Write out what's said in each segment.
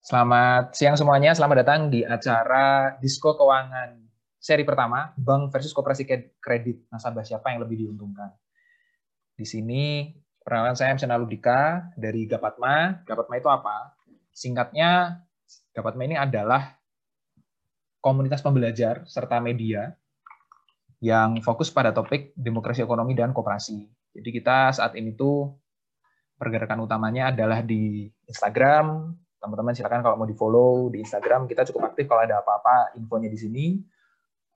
Selamat siang semuanya, selamat datang di acara Disko Keuangan seri pertama, Bank versus Koperasi Kredit. Nasabah siapa yang lebih diuntungkan? Di sini, perkenalan saya Msena Ludika dari Gapatma. Gapatma itu apa? Singkatnya, Gapatma ini adalah komunitas pembelajar serta media yang fokus pada topik demokrasi ekonomi dan kooperasi. Jadi kita saat ini tuh pergerakan utamanya adalah di Instagram. Teman-teman silakan kalau mau di-follow di Instagram, kita cukup aktif kalau ada apa-apa infonya di sini.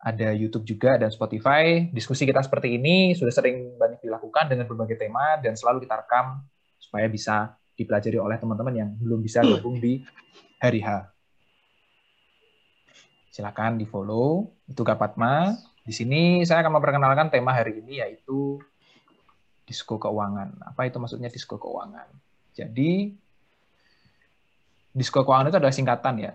Ada YouTube juga dan Spotify. Diskusi kita seperti ini sudah sering banyak dilakukan dengan berbagai tema dan selalu kita rekam supaya bisa dipelajari oleh teman-teman yang belum bisa gabung di hari H. Silakan di-follow. Itu Gapatma. Di sini saya akan memperkenalkan tema hari ini yaitu disko keuangan. Apa itu maksudnya disko keuangan? Jadi disko keuangan itu adalah singkatan ya.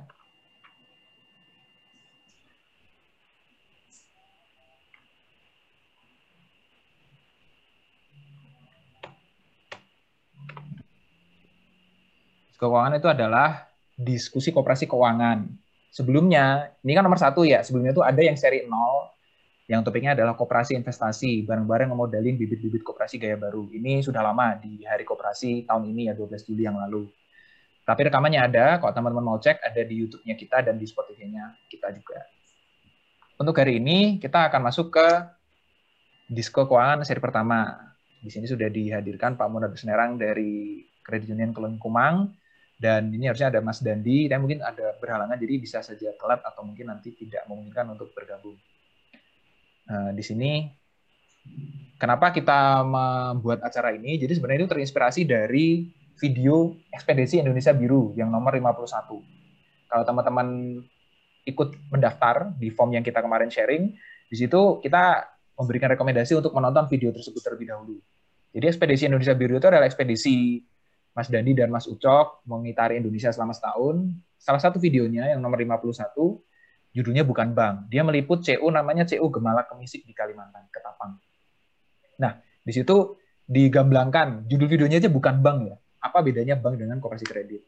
Disko keuangan itu adalah diskusi kooperasi keuangan. Sebelumnya, ini kan nomor satu ya, sebelumnya itu ada yang seri 0, yang topiknya adalah koperasi investasi, bareng-bareng ngemodalin bibit-bibit koperasi gaya baru. Ini sudah lama di hari koperasi tahun ini ya, 12 Juli yang lalu. Tapi rekamannya ada, kalau teman-teman mau cek, ada di YouTube-nya kita dan di Spotify-nya kita juga. Untuk hari ini, kita akan masuk ke Disko Keuangan seri pertama. Di sini sudah dihadirkan Pak Munad Senerang dari Kredit Union Kumang, dan ini harusnya ada Mas Dandi, dan mungkin ada berhalangan, jadi bisa saja telat atau mungkin nanti tidak memungkinkan untuk bergabung. Nah, di sini kenapa kita membuat acara ini? Jadi sebenarnya itu terinspirasi dari video Ekspedisi Indonesia Biru yang nomor 51. Kalau teman-teman ikut mendaftar di form yang kita kemarin sharing, di situ kita memberikan rekomendasi untuk menonton video tersebut terlebih dahulu. Jadi Ekspedisi Indonesia Biru itu adalah ekspedisi Mas Dandi dan Mas Ucok mengitari Indonesia selama setahun. Salah satu videonya yang nomor 51 judulnya bukan bank. Dia meliput CU namanya CU Gemala Kemisik di Kalimantan, Ketapang. Nah, di situ digamblangkan judul videonya aja bukan bank ya. Apa bedanya bank dengan koperasi kredit?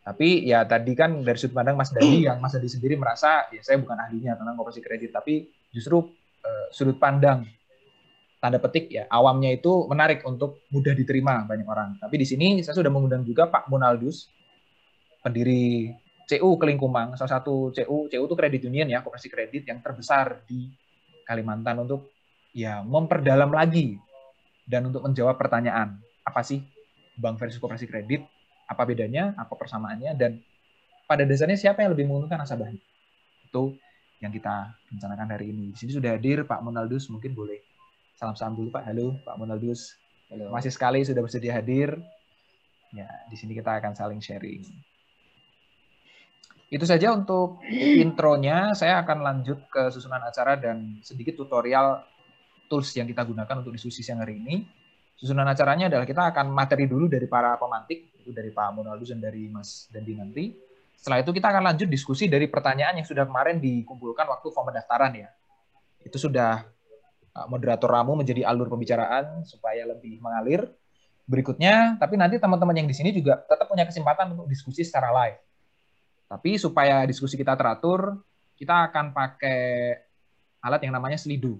Tapi ya tadi kan dari sudut pandang Mas Dadi yang Mas Dadi sendiri merasa ya saya bukan ahlinya tentang koperasi kredit, tapi justru uh, sudut pandang tanda petik ya awamnya itu menarik untuk mudah diterima banyak orang. Tapi di sini saya sudah mengundang juga Pak Monaldus, pendiri CU Kelingkumang, salah satu CU, CU itu kredit union ya, koperasi kredit yang terbesar di Kalimantan untuk ya memperdalam lagi dan untuk menjawab pertanyaan apa sih bank versus koperasi kredit, apa bedanya, apa persamaannya, dan pada dasarnya siapa yang lebih menguntungkan nasabahnya. Itu yang kita rencanakan hari ini. Di sini sudah hadir Pak Monaldus, mungkin boleh salam-salam dulu Pak. Halo Pak Monaldus. Halo. Masih sekali sudah bersedia hadir. Ya, di sini kita akan saling sharing. Itu saja untuk intronya. Saya akan lanjut ke susunan acara dan sedikit tutorial tools yang kita gunakan untuk diskusi siang hari ini. Susunan acaranya adalah kita akan materi dulu dari para pemantik, itu dari Pak Monaldus dan dari Mas Dandi nanti. Setelah itu kita akan lanjut diskusi dari pertanyaan yang sudah kemarin dikumpulkan waktu form pendaftaran ya. Itu sudah uh, moderator Ramu menjadi alur pembicaraan supaya lebih mengalir. Berikutnya, tapi nanti teman-teman yang di sini juga tetap punya kesempatan untuk diskusi secara live tapi supaya diskusi kita teratur, kita akan pakai alat yang namanya selidu.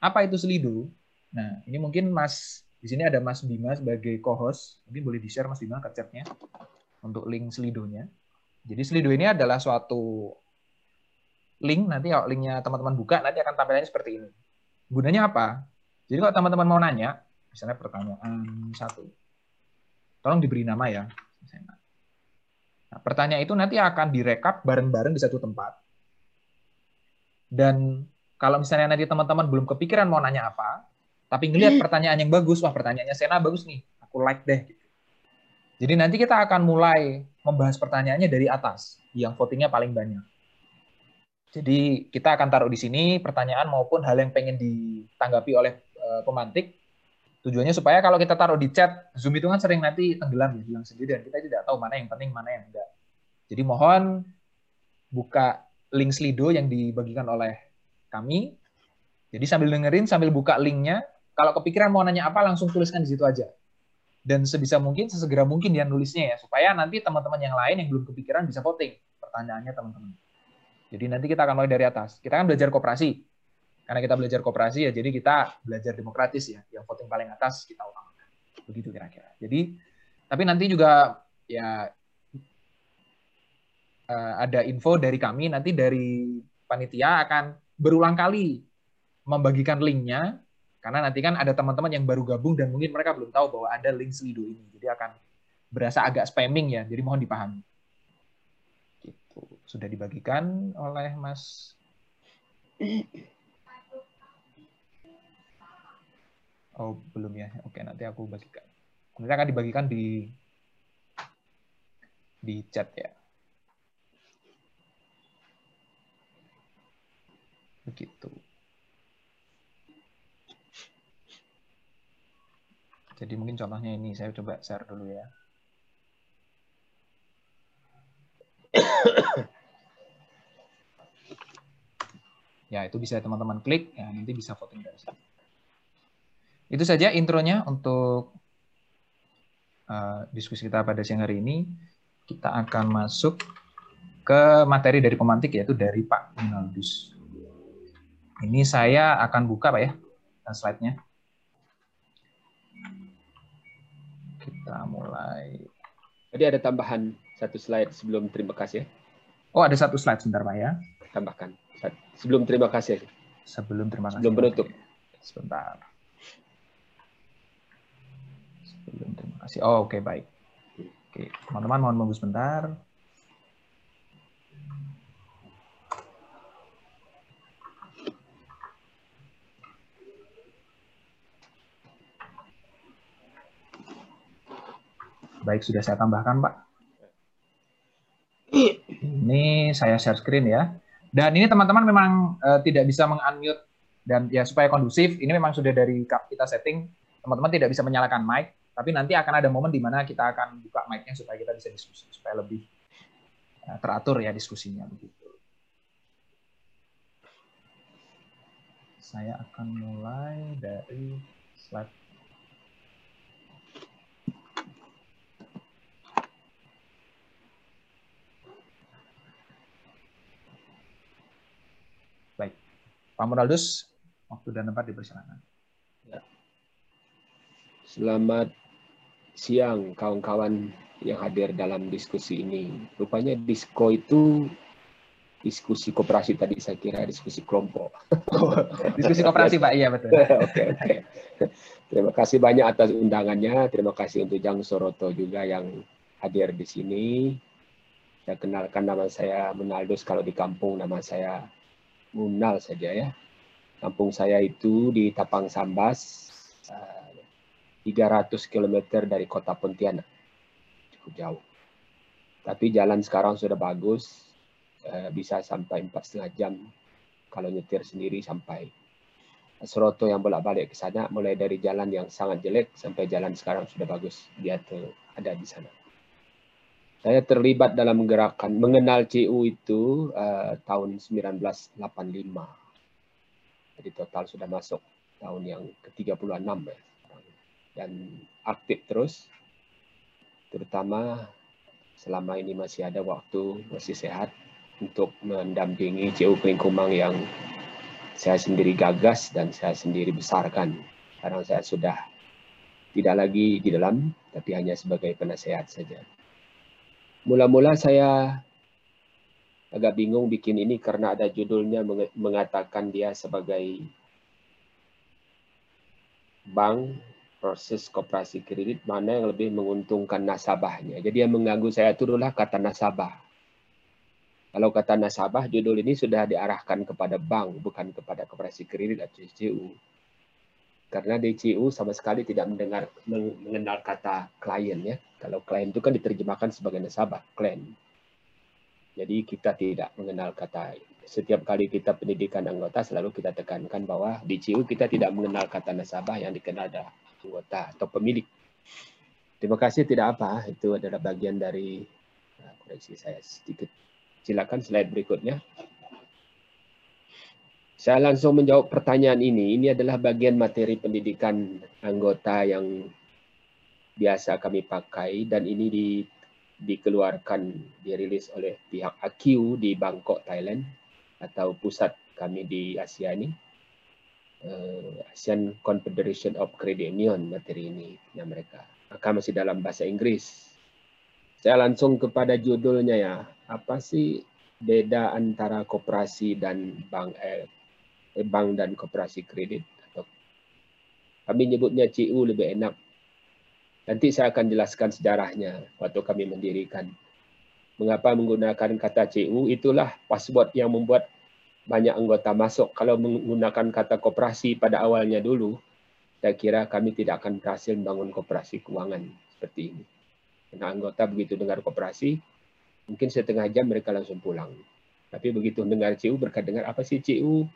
Apa itu selidu? Nah, ini mungkin Mas di sini ada Mas Bima sebagai co-host. Mungkin boleh di-share Mas Bima chat-nya untuk link selidunya. Jadi selidu ini adalah suatu link nanti kalau linknya teman-teman buka nanti akan tampilannya seperti ini. Gunanya apa? Jadi kalau teman-teman mau nanya, misalnya pertanyaan satu, tolong diberi nama ya. Nah, pertanyaan itu nanti akan direkap bareng-bareng di satu tempat. Dan kalau misalnya nanti teman-teman belum kepikiran mau nanya apa, tapi ngelihat hmm. pertanyaan yang bagus, wah pertanyaannya Sena bagus nih, aku like deh. Gitu. Jadi nanti kita akan mulai membahas pertanyaannya dari atas, yang votingnya paling banyak. Jadi kita akan taruh di sini pertanyaan maupun hal yang pengen ditanggapi oleh uh, pemantik Tujuannya supaya kalau kita taruh di chat, Zoom itu kan sering nanti tenggelam ya, hilang sendiri dan kita tidak tahu mana yang penting, mana yang enggak. Jadi mohon buka link Slido yang dibagikan oleh kami. Jadi sambil dengerin, sambil buka linknya, kalau kepikiran mau nanya apa, langsung tuliskan di situ aja. dan sebisa mungkin sesegera mungkin dia nulisnya ya supaya nanti teman-teman yang lain yang belum kepikiran bisa voting pertanyaannya teman-teman. Jadi nanti kita akan mulai dari atas. Kita kan belajar kooperasi. Karena kita belajar kooperasi ya jadi kita belajar demokratis ya. Yang voting paling atas kita utamakan. Begitu kira-kira. Jadi tapi nanti juga ya uh, ada info dari kami nanti dari panitia akan berulang kali membagikan linknya karena nanti kan ada teman-teman yang baru gabung dan mungkin mereka belum tahu bahwa ada link Slido ini. Jadi akan berasa agak spamming ya. Jadi mohon dipahami. Gitu. Sudah dibagikan oleh Mas Oh, belum ya. Oke, nanti aku bagikan. Nanti akan dibagikan di di chat ya. Begitu. Jadi mungkin contohnya ini, saya coba share dulu ya. ya, itu bisa teman-teman klik, ya nanti bisa voting dari sini. Itu saja intronya untuk uh, diskusi kita pada siang hari ini. Kita akan masuk ke materi dari pemantik, yaitu dari Pak Minaldus. Ini saya akan buka Pak ya, slide-nya. Kita mulai. Jadi ada tambahan satu slide sebelum terima kasih. Oh, ada satu slide sebentar Pak ya. Tambahkan. Sebelum terima kasih. Sebelum terima kasih. Sebelum penutup. Sebentar. Sebelum terima kasih. Oh, oke okay, baik. Oke, teman-teman mohon menunggu sebentar. Baik, sudah saya tambahkan, Pak. Ini saya share screen ya. Dan ini teman-teman memang uh, tidak bisa meng-unmute dan ya supaya kondusif, ini memang sudah dari kita setting, teman-teman tidak bisa menyalakan mic, tapi nanti akan ada momen di mana kita akan buka mic-nya supaya kita bisa diskusi, supaya lebih uh, teratur ya diskusinya begitu. Saya akan mulai dari slide Pak Moraldus, waktu dan tempat dipersilakan. Ya. Selamat siang kawan-kawan yang hadir dalam diskusi ini. Rupanya disko itu diskusi koperasi tadi saya kira diskusi kelompok. Oh, diskusi koperasi Pak, iya betul. Oke, oke. Okay, okay. Terima kasih banyak atas undangannya. Terima kasih untuk Jang Soroto juga yang hadir di sini. Saya kenalkan nama saya Menaldus kalau di kampung nama saya Munal saja ya. Kampung saya itu di Tapang Sambas, 300 eh, km dari kota Pontianak. Cukup jauh. Tapi jalan sekarang sudah bagus, eh, bisa sampai empat setengah jam kalau nyetir sendiri sampai Seroto yang bolak-balik ke sana, mulai dari jalan yang sangat jelek sampai jalan sekarang sudah bagus. Dia tuh ada di sana. Saya terlibat dalam gerakan mengenal CU itu uh, tahun 1985. Jadi total sudah masuk tahun yang ke-36 ya. Dan aktif terus, terutama selama ini masih ada waktu, masih sehat untuk mendampingi CU Kelingkumang yang saya sendiri gagas dan saya sendiri besarkan. Sekarang saya sudah tidak lagi di dalam, tapi hanya sebagai penasehat saja. Mula-mula saya agak bingung bikin ini karena ada judulnya mengatakan dia sebagai bank proses koperasi kredit mana yang lebih menguntungkan nasabahnya. Jadi yang mengganggu saya itu adalah kata nasabah. Kalau kata nasabah, judul ini sudah diarahkan kepada bank, bukan kepada koperasi kredit atau CCU. Karena DCU sama sekali tidak mendengar mengenal kata klien ya. Kalau klien itu kan diterjemahkan sebagai nasabah, klien. Jadi kita tidak mengenal kata setiap kali kita pendidikan anggota selalu kita tekankan bahwa di CU kita tidak mengenal kata nasabah yang dikenal ada anggota atau pemilik. Terima kasih tidak apa, itu adalah bagian dari nah, koreksi saya sedikit. Silakan slide berikutnya. Saya langsung menjawab pertanyaan ini. Ini adalah bagian materi pendidikan anggota yang biasa kami pakai dan ini di, dikeluarkan dirilis oleh pihak AQ di Bangkok Thailand atau pusat kami di Asia ini. Uh, ASEAN Confederation of Credit Union materi ini yang mereka. Akan masih dalam bahasa Inggris. Saya langsung kepada judulnya ya. Apa sih beda antara koperasi dan bank eh, bank dan koperasi kredit kami nyebutnya CU lebih enak Nanti saya akan jelaskan sejarahnya waktu kami mendirikan. Mengapa menggunakan kata CU, itulah password yang membuat banyak anggota masuk. Kalau menggunakan kata koperasi pada awalnya dulu, saya kira kami tidak akan berhasil membangun koperasi keuangan seperti ini. Karena anggota begitu dengar koperasi, mungkin setengah jam mereka langsung pulang. Tapi begitu dengar CU, berkat dengar apa sih CU?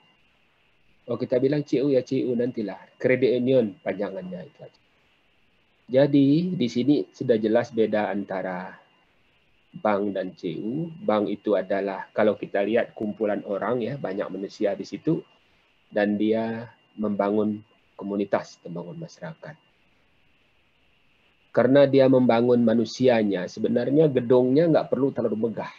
Oh kita bilang CU ya CU nantilah. Credit Union panjangannya itu aja. Jadi di sini sudah jelas beda antara bank dan CU. Bank itu adalah kalau kita lihat kumpulan orang ya, banyak manusia di situ dan dia membangun komunitas, membangun masyarakat. Karena dia membangun manusianya, sebenarnya gedungnya nggak perlu terlalu megah.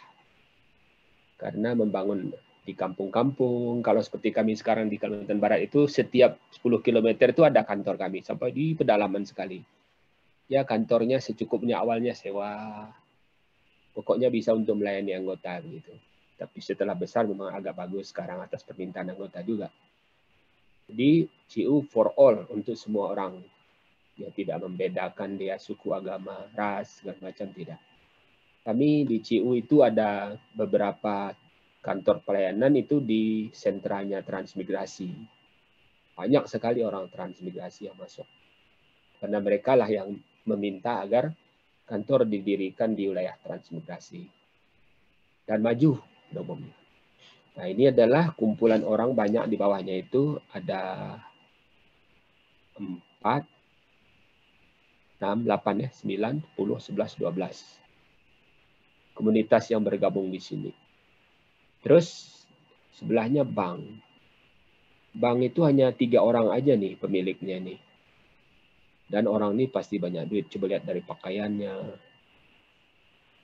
Karena membangun di kampung-kampung, kalau seperti kami sekarang di Kalimantan Barat itu setiap 10 km itu ada kantor kami sampai di pedalaman sekali ya kantornya secukupnya awalnya sewa. Pokoknya bisa untuk melayani anggota gitu. Tapi setelah besar memang agak bagus sekarang atas permintaan anggota juga. Jadi CU for all untuk semua orang. Ya tidak membedakan dia suku, agama, ras, segala macam tidak. Kami di CU itu ada beberapa kantor pelayanan itu di sentranya transmigrasi. Banyak sekali orang transmigrasi yang masuk. Karena mereka lah yang meminta agar kantor didirikan di wilayah transmigrasi dan maju umumnya. Nah ini adalah kumpulan orang banyak di bawahnya itu ada empat, enam, delapan ya, sembilan, sepuluh, sebelas, dua belas komunitas yang bergabung di sini. Terus sebelahnya bank. Bank itu hanya tiga orang aja nih pemiliknya nih. Dan orang ini pasti banyak duit. Coba lihat dari pakaiannya.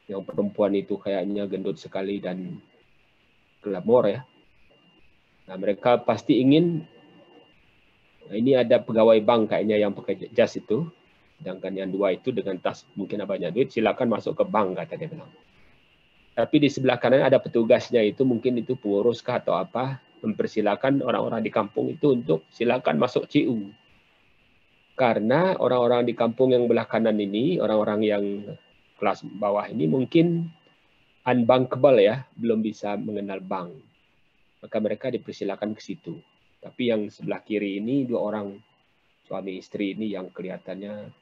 Yang perempuan itu kayaknya gendut sekali dan glamor ya. Nah, mereka pasti ingin nah ini ada pegawai bank kayaknya yang pakai jas itu. Sedangkan yang dua itu dengan tas mungkin banyak duit, silakan masuk ke bank kata dia bilang. Tapi di sebelah kanan ada petugasnya itu mungkin itu pengurus kah atau apa mempersilakan orang-orang di kampung itu untuk silakan masuk CU karena orang-orang di kampung yang belah kanan ini, orang-orang yang kelas bawah ini mungkin unbankable ya, belum bisa mengenal bank. Maka mereka dipersilakan ke situ. Tapi yang sebelah kiri ini dua orang suami istri ini yang kelihatannya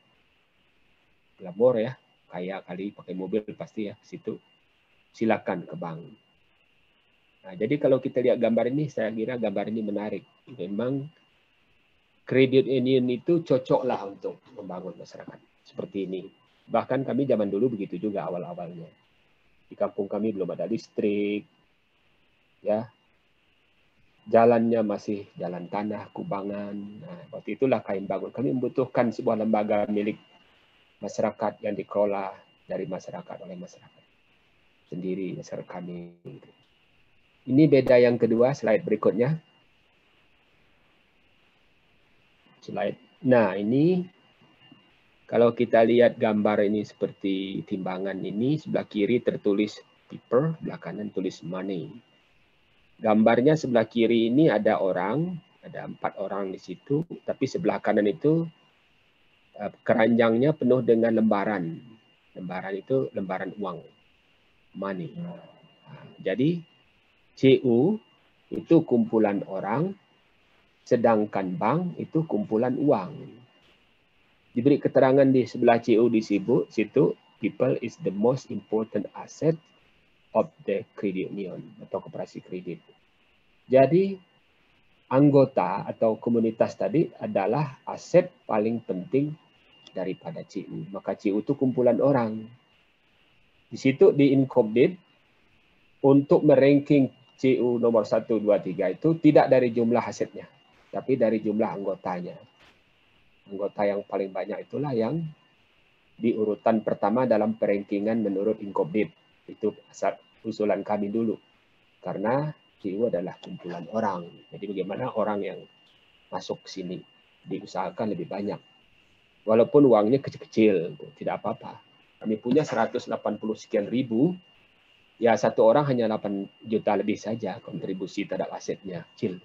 glamor ya, kaya kali pakai mobil pasti ya ke situ. Silakan ke bank. Nah, jadi kalau kita lihat gambar ini, saya kira gambar ini menarik. Memang kredit union itu cocoklah untuk membangun masyarakat seperti ini. Bahkan kami zaman dulu begitu juga awal-awalnya. Di kampung kami belum ada listrik, ya. Jalannya masih jalan tanah, kubangan. Nah, waktu itulah kain bangun. Kami membutuhkan sebuah lembaga milik masyarakat yang dikelola dari masyarakat oleh masyarakat sendiri, masyarakat kami. Ini beda yang kedua, slide berikutnya. slide. Nah, ini kalau kita lihat gambar ini seperti timbangan ini, sebelah kiri tertulis paper, sebelah kanan tulis money. Gambarnya sebelah kiri ini ada orang, ada empat orang di situ, tapi sebelah kanan itu eh, keranjangnya penuh dengan lembaran. Lembaran itu lembaran uang, money. Jadi CU itu kumpulan orang Sedangkan bank itu kumpulan uang. Diberi keterangan di sebelah CU di situ, people is the most important asset of the credit union atau koperasi kredit. Jadi anggota atau komunitas tadi adalah aset paling penting daripada CU. Maka CU itu kumpulan orang. Di situ di incorporate untuk meranking CU nomor 1, 2, 3 itu tidak dari jumlah asetnya tapi dari jumlah anggotanya. Anggota yang paling banyak itulah yang di urutan pertama dalam perankingan menurut Inkobdip. Itu asal usulan kami dulu. Karena CU adalah kumpulan orang. Jadi bagaimana orang yang masuk sini diusahakan lebih banyak. Walaupun uangnya kecil-kecil, tidak apa-apa. Kami punya 180 sekian ribu, ya satu orang hanya 8 juta lebih saja kontribusi terhadap asetnya, kecil.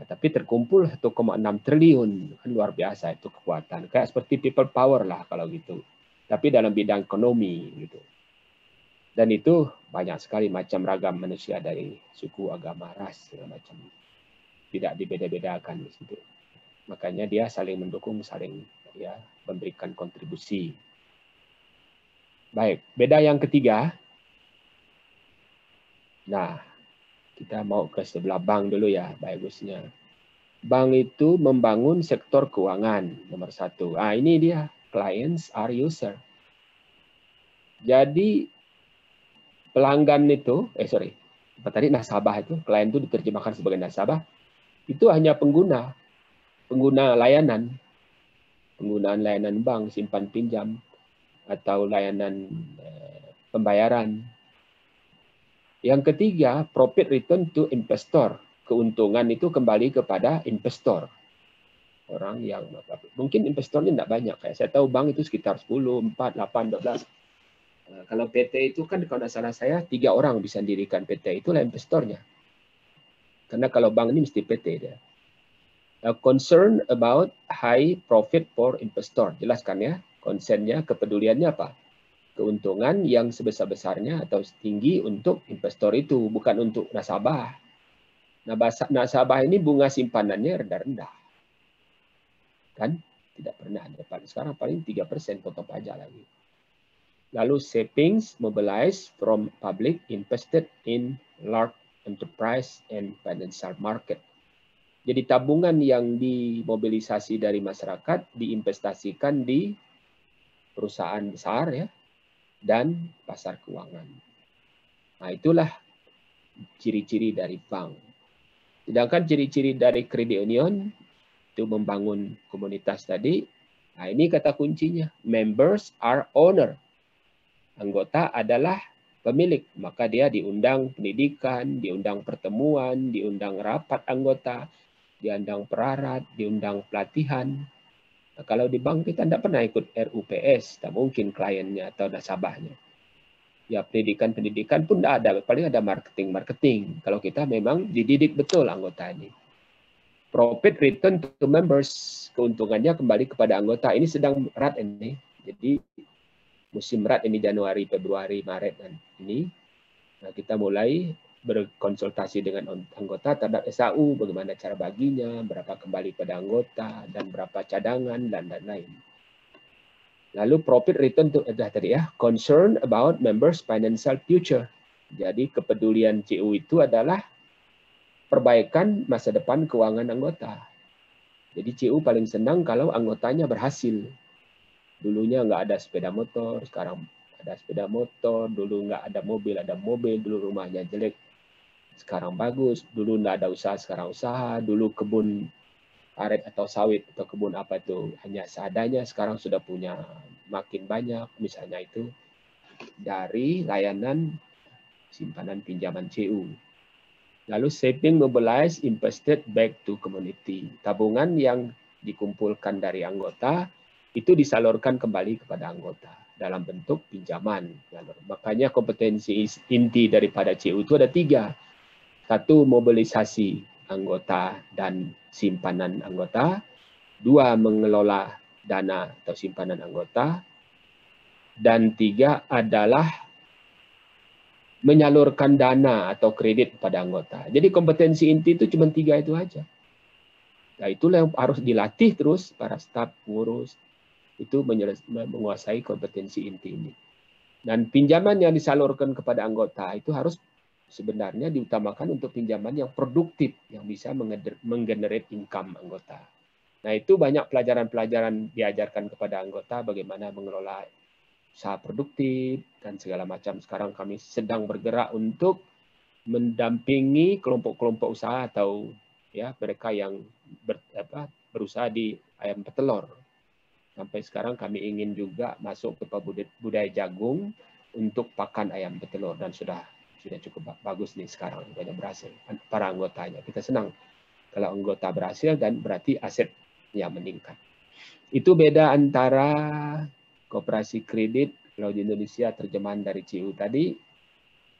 Nah, tapi terkumpul 1,6 triliun, kan luar biasa itu kekuatan. Kayak seperti people power lah kalau gitu. Tapi dalam bidang ekonomi gitu. Dan itu banyak sekali macam ragam manusia dari suku, agama, ras, segala macam. Tidak dibeda-bedakan di situ. Makanya dia saling mendukung, saling ya memberikan kontribusi. Baik, beda yang ketiga. Nah, kita mau ke sebelah bank dulu ya, bagusnya. Bank itu membangun sektor keuangan, nomor satu. Ah, ini dia, clients are user. Jadi, pelanggan itu, eh sorry, apa tadi nasabah itu, klien itu diterjemahkan sebagai nasabah, itu hanya pengguna, pengguna layanan, penggunaan layanan bank, simpan pinjam, atau layanan eh, pembayaran, yang ketiga, profit return to investor. Keuntungan itu kembali kepada investor. Orang yang mungkin investornya tidak banyak. Kayak saya tahu bank itu sekitar 10, 4, 8, 12. Kalau PT itu kan kalau tidak salah saya tiga orang bisa dirikan PT itulah investornya. Karena kalau bank ini mesti PT dia. A concern about high profit for investor. Jelaskan ya. Konsennya, kepeduliannya apa? keuntungan yang sebesar-besarnya atau tinggi untuk investor itu, bukan untuk nasabah. Nasabah ini bunga simpanannya rendah-rendah. Kan? Tidak pernah dapat. Sekarang paling 3% potong pajak lagi. Lalu savings mobilized from public invested in large enterprise and financial market. Jadi tabungan yang dimobilisasi dari masyarakat diinvestasikan di perusahaan besar ya, dan pasar keuangan. Nah, itulah ciri-ciri dari bank. Sedangkan ciri-ciri dari kredit union itu membangun komunitas tadi. Nah, ini kata kuncinya. Members are owner. Anggota adalah pemilik. Maka dia diundang pendidikan, diundang pertemuan, diundang rapat anggota, diundang perarat, diundang pelatihan, Kalau di bank kita tidak pernah ikut RUPS, tak mungkin kliennya atau nasabahnya. Ya pendidikan-pendidikan pun tidak ada, paling ada marketing-marketing. Kalau kita memang dididik betul anggota ini. Profit return to members, keuntungannya kembali kepada anggota. Ini sedang berat ini. Jadi musim berat ini Januari, Februari, Maret dan ini. Nah, kita mulai berkonsultasi dengan anggota terhadap SAU, bagaimana cara baginya, berapa kembali pada anggota, dan berapa cadangan, dan lain-lain. Lalu profit return to adalah tadi ya, concern about members financial future. Jadi kepedulian CU itu adalah perbaikan masa depan keuangan anggota. Jadi CU paling senang kalau anggotanya berhasil. Dulunya nggak ada sepeda motor, sekarang ada sepeda motor. Dulu nggak ada mobil, ada mobil. Dulu rumahnya jelek, sekarang bagus. Dulu tidak ada usaha, sekarang usaha. Dulu kebun karet atau sawit atau kebun apa itu hanya seadanya, sekarang sudah punya makin banyak. Misalnya itu dari layanan simpanan pinjaman CU. Lalu saving mobilize invested back to community. Tabungan yang dikumpulkan dari anggota itu disalurkan kembali kepada anggota dalam bentuk pinjaman. Makanya kompetensi inti daripada CU itu ada tiga satu, mobilisasi anggota dan simpanan anggota. Dua, mengelola dana atau simpanan anggota. Dan tiga adalah menyalurkan dana atau kredit pada anggota. Jadi kompetensi inti itu cuma tiga itu aja. Nah, itulah yang harus dilatih terus para staf pengurus itu menguasai kompetensi inti ini. Dan pinjaman yang disalurkan kepada anggota itu harus sebenarnya diutamakan untuk pinjaman yang produktif yang bisa menggenerate income anggota. Nah, itu banyak pelajaran-pelajaran diajarkan kepada anggota bagaimana mengelola usaha produktif dan segala macam. Sekarang kami sedang bergerak untuk mendampingi kelompok-kelompok usaha atau ya mereka yang ber, apa, berusaha di ayam petelur. Sampai sekarang kami ingin juga masuk ke budaya jagung untuk pakan ayam petelur dan sudah sudah cukup bagus nih sekarang sudah berhasil para anggotanya. Kita senang kalau anggota berhasil dan berarti asetnya meningkat. Itu beda antara koperasi kredit kalau di Indonesia terjemahan dari CU tadi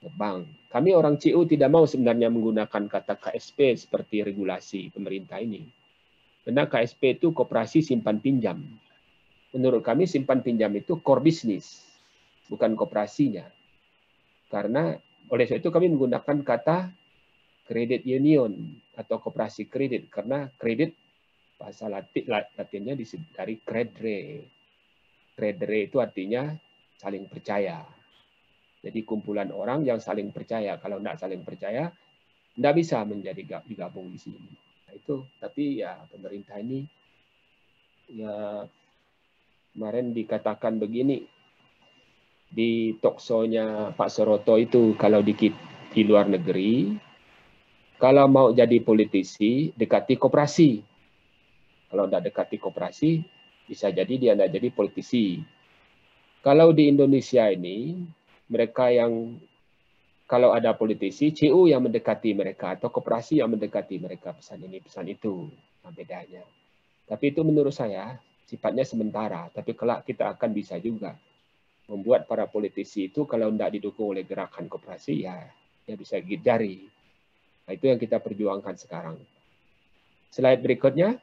bank. Kami orang CU tidak mau sebenarnya menggunakan kata KSP seperti regulasi pemerintah ini. Karena KSP itu koperasi simpan pinjam. Menurut kami simpan pinjam itu core business, bukan koperasinya. Karena oleh sebab itu kami menggunakan kata credit union atau koperasi kredit karena kredit bahasa Latin Latinnya dari credere. Credere itu artinya saling percaya. Jadi kumpulan orang yang saling percaya. Kalau tidak saling percaya, tidak bisa menjadi digabung di sini. Nah, itu. Tapi ya pemerintah ini ya kemarin dikatakan begini di toksonya Pak Soroto itu kalau di, di luar negeri kalau mau jadi politisi dekati koperasi. Kalau tidak dekati koperasi bisa jadi dia tidak jadi politisi. Kalau di Indonesia ini mereka yang kalau ada politisi CU yang mendekati mereka atau koperasi yang mendekati mereka pesan ini pesan itu. Nah, bedanya. Tapi itu menurut saya sifatnya sementara, tapi kelak kita akan bisa juga membuat para politisi itu kalau tidak didukung oleh gerakan koperasi ya ya bisa gigit jari. Nah, itu yang kita perjuangkan sekarang. Slide berikutnya.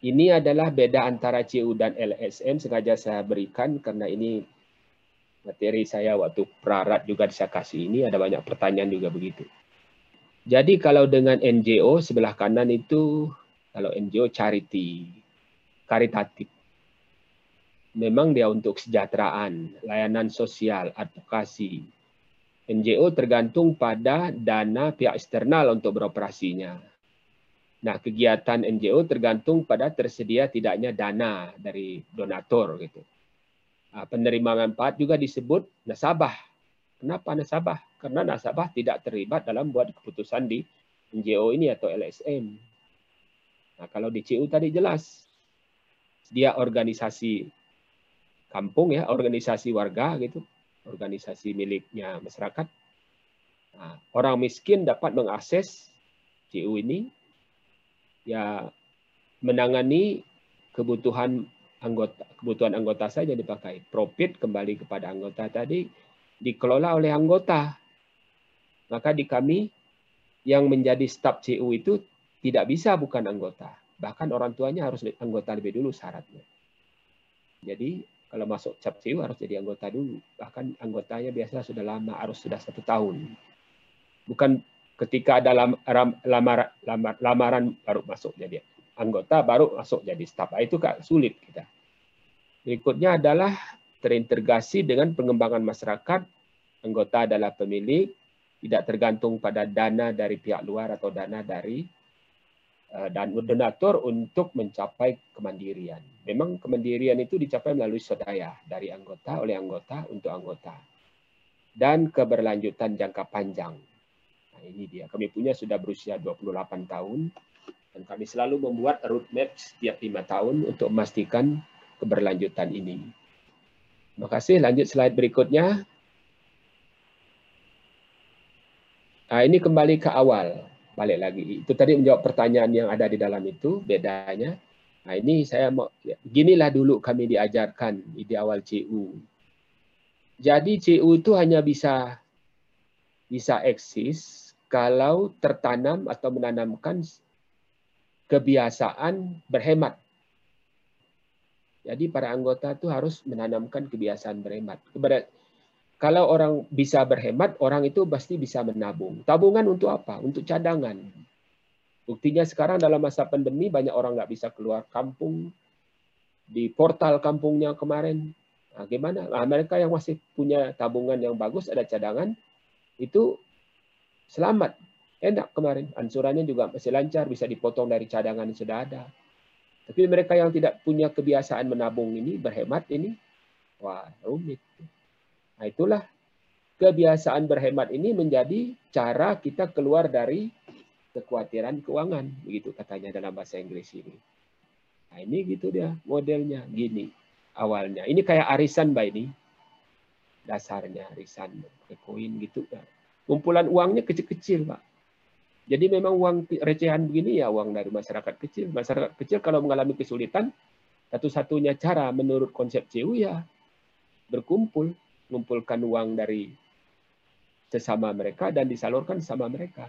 Ini adalah beda antara CU dan LSM sengaja saya berikan karena ini materi saya waktu prarat juga saya kasih ini ada banyak pertanyaan juga begitu. Jadi kalau dengan NGO sebelah kanan itu kalau NGO charity, karitatif. Memang dia untuk kesejahteraan, layanan sosial, advokasi. NGO tergantung pada dana pihak eksternal untuk beroperasinya. Nah, kegiatan NGO tergantung pada tersedia tidaknya dana dari donatur gitu. Nah, penerima manfaat juga disebut nasabah. Kenapa nasabah? Karena nasabah tidak terlibat dalam buat keputusan di NGO ini atau LSM. Nah, kalau di CU tadi jelas dia organisasi kampung ya, organisasi warga gitu, organisasi miliknya masyarakat. Nah, orang miskin dapat mengakses CU ini ya menangani kebutuhan anggota kebutuhan anggota saja dipakai. Profit kembali kepada anggota tadi dikelola oleh anggota. Maka di kami yang menjadi staf CU itu tidak bisa bukan anggota. Bahkan orang tuanya harus anggota lebih dulu syaratnya. Jadi kalau masuk cap CU harus jadi anggota dulu. Bahkan anggotanya biasa sudah lama, harus sudah satu tahun. Bukan ketika ada lam, lamar, lamar, lamaran baru masuk jadi anggota, baru masuk jadi staf. Itu kak sulit kita. Berikutnya adalah terintegrasi dengan pengembangan masyarakat. Anggota adalah pemilik, tidak tergantung pada dana dari pihak luar atau dana dari dan donatur untuk mencapai kemandirian. Memang kemandirian itu dicapai melalui swadaya dari anggota oleh anggota untuk anggota. Dan keberlanjutan jangka panjang. Nah, ini dia. Kami punya sudah berusia 28 tahun dan kami selalu membuat roadmap setiap lima tahun untuk memastikan keberlanjutan ini. Terima kasih. Lanjut slide berikutnya. Nah, ini kembali ke awal balik lagi. Itu tadi menjawab pertanyaan yang ada di dalam itu, bedanya. Nah ini saya mau, ya, ginilah dulu kami diajarkan di awal CU. Jadi CU itu hanya bisa bisa eksis kalau tertanam atau menanamkan kebiasaan berhemat. Jadi para anggota itu harus menanamkan kebiasaan berhemat. Kalau orang bisa berhemat, orang itu pasti bisa menabung. Tabungan untuk apa? Untuk cadangan. Buktinya sekarang dalam masa pandemi banyak orang nggak bisa keluar kampung. Di portal kampungnya kemarin, nah, gimana? Nah, mereka yang masih punya tabungan yang bagus, ada cadangan, itu selamat. Enak kemarin. Ansurannya juga masih lancar, bisa dipotong dari cadangan yang sudah ada. Tapi mereka yang tidak punya kebiasaan menabung ini, berhemat ini, wah rumit. Nah, itulah kebiasaan berhemat ini menjadi cara kita keluar dari kekhawatiran keuangan, begitu katanya dalam bahasa Inggris ini. Nah, ini gitu dia modelnya gini awalnya. Ini kayak arisan Mbak ini. Dasarnya arisan koin gitu. Kumpulan uangnya kecil-kecil, Pak. Jadi memang uang recehan begini ya uang dari masyarakat kecil. Masyarakat kecil kalau mengalami kesulitan, satu-satunya cara menurut konsep CU ya berkumpul, mengumpulkan uang dari sesama mereka dan disalurkan sama mereka.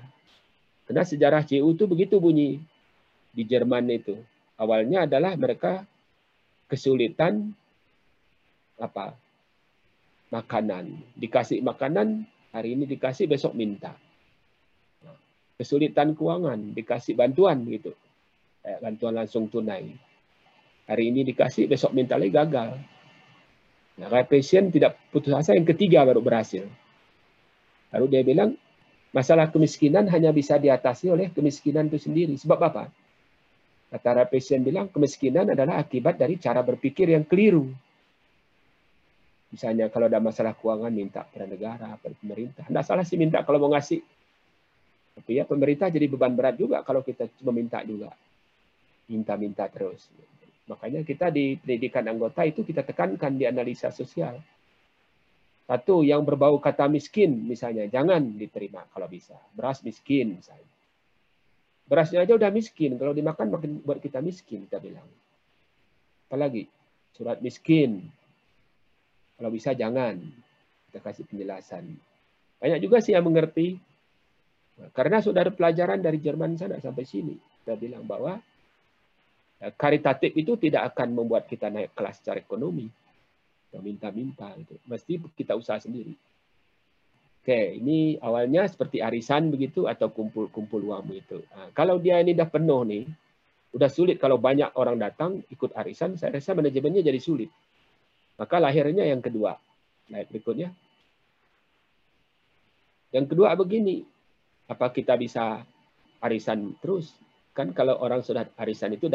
Karena sejarah CU itu begitu bunyi di Jerman itu. Awalnya adalah mereka kesulitan apa makanan. Dikasih makanan, hari ini dikasih, besok minta. Kesulitan keuangan, dikasih bantuan gitu. bantuan langsung tunai. Hari ini dikasih, besok minta lagi gagal. Nah, pasien tidak putus asa, yang ketiga baru berhasil. Lalu dia bilang, masalah kemiskinan hanya bisa diatasi oleh kemiskinan itu sendiri. Sebab apa? Kata pasien bilang, kemiskinan adalah akibat dari cara berpikir yang keliru. Misalnya kalau ada masalah keuangan, minta pada negara, pada pemerintah. Tidak salah sih minta kalau mau ngasih. Tapi ya pemerintah jadi beban berat juga kalau kita cuma minta juga. Minta-minta terus. Makanya kita di pendidikan anggota itu kita tekankan di analisa sosial satu yang berbau kata miskin misalnya, jangan diterima kalau bisa. Beras miskin misalnya. Berasnya aja udah miskin, kalau dimakan makin buat kita miskin, kita bilang. Apalagi surat miskin. Kalau bisa jangan. Kita kasih penjelasan. Banyak juga sih yang mengerti. Karena sudah ada pelajaran dari Jerman sana sampai sini. Kita bilang bahwa karitatif itu tidak akan membuat kita naik kelas secara ekonomi. Minta-minta itu mesti kita usaha sendiri. Oke ini awalnya seperti arisan begitu atau kumpul-kumpul uang itu nah, kalau dia ini udah penuh nih udah sulit kalau banyak orang datang ikut arisan saya rasa manajemennya jadi sulit. Maka lahirnya yang kedua. Slide berikutnya. Yang kedua begini apa kita bisa arisan terus? Kan kalau orang sudah arisan itu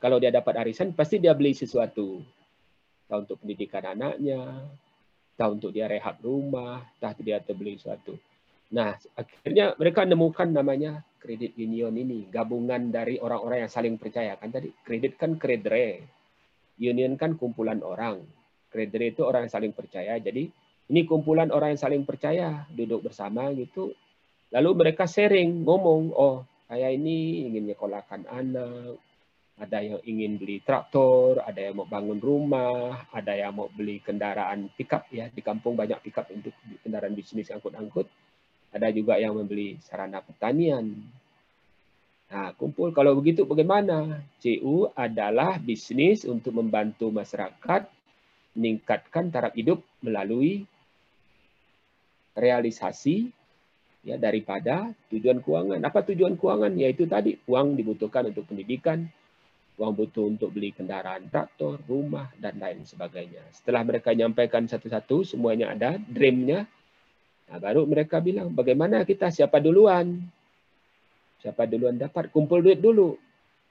kalau dia dapat arisan pasti dia beli sesuatu entah untuk pendidikan anaknya, entah untuk dia rehab rumah, entah dia terbeli suatu. Nah, akhirnya mereka menemukan namanya kredit union ini, gabungan dari orang-orang yang saling percaya. Kan tadi kredit kan kredre, union kan kumpulan orang. Kredre itu orang yang saling percaya. Jadi ini kumpulan orang yang saling percaya, duduk bersama gitu. Lalu mereka sharing, ngomong, oh saya ini ingin nyekolahkan anak, ada yang ingin beli traktor, ada yang mau bangun rumah, ada yang mau beli kendaraan pickup ya di kampung banyak pickup untuk kendaraan bisnis angkut-angkut. Ada juga yang membeli sarana pertanian. Nah, kumpul kalau begitu bagaimana? CU adalah bisnis untuk membantu masyarakat meningkatkan taraf hidup melalui realisasi ya daripada tujuan keuangan. Apa tujuan keuangan? Yaitu tadi uang dibutuhkan untuk pendidikan, uang butuh untuk beli kendaraan traktor, rumah, dan lain sebagainya. Setelah mereka nyampaikan satu-satu, semuanya ada, dreamnya, nah, baru mereka bilang, bagaimana kita, siapa duluan? Siapa duluan dapat? Kumpul duit dulu.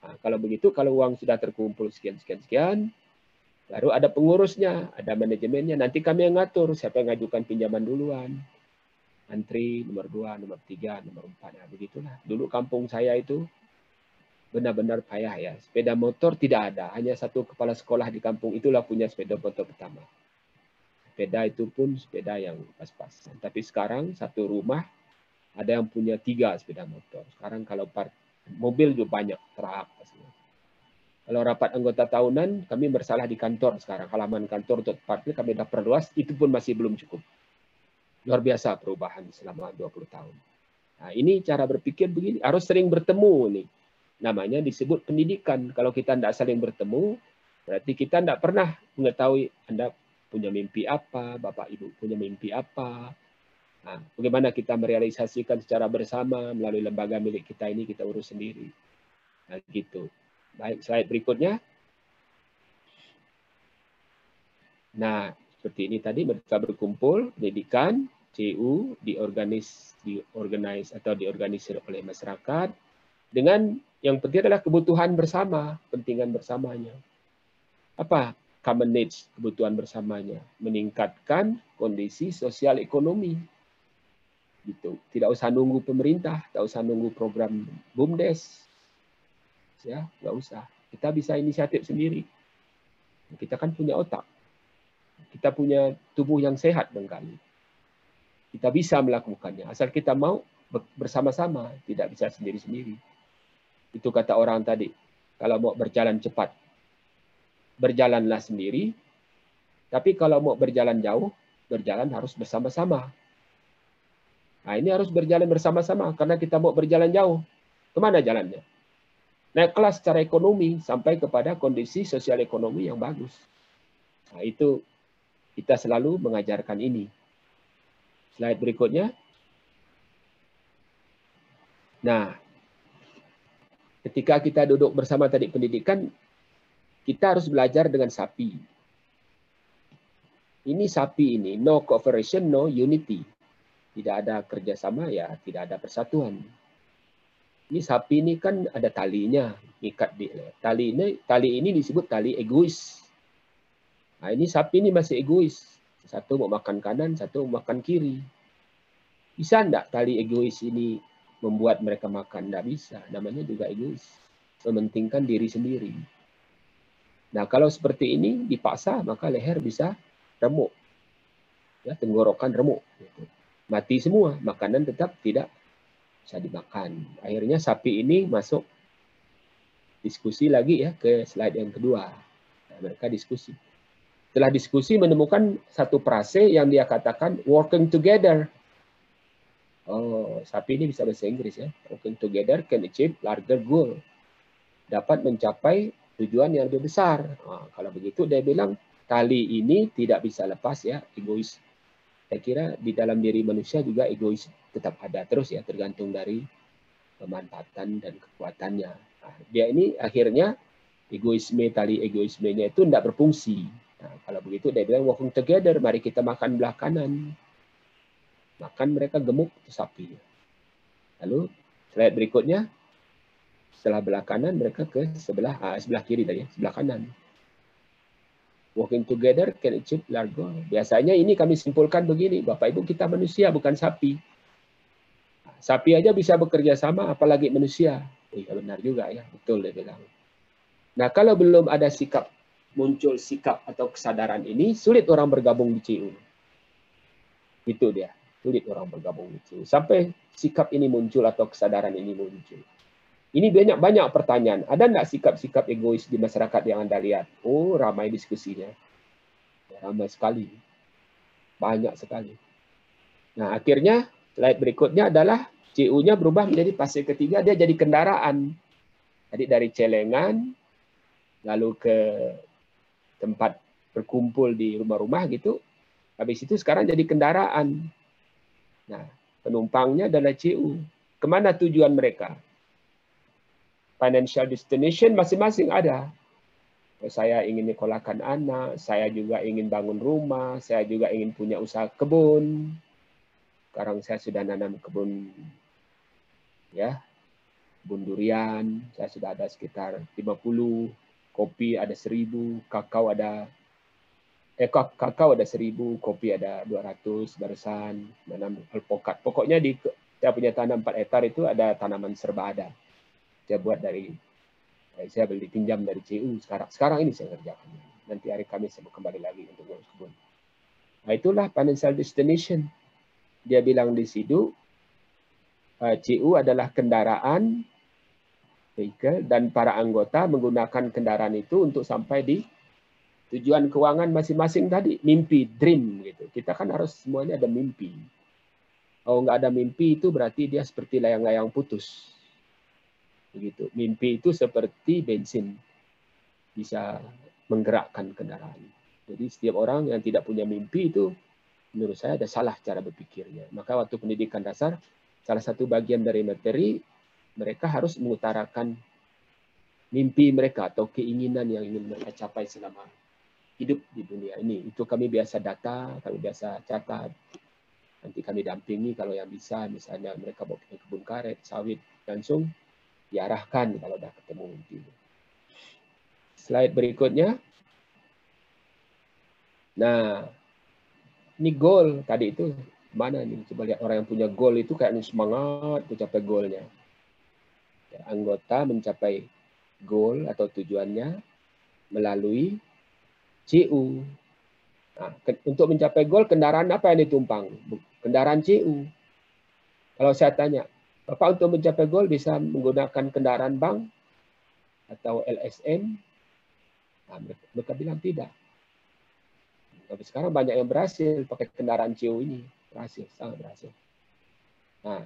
Nah, kalau begitu, kalau uang sudah terkumpul sekian-sekian-sekian, baru ada pengurusnya, ada manajemennya. Nanti kami yang ngatur siapa yang ngajukan pinjaman duluan. Antri nomor dua, nomor tiga, nomor empat. Nah, begitulah. Dulu kampung saya itu benar-benar payah ya. Sepeda motor tidak ada, hanya satu kepala sekolah di kampung itulah punya sepeda motor pertama. Sepeda itu pun sepeda yang pas-pasan. Tapi sekarang satu rumah ada yang punya tiga sepeda motor. Sekarang kalau part, mobil juga banyak, truk. Kalau rapat anggota tahunan, kami bersalah di kantor sekarang. Halaman kantor untuk parkir kami dah perluas, itu pun masih belum cukup. Luar biasa perubahan selama 20 tahun. Nah, ini cara berpikir begini, harus sering bertemu nih namanya disebut pendidikan. Kalau kita tidak saling bertemu, berarti kita tidak pernah mengetahui Anda punya mimpi apa, Bapak Ibu punya mimpi apa. Nah, bagaimana kita merealisasikan secara bersama melalui lembaga milik kita ini kita urus sendiri. Nah, gitu. Baik, slide berikutnya. Nah, seperti ini tadi mereka berkumpul pendidikan CU diorganis diorganize atau diorganisir oleh masyarakat dengan yang penting adalah kebutuhan bersama, pentingan bersamanya. Apa common needs, kebutuhan bersamanya? Meningkatkan kondisi sosial ekonomi. Gitu. Tidak usah nunggu pemerintah, tidak usah nunggu program BUMDes. Ya, nggak usah. Kita bisa inisiatif sendiri. Kita kan punya otak. Kita punya tubuh yang sehat barangkali. Kita bisa melakukannya. Asal kita mau bersama-sama, tidak bisa sendiri-sendiri. Itu kata orang tadi. Kalau mau berjalan cepat, berjalanlah sendiri. Tapi kalau mau berjalan jauh, berjalan harus bersama-sama. Nah, ini harus berjalan bersama-sama karena kita mau berjalan jauh. Ke mana jalannya? Naik kelas secara ekonomi sampai kepada kondisi sosial ekonomi yang bagus. Nah, itu kita selalu mengajarkan ini. Slide berikutnya. Nah, ketika kita duduk bersama tadi pendidikan, kita harus belajar dengan sapi. Ini sapi ini, no cooperation, no unity. Tidak ada kerjasama, ya tidak ada persatuan. Ini sapi ini kan ada talinya, ikat di tali ini tali ini disebut tali egois. Nah, ini sapi ini masih egois. Satu mau makan kanan, satu mau makan kiri. Bisa enggak tali egois ini membuat mereka makan? Enggak bisa. Namanya juga egois. Mementingkan diri sendiri. Nah, kalau seperti ini dipaksa, maka leher bisa remuk. Ya, tenggorokan remuk. Mati semua. Makanan tetap tidak bisa dimakan. Akhirnya sapi ini masuk diskusi lagi ya ke slide yang kedua. Nah, mereka diskusi. Setelah diskusi menemukan satu frase yang dia katakan working together. Oh, sapi ini bisa bahasa Inggris ya. Working together can achieve larger goal. Dapat mencapai tujuan yang lebih besar. Nah, kalau begitu dia bilang tali ini tidak bisa lepas ya egois saya kira di dalam diri manusia juga egois tetap ada terus ya tergantung dari pemanfaatan dan kekuatannya. Nah, dia ini akhirnya egoisme tali egoismenya itu tidak berfungsi. Nah, kalau begitu dia bilang working together, mari kita makan belah kanan. Makan mereka gemuk itu sapi. Lalu slide berikutnya setelah belah kanan mereka ke sebelah ah, sebelah kiri tadi, sebelah kanan. Working together can achieve large goal. Biasanya ini kami simpulkan begini, Bapak Ibu kita manusia bukan sapi. Sapi aja bisa bekerja sama, apalagi manusia. Iya benar juga ya, betul dia bilang. Nah kalau belum ada sikap muncul sikap atau kesadaran ini, sulit orang bergabung di CU. Itu dia, sulit orang bergabung di CU. Sampai sikap ini muncul atau kesadaran ini muncul. Ini banyak banyak pertanyaan. Ada enggak sikap-sikap egois di masyarakat yang Anda lihat? Oh, ramai diskusinya. Ramai sekali. Banyak sekali. Nah, akhirnya slide berikutnya adalah CU-nya berubah menjadi fase ketiga, dia jadi kendaraan. Jadi dari celengan, lalu ke tempat berkumpul di rumah-rumah gitu. Habis itu sekarang jadi kendaraan. Nah, penumpangnya adalah CU. Ke mana tujuan mereka? financial destination masing-masing ada. Saya ingin nyekolahkan anak, saya juga ingin bangun rumah, saya juga ingin punya usaha kebun. Sekarang saya sudah nanam kebun ya, kebun durian, saya sudah ada sekitar 50, kopi ada 1000, kakao ada eh kakao ada 1000, kopi ada 200 barusan, nanam alpokat. Pokoknya di saya punya tanam 4 hektar itu ada tanaman serba ada. Saya buat dari eh, saya beli pinjam dari CU sekarang. Sekarang ini saya kerjakan. Nanti hari Kamis saya kembali lagi untuk ngurus kebun. Nah itulah financial destination. Dia bilang di situ eh, CU adalah kendaraan vehicle dan para anggota menggunakan kendaraan itu untuk sampai di tujuan keuangan masing-masing tadi mimpi dream gitu kita kan harus semuanya ada mimpi kalau nggak ada mimpi itu berarti dia seperti layang-layang putus Begitu. Mimpi itu seperti bensin bisa menggerakkan kendaraan. Jadi setiap orang yang tidak punya mimpi itu menurut saya ada salah cara berpikirnya. Maka waktu pendidikan dasar salah satu bagian dari materi mereka harus mengutarakan mimpi mereka atau keinginan yang ingin mereka capai selama hidup di dunia ini. Itu kami biasa data, kami biasa catat. Nanti kami dampingi kalau yang bisa, misalnya mereka mau kebun karet, sawit, langsung diarahkan kalau udah ketemu. Slide berikutnya. Nah, ini goal tadi itu mana nih? Coba lihat orang yang punya goal itu kayak semangat mencapai goalnya. Ya, anggota mencapai goal atau tujuannya melalui CU. Nah, untuk mencapai goal, kendaraan apa yang ditumpang? Kendaraan CU. Kalau saya tanya, Bapak untuk mencapai goal bisa menggunakan kendaraan bank atau LSM? Nah, mereka bilang tidak. Tapi sekarang banyak yang berhasil pakai kendaraan CU ini. Berhasil, sangat berhasil. Nah,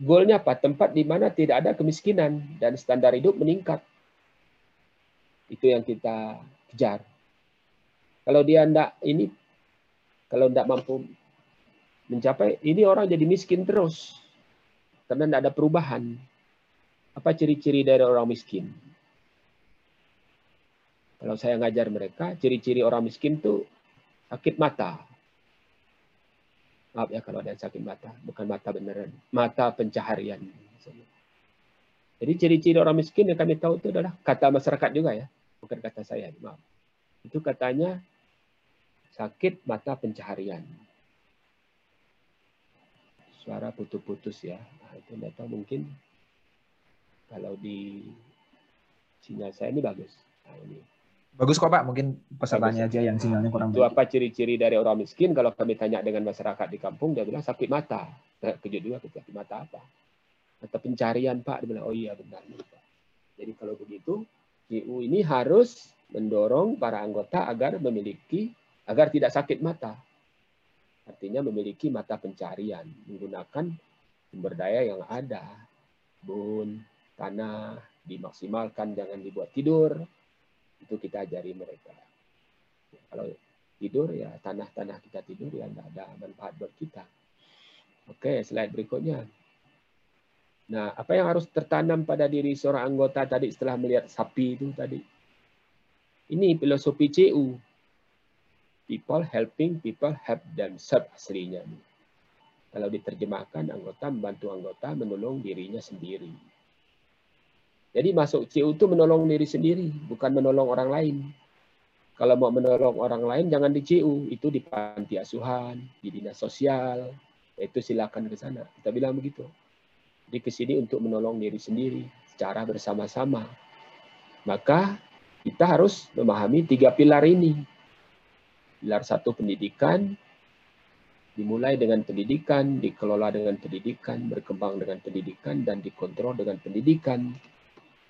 goalnya apa? Tempat di mana tidak ada kemiskinan dan standar hidup meningkat. Itu yang kita kejar. Kalau dia tidak ini, kalau tidak mampu mencapai, ini orang jadi miskin terus. Karena tidak ada perubahan. Apa ciri-ciri dari orang miskin? Kalau saya ngajar mereka, ciri-ciri orang miskin itu sakit mata. Maaf ya kalau ada sakit mata, bukan mata beneran, mata pencaharian. Jadi ciri-ciri orang miskin yang kami tahu itu adalah kata masyarakat juga ya, bukan kata saya. Maaf. Itu katanya sakit mata pencaharian. Suara putus-putus ya. Nah, itu tahu mungkin kalau di sinyal saya ini bagus. Nah, ini Bagus kok Pak, mungkin pesertanya aja yang sinyalnya kurang Itu apa ciri-ciri dari orang miskin? Kalau kami tanya dengan masyarakat di kampung, dia bilang sakit mata. Nah, kejut juga, sakit mata apa? Mata pencarian Pak, dia bilang, oh iya benar. Jadi kalau begitu, GU ini harus mendorong para anggota agar memiliki, agar tidak sakit mata. Artinya memiliki mata pencarian, menggunakan sumber daya yang ada. Bun, tanah, dimaksimalkan, jangan dibuat tidur, itu kita ajari mereka. Kalau tidur ya tanah-tanah kita tidur ya tidak ada manfaat buat kita. Oke, slide berikutnya. Nah, apa yang harus tertanam pada diri seorang anggota tadi setelah melihat sapi itu tadi? Ini filosofi CU. People helping people help themselves aslinya. Kalau diterjemahkan, anggota membantu anggota menolong dirinya sendiri. Jadi masuk CU itu menolong diri sendiri, bukan menolong orang lain. Kalau mau menolong orang lain jangan di CU, itu di panti asuhan, di dinas sosial, itu silakan ke sana. Kita bilang begitu. Jadi ke sini untuk menolong diri sendiri secara bersama-sama. Maka kita harus memahami tiga pilar ini. Pilar satu pendidikan, dimulai dengan pendidikan, dikelola dengan pendidikan, berkembang dengan pendidikan, dan dikontrol dengan pendidikan.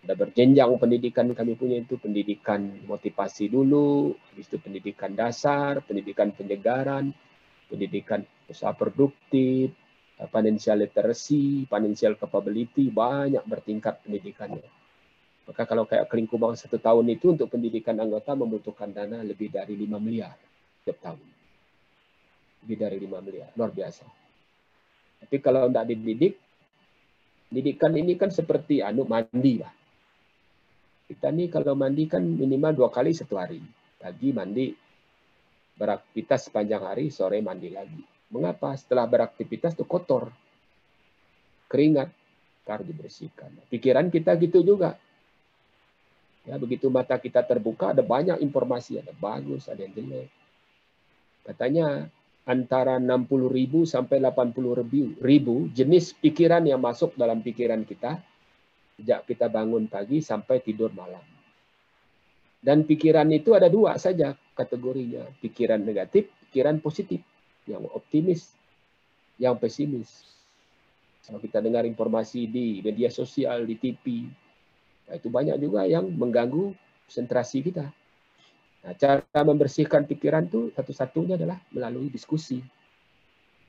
Ada berjenjang pendidikan kami punya itu pendidikan motivasi dulu, habis itu pendidikan dasar, pendidikan penyegaran, pendidikan usaha produktif, financial literacy, financial capability, banyak bertingkat pendidikannya. Maka kalau kayak Kelingkubang satu tahun itu untuk pendidikan anggota membutuhkan dana lebih dari 5 miliar setiap tahun. Lebih dari 5 miliar, luar biasa. Tapi kalau tidak dididik, pendidikan ini kan seperti anu mandi lah. Kita nih kalau mandi kan minimal dua kali satu hari. Pagi mandi, beraktivitas sepanjang hari, sore mandi lagi. Mengapa? Setelah beraktivitas itu kotor. Keringat, harus dibersihkan. Pikiran kita gitu juga. Ya, begitu mata kita terbuka, ada banyak informasi. Ada bagus, ada yang jelek. Katanya antara 60 ribu sampai 80 ribu, jenis pikiran yang masuk dalam pikiran kita sejak kita bangun pagi sampai tidur malam. Dan pikiran itu ada dua saja kategorinya. Pikiran negatif, pikiran positif. Yang optimis, yang pesimis. Kalau kita dengar informasi di media sosial, di TV, nah itu banyak juga yang mengganggu konsentrasi kita. Nah, cara membersihkan pikiran itu satu-satunya adalah melalui diskusi,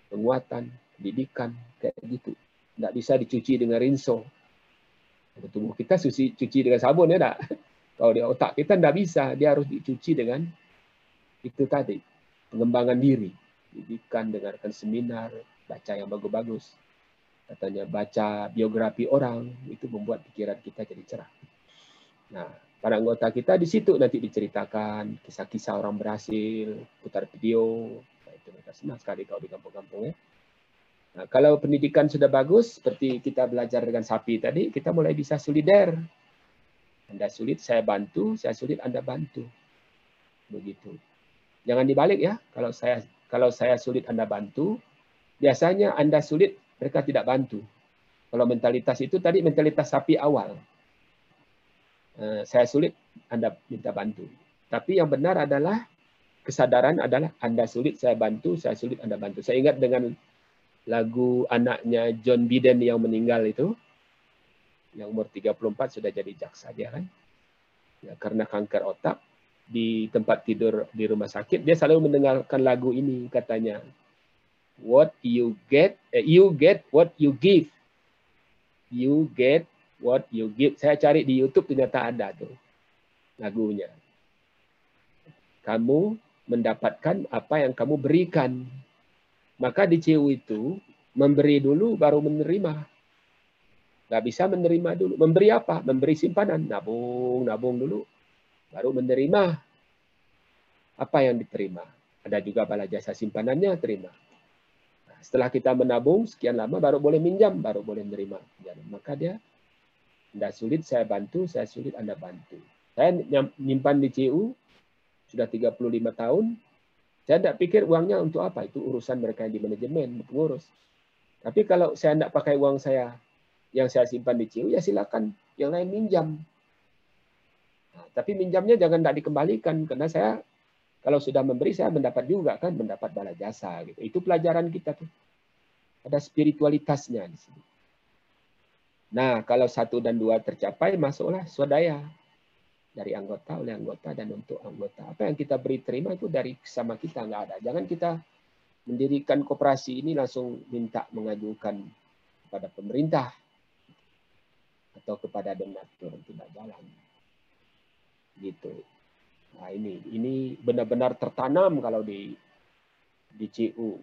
penguatan, pendidikan, kayak gitu. Tidak bisa dicuci dengan rinso, tubuh kita suci cuci dengan sabun ya tak? Kalau di otak kita tidak bisa, dia harus dicuci dengan itu tadi pengembangan diri, didikan, dengarkan seminar, baca yang bagus-bagus. Katanya baca biografi orang itu membuat pikiran kita jadi cerah. Nah, para anggota kita di situ nanti diceritakan kisah-kisah orang berhasil, putar video. Nah, itu mereka senang sekali kalau di kampung-kampung ya. Nah, kalau pendidikan sudah bagus, seperti kita belajar dengan sapi tadi, kita mulai bisa solider. Anda sulit, saya bantu, saya sulit, Anda bantu. Begitu. Jangan dibalik ya. Kalau saya kalau saya sulit, Anda bantu. Biasanya Anda sulit, mereka tidak bantu. Kalau mentalitas itu tadi mentalitas sapi awal. Eh, saya sulit, Anda minta bantu. Tapi yang benar adalah kesadaran adalah Anda sulit, saya bantu, saya sulit, Anda bantu. Saya ingat dengan lagu anaknya John Biden yang meninggal itu, yang umur 34 sudah jadi jaksa dia kan. Ya, karena kanker otak di tempat tidur di rumah sakit, dia selalu mendengarkan lagu ini katanya. What you get, eh, you get what you give. You get what you give. Saya cari di YouTube ternyata ada tuh lagunya. Kamu mendapatkan apa yang kamu berikan. Maka di CU itu memberi dulu baru menerima. Nggak bisa menerima dulu. Memberi apa? Memberi simpanan. Nabung, nabung dulu. Baru menerima apa yang diterima. Ada juga bala jasa simpanannya terima. Nah, setelah kita menabung sekian lama baru boleh minjam, baru boleh menerima. Maka dia tidak sulit saya bantu, saya sulit Anda bantu. Saya nyimpan di CU sudah 35 tahun. Saya tidak pikir uangnya untuk apa. Itu urusan mereka yang di manajemen, pengurus. Tapi kalau saya tidak pakai uang saya yang saya simpan di CIU, ya silakan yang lain minjam. Nah, tapi minjamnya jangan tidak dikembalikan karena saya kalau sudah memberi saya mendapat juga kan mendapat bala jasa gitu. Itu pelajaran kita tuh. Ada spiritualitasnya di sini. Nah, kalau satu dan dua tercapai, masuklah swadaya dari anggota oleh anggota dan untuk anggota. Apa yang kita beri terima itu dari sama kita nggak ada. Jangan kita mendirikan koperasi ini langsung minta mengajukan kepada pemerintah atau kepada donatur tidak jalan. Gitu. Nah ini ini benar-benar tertanam kalau di di CU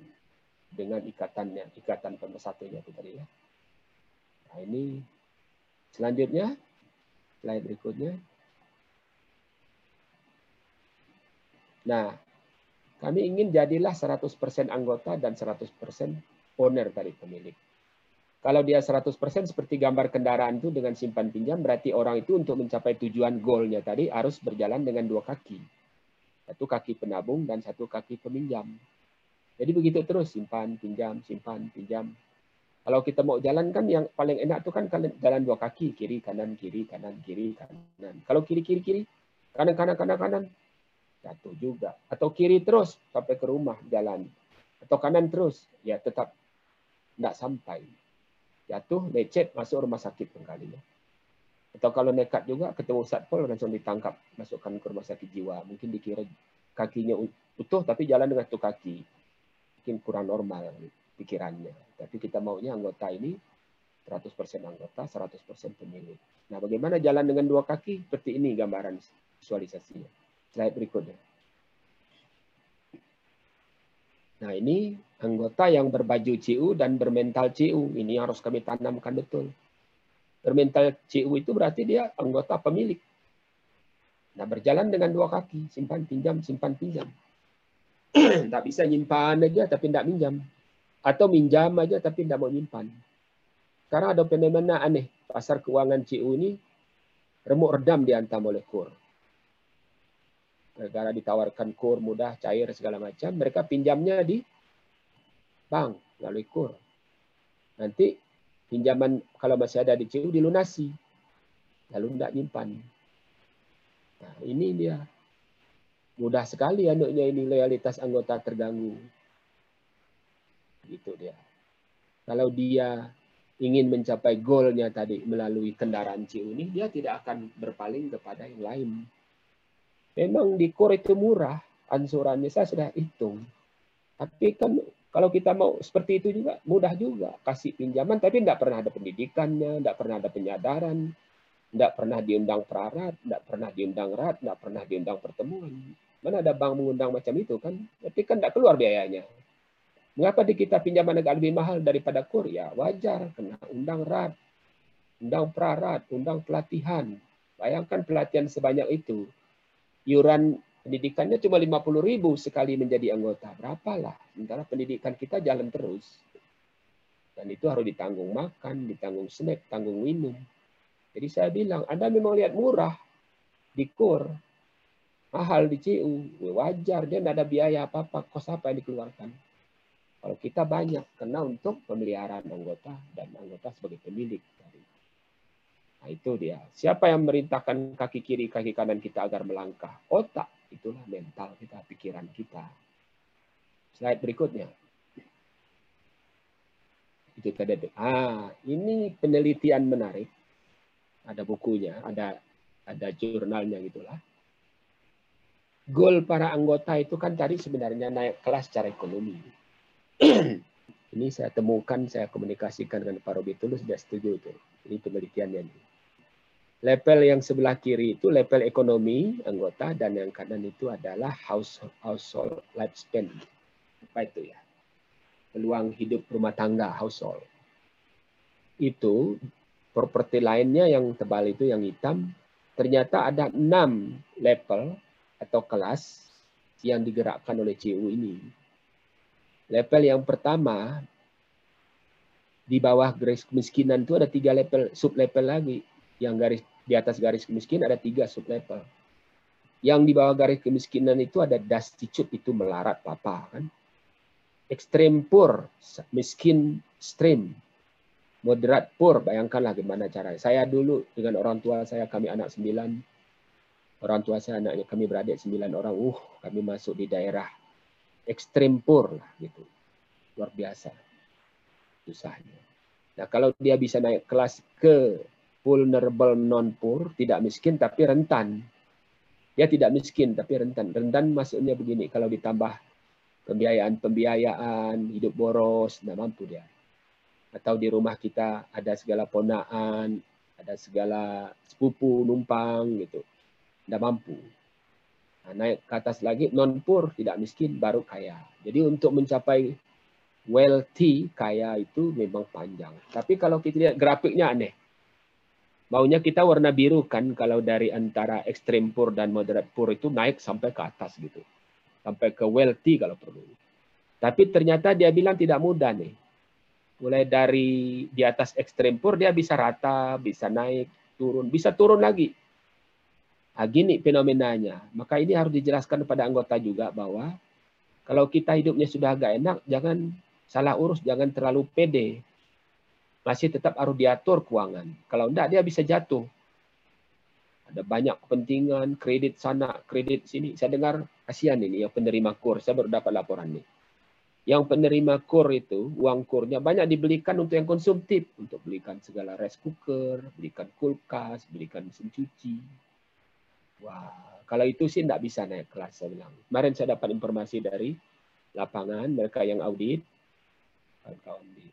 dengan ikatannya, ikatan pemersatunya itu tadi ya. Nah ini selanjutnya slide berikutnya. Nah, kami ingin jadilah 100% anggota dan 100% owner dari pemilik. Kalau dia 100% seperti gambar kendaraan itu dengan simpan pinjam, berarti orang itu untuk mencapai tujuan goalnya tadi harus berjalan dengan dua kaki. Satu kaki penabung dan satu kaki peminjam. Jadi begitu terus, simpan, pinjam, simpan, pinjam. Kalau kita mau jalan kan yang paling enak itu kan jalan dua kaki, kiri, kanan, kiri, kanan, kiri, kanan. Kalau kiri, kiri, kiri, kanan, kanan, kanan, kanan, jatuh juga. Atau kiri terus sampai ke rumah jalan. Atau kanan terus, ya tetap tidak sampai jatuh, lecet, masuk rumah sakit kali ya. Atau kalau nekat juga ketemu satpol langsung ditangkap, masukkan ke rumah sakit jiwa. Mungkin dikira kakinya utuh tapi jalan dengan satu kaki. Mungkin kurang normal pikirannya. Tapi kita maunya anggota ini 100% anggota, 100% pemilik. Nah, bagaimana jalan dengan dua kaki? Seperti ini gambaran visualisasinya. Slide berikutnya. Nah, ini anggota yang berbaju CU dan bermental CU. Ini harus kami tanamkan betul. Bermental CU itu berarti dia anggota pemilik. Nah, berjalan dengan dua kaki, simpan pinjam, simpan pinjam. Tidak bisa nyimpan aja tapi tidak minjam. Atau minjam aja tapi tidak mau nyimpan. Sekarang ada fenomena aneh. Pasar keuangan CU ini remuk redam diantam oleh KUR negara ditawarkan kur mudah, cair segala macam, mereka pinjamnya di bank melalui kur. Nanti pinjaman kalau masih ada di CU dilunasi, lalu tidak nyimpan. Nah, ini dia mudah sekali anaknya ini loyalitas anggota terganggu. Gitu dia. Kalau dia ingin mencapai goalnya tadi melalui kendaraan CU ini, dia tidak akan berpaling kepada yang lain. Memang di core itu murah, ansurannya saya sudah hitung. Tapi kan kalau kita mau seperti itu juga mudah juga kasih pinjaman, tapi tidak pernah ada pendidikannya, tidak pernah ada penyadaran, tidak pernah diundang prarat, tidak pernah diundang rat, tidak pernah diundang pertemuan. Mana ada bank mengundang macam itu kan? Tapi kan tidak keluar biayanya. Mengapa di kita pinjaman agak lebih mahal daripada kur? Ya wajar, kena undang rat, undang prarat, undang pelatihan. Bayangkan pelatihan sebanyak itu iuran pendidikannya cuma 50 ribu sekali menjadi anggota. Berapalah. Sementara pendidikan kita jalan terus. Dan itu harus ditanggung makan, ditanggung snack, tanggung minum. Jadi saya bilang, Anda memang lihat murah di KUR, mahal di CU, wajar, dia tidak ada biaya apa-apa, kos apa yang dikeluarkan. Kalau kita banyak, karena untuk pemeliharaan anggota dan anggota sebagai pemilik. Nah, itu dia. Siapa yang merintahkan kaki kiri, kaki kanan kita agar melangkah? Otak. Itulah mental kita, pikiran kita. Slide berikutnya. Itu tadi. Ah, ini penelitian menarik. Ada bukunya, ada ada jurnalnya gitulah. Goal para anggota itu kan tadi sebenarnya naik kelas secara ekonomi. ini saya temukan, saya komunikasikan dengan Pak Robi Tulus, dia setuju itu. Ini penelitiannya. Ini. Level yang sebelah kiri itu level ekonomi anggota dan yang kanan itu adalah house, household lifespan. Apa itu ya? Peluang hidup rumah tangga household. Itu properti lainnya yang tebal itu yang hitam ternyata ada enam level atau kelas yang digerakkan oleh CU ini. Level yang pertama di bawah garis kemiskinan itu ada tiga level sub level lagi yang garis di atas garis kemiskinan ada tiga sub level. Yang di bawah garis kemiskinan itu ada destitute itu melarat papa kan. Ekstrem poor, miskin stream. Moderat poor, bayangkanlah gimana caranya. Saya dulu dengan orang tua saya, kami anak sembilan. Orang tua saya anaknya, kami beradik sembilan orang. Uh, kami masuk di daerah ekstrem poor lah gitu. Luar biasa. Susahnya. Nah kalau dia bisa naik kelas ke vulnerable non poor, tidak miskin tapi rentan. Dia tidak miskin tapi rentan. Rentan maksudnya begini, kalau ditambah pembiayaan-pembiayaan, hidup boros, tidak mampu dia. Atau di rumah kita ada segala ponaan, ada segala sepupu numpang gitu. Tidak mampu. Naik ke atas lagi non poor tidak miskin baru kaya. Jadi untuk mencapai wealthy kaya itu memang panjang. Tapi kalau kita lihat grafiknya aneh. Maunya kita warna biru kan kalau dari antara extreme poor dan moderate poor itu naik sampai ke atas gitu. Sampai ke wealthy kalau perlu. Tapi ternyata dia bilang tidak mudah nih. Mulai dari di atas extreme poor dia bisa rata, bisa naik, turun, bisa turun lagi. Nah, gini fenomenanya. Maka ini harus dijelaskan kepada anggota juga bahwa kalau kita hidupnya sudah agak enak, jangan salah urus, jangan terlalu pede masih tetap harus diatur keuangan. Kalau enggak dia bisa jatuh. Ada banyak kepentingan, kredit sana, kredit sini. Saya dengar kasihan ini yang penerima kur. Saya baru dapat laporan ini. Yang penerima kur itu, uang kurnya banyak dibelikan untuk yang konsumtif. Untuk belikan segala rice cooker, belikan kulkas, belikan mesin cuci. Wah, kalau itu sih enggak bisa naik kelas, saya bilang. Kemarin saya dapat informasi dari lapangan, mereka yang audit, kawan-kawan di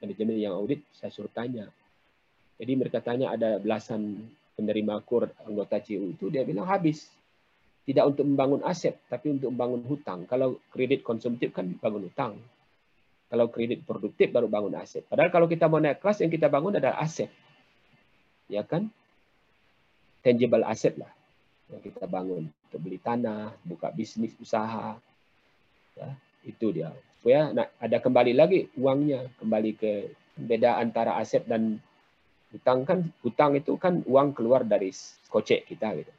manajemen yang audit saya suruh tanya. Jadi mereka tanya ada belasan penerima kur anggota CU itu dia bilang habis. Tidak untuk membangun aset, tapi untuk membangun hutang. Kalau kredit konsumtif kan bangun hutang. Kalau kredit produktif baru bangun aset. Padahal kalau kita mau naik kelas yang kita bangun adalah aset. Ya kan? Tangible aset lah yang kita bangun. Untuk beli tanah, buka bisnis, usaha. Ya, itu dia supaya nak ada kembali lagi uangnya kembali ke beda antara aset dan hutang kan hutang itu kan uang keluar dari kocek kita gitu.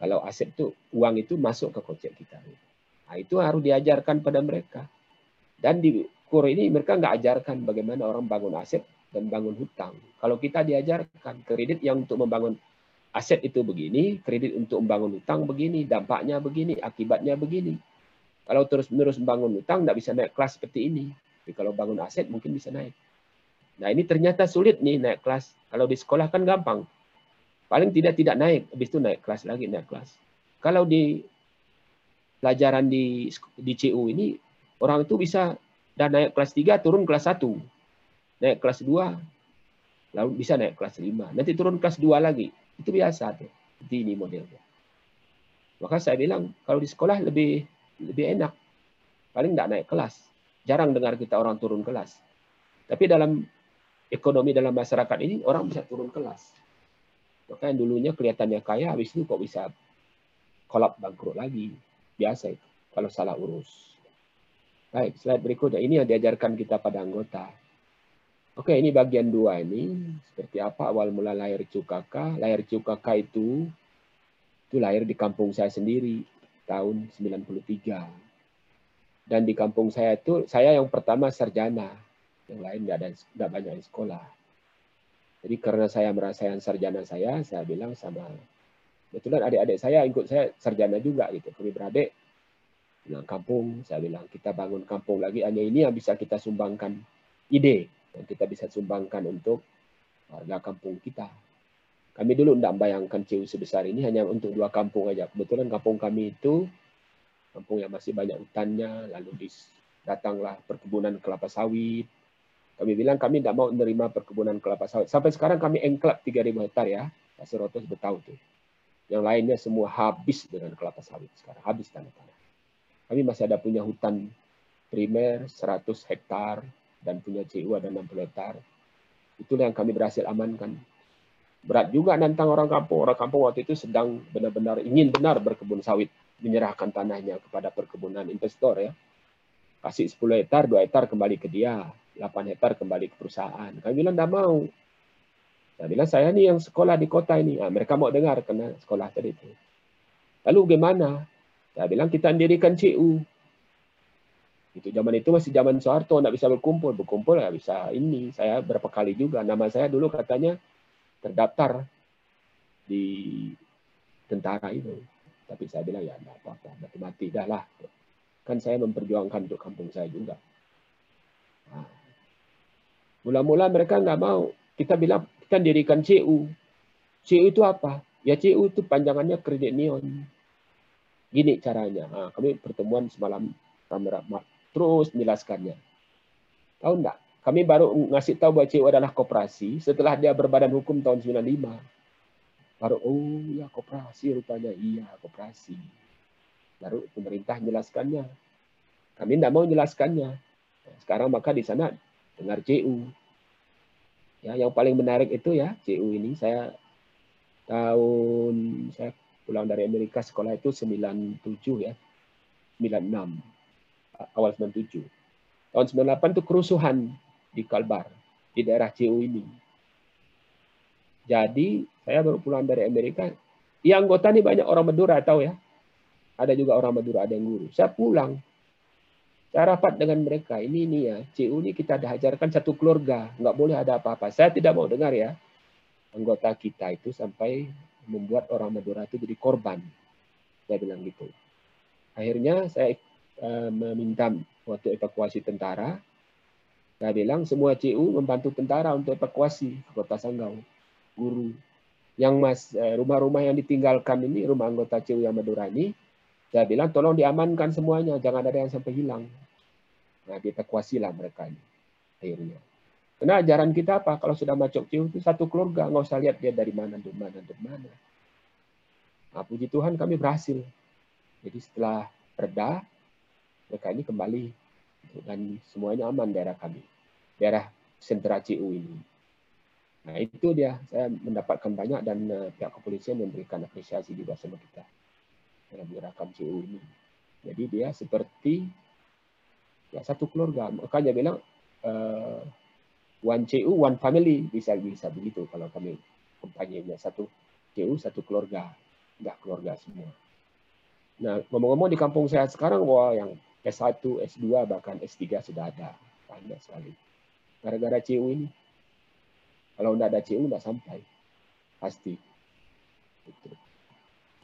Kalau aset itu uang itu masuk ke kocek kita. Gitu. Nah, itu harus diajarkan pada mereka. Dan di kur ini mereka nggak ajarkan bagaimana orang bangun aset dan bangun hutang. Kalau kita diajarkan kredit yang untuk membangun aset itu begini, kredit untuk membangun hutang begini, dampaknya begini, akibatnya begini. Kalau terus-menerus membangun utang, tidak bisa naik kelas seperti ini. Tapi kalau bangun aset, mungkin bisa naik. Nah ini ternyata sulit nih naik kelas. Kalau di sekolah kan gampang. Paling tidak tidak naik, habis itu naik kelas lagi, naik kelas. Kalau di pelajaran di di CU ini, orang itu bisa dan naik kelas 3, turun kelas 1. Naik kelas 2, lalu bisa naik kelas 5. Nanti turun kelas 2 lagi. Itu biasa tuh. Ini modelnya. Maka saya bilang, kalau di sekolah lebih lebih enak. Paling tidak naik kelas. Jarang dengar kita orang turun kelas. Tapi dalam ekonomi dalam masyarakat ini orang bisa turun kelas. Maka yang dulunya kelihatannya kaya, habis itu kok bisa kolap bangkrut lagi. Biasa itu kalau salah urus. Baik, slide berikutnya. Ini yang diajarkan kita pada anggota. Oke, ini bagian dua ini. Seperti apa awal mula lahir Cukaka. Lahir Cukaka itu itu lahir di kampung saya sendiri tahun 93. Dan di kampung saya itu saya yang pertama sarjana, yang lain nggak ada nggak banyak di sekolah. Jadi karena saya merasa yang sarjana saya, saya bilang sama betulan adik-adik saya ikut saya sarjana juga gitu. Kami beradik bilang kampung, saya bilang kita bangun kampung lagi. Hanya ini yang bisa kita sumbangkan ide yang kita bisa sumbangkan untuk warga kampung kita. Kami dulu tidak bayangkan CU sebesar ini hanya untuk dua kampung aja. Kebetulan kampung kami itu kampung yang masih banyak hutannya, lalu datanglah perkebunan kelapa sawit. Kami bilang kami tidak mau menerima perkebunan kelapa sawit. Sampai sekarang kami engklap 3.000 hektar ya. Pak Suroto tahu tuh. Yang lainnya semua habis dengan kelapa sawit sekarang. Habis tanah-tanah. Kami masih ada punya hutan primer 100 hektar dan punya CU ada 60 hektar. Itulah yang kami berhasil amankan berat juga nantang orang kampung. Orang kampung waktu itu sedang benar-benar ingin benar berkebun sawit, menyerahkan tanahnya kepada perkebunan investor ya. Kasih 10 hektar, 2 hektar kembali ke dia, 8 hektar kembali ke perusahaan. Kami bilang tidak mau. Saya bilang saya nih yang sekolah di kota ini. Nah, mereka mau dengar karena sekolah tadi itu. Lalu gimana? Saya bilang kita mendirikan CU. Itu zaman itu masih zaman Soeharto, tidak bisa berkumpul. Berkumpul nggak bisa ini. Saya berapa kali juga. Nama saya dulu katanya terdaftar di tentara itu. Tapi saya bilang ya enggak apa-apa, mati mati dah lah. Kan saya memperjuangkan untuk kampung saya juga. Nah, mula-mula mereka nggak mau. Kita bilang kita dirikan CU. CU itu apa? Ya CU itu panjangannya kredit neon. Gini caranya. Nah, kami pertemuan semalam terus menjelaskannya. Tahu enggak? Kami baru ngasih tahu bahwa CU adalah koperasi setelah dia berbadan hukum tahun 95. Baru, oh ya koperasi rupanya. Iya, koperasi. Baru pemerintah menjelaskannya. Kami tidak mau menjelaskannya. Sekarang maka di sana dengar CU. Ya, yang paling menarik itu ya CU ini saya tahun saya pulang dari Amerika sekolah itu 97 ya. 96 awal 97. Tahun 98 itu kerusuhan di Kalbar, di daerah CU ini. Jadi saya baru pulang dari Amerika. Yang anggota ini banyak orang Madura, tahu ya? Ada juga orang Madura, ada yang guru. Saya pulang. Saya rapat dengan mereka. Ini ini ya, CU ini kita diajarkan satu keluarga. Nggak boleh ada apa-apa. Saya tidak mau dengar ya. Anggota kita itu sampai membuat orang Madura itu jadi korban. Saya bilang gitu. Akhirnya saya uh, meminta waktu evakuasi tentara, saya bilang semua CU membantu tentara untuk evakuasi kota Sanggau. Guru. Yang mas eh, rumah-rumah yang ditinggalkan ini, rumah anggota CU yang Madura ini, saya bilang tolong diamankan semuanya, jangan ada yang sampai hilang. Nah, dievakuasilah mereka ini. Akhirnya. Karena ajaran kita apa? Kalau sudah masuk CU itu satu keluarga, nggak usah lihat dia dari mana, dari mana, dari mana. Nah, puji Tuhan kami berhasil. Jadi setelah reda, mereka ini kembali dan semuanya aman daerah kami, daerah sentra CU ini. Nah itu dia, saya mendapatkan banyak dan uh, pihak kepolisian memberikan apresiasi juga sama kita dalam gerakan CU ini. Jadi dia seperti ya satu keluarga. Makanya bilang uh, one CU, one family bisa bisa begitu kalau kami kampanyenya satu CU, satu keluarga, enggak keluarga semua. Nah ngomong-ngomong di kampung saya sekarang, wah yang S1, S2, bahkan S3 sudah ada. Banyak sekali. Gara-gara CU ini. Kalau tidak ada CU, tidak sampai. Pasti. Itu.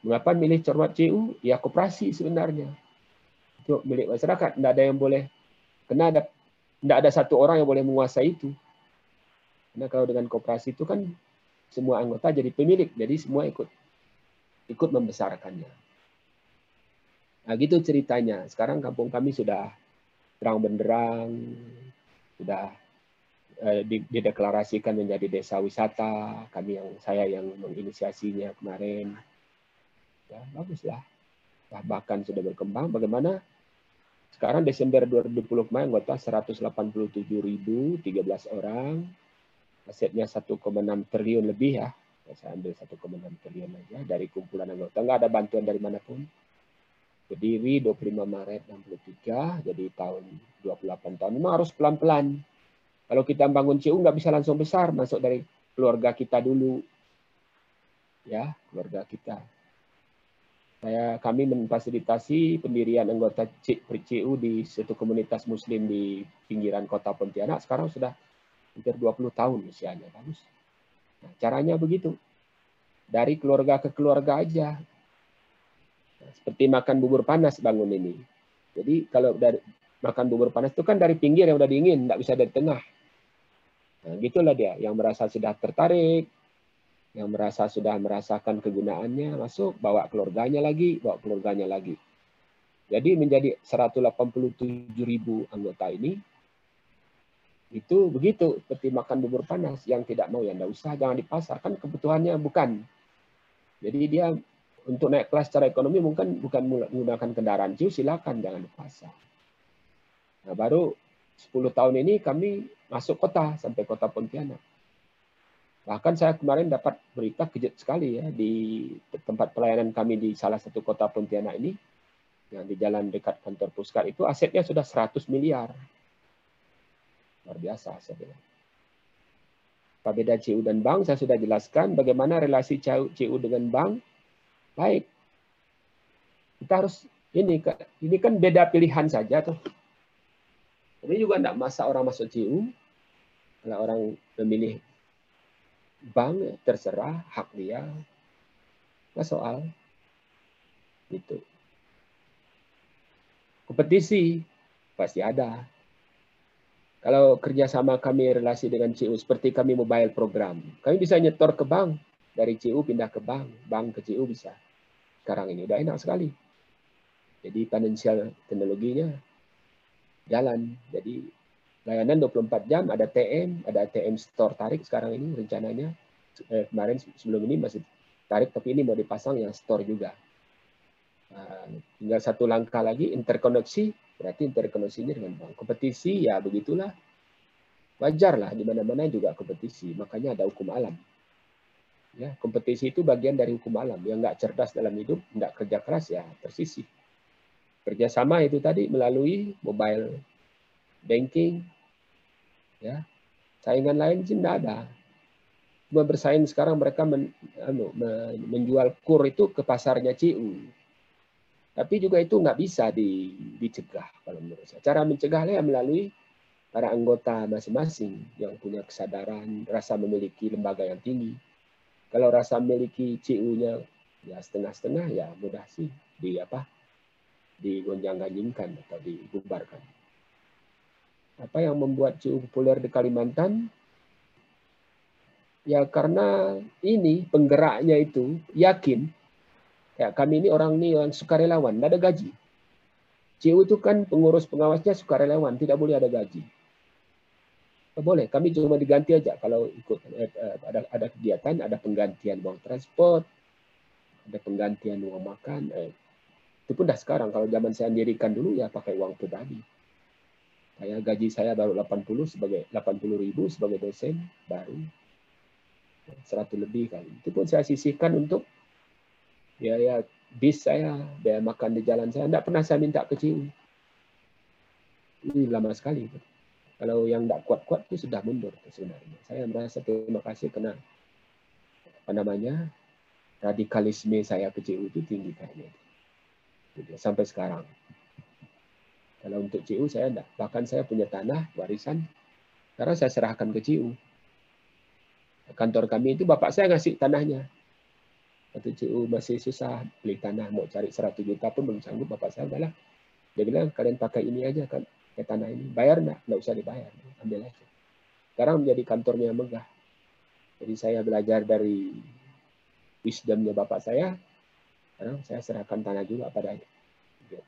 Mengapa milih cermat CU? Ya koperasi sebenarnya. Itu milik masyarakat. Tidak ada yang boleh. Karena ada, tidak ada satu orang yang boleh menguasai itu. Karena kalau dengan koperasi itu kan semua anggota jadi pemilik. Jadi semua ikut ikut membesarkannya. Nah, gitu ceritanya. Sekarang kampung kami sudah terang benderang, sudah eh, dideklarasikan menjadi desa wisata. Kami yang saya yang menginisiasinya kemarin. Ya, baguslah. Nah, bahkan sudah berkembang. Bagaimana? Sekarang Desember 2020 kemarin anggota 187.013 orang. Asetnya 1,6 triliun lebih ya. Saya ambil 1,6 triliun aja dari kumpulan anggota. Enggak ada bantuan dari mana pun berdiri 25 Maret 63, jadi tahun 28 tahun. Memang harus pelan-pelan. Kalau kita bangun CU nggak bisa langsung besar, masuk dari keluarga kita dulu. Ya, keluarga kita. Saya kami memfasilitasi pendirian anggota CU di satu komunitas muslim di pinggiran kota Pontianak. Sekarang sudah hampir 20 tahun usianya. Bagus. Nah, caranya begitu. Dari keluarga ke keluarga aja. Seperti makan bubur panas bangun ini. Jadi kalau dari makan bubur panas itu kan dari pinggir yang udah dingin, nggak bisa dari tengah. Nah, gitulah dia yang merasa sudah tertarik, yang merasa sudah merasakan kegunaannya, masuk bawa keluarganya lagi, bawa keluarganya lagi. Jadi menjadi 187 ribu anggota ini, itu begitu seperti makan bubur panas yang tidak mau yang tidak usah jangan dipasar kan kebutuhannya bukan jadi dia untuk naik kelas secara ekonomi mungkin bukan menggunakan kendaraan ciu silakan jangan dipasar nah baru 10 tahun ini kami masuk kota sampai kota Pontianak. Bahkan saya kemarin dapat berita kejut sekali ya di tempat pelayanan kami di salah satu kota Pontianak ini yang di jalan dekat kantor puskar itu asetnya sudah 100 miliar. Luar biasa asetnya. Apa beda CU dan bank saya sudah jelaskan bagaimana relasi CU dengan bank. Baik. Kita harus ini ini kan beda pilihan saja tuh. Ini juga tidak masa orang masuk CU. Kalau orang memilih bank, terserah, hak dia. Nggak soal. Itu. Kompetisi pasti ada. Kalau kerjasama kami relasi dengan CU seperti kami mobile program, kami bisa nyetor ke bank dari CU pindah ke bank, bank ke CU bisa. Sekarang ini udah enak sekali. Jadi financial teknologinya jalan. Jadi layanan 24 jam, ada TM, ada TM store tarik sekarang ini rencananya. Eh, kemarin sebelum ini masih tarik, tapi ini mau dipasang yang store juga. Nah, tinggal satu langkah lagi, interkoneksi, berarti interkoneksinya dengan bank. Kompetisi, ya begitulah. Wajar lah, di mana-mana juga kompetisi. Makanya ada hukum alam. Ya, kompetisi itu bagian dari hukum alam. Yang nggak cerdas dalam hidup, nggak kerja keras, ya tersisih. Kerjasama itu tadi melalui mobile banking, ya saingan lain sih tidak ada. Cuma bersaing sekarang mereka men, anu, menjual kur itu ke pasarnya CU. Tapi juga itu nggak bisa di, dicegah kalau menurut saya. Cara mencegahnya melalui para anggota masing-masing yang punya kesadaran, rasa memiliki lembaga yang tinggi. Kalau rasa memiliki CU-nya ya setengah-setengah ya mudah sih di apa digonjang-ganjingkan atau dibubarkan. Apa yang membuat CU populer di Kalimantan? Ya karena ini penggeraknya itu yakin ya kami ini orang ini yang sukarelawan, tidak ada gaji. CU itu kan pengurus pengawasnya sukarelawan, tidak boleh ada gaji. Boleh, kami cuma diganti aja kalau ikut eh, eh, ada ada kegiatan, ada penggantian uang transport, ada penggantian uang makan, eh, itu pun dah sekarang. Kalau zaman saya dirikan dulu ya pakai uang pribadi. Saya gaji saya baru 80 sebagai 80 ribu sebagai dosen baru 100 lebih kali. Itu pun saya sisihkan untuk ya ya bis saya, biaya makan di jalan saya. Tidak pernah saya minta ke CIU. Ini lama sekali. Kalau yang tidak kuat-kuat itu sudah mundur sebenarnya. Saya merasa terima kasih karena apa namanya radikalisme saya ke CIU itu tinggi kayaknya. Sampai sekarang. Kalau untuk CU saya enggak. Bahkan saya punya tanah warisan karena saya serahkan ke CU. Kantor kami itu bapak saya ngasih tanahnya. Waktu CU masih susah beli tanah mau cari 100 juta pun belum sanggup bapak saya adalah dia bilang kalian pakai ini aja kan ke tanah ini. Bayar enggak enggak usah dibayar. Ambil aja. Sekarang menjadi kantornya megah. Jadi saya belajar dari wisdomnya bapak saya. Sekarang saya serahkan tanah juga padanya.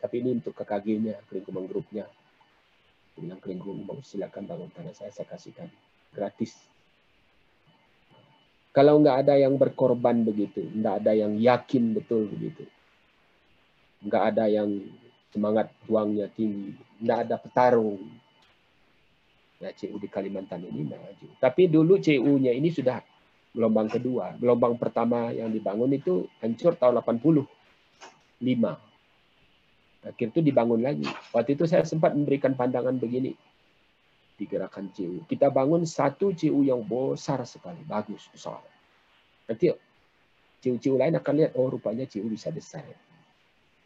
Tapi ini untuk KKG-nya, Kelingkuman Grupnya. Bilang Kelingkuman, silakan bangun tanah saya, saya kasihkan. Gratis. Kalau nggak ada yang berkorban begitu, nggak ada yang yakin betul begitu, nggak ada yang semangat juangnya tinggi, nggak ada petarung. Ya, CU di Kalimantan ini maju. Tapi dulu CU-nya ini sudah gelombang kedua. Gelombang pertama yang dibangun itu hancur tahun 85. Akhir itu dibangun lagi. Waktu itu saya sempat memberikan pandangan begini di gerakan CU. Kita bangun satu CU yang besar sekali, bagus, besar. Nanti CU-CU lain akan lihat, oh rupanya CU bisa besar.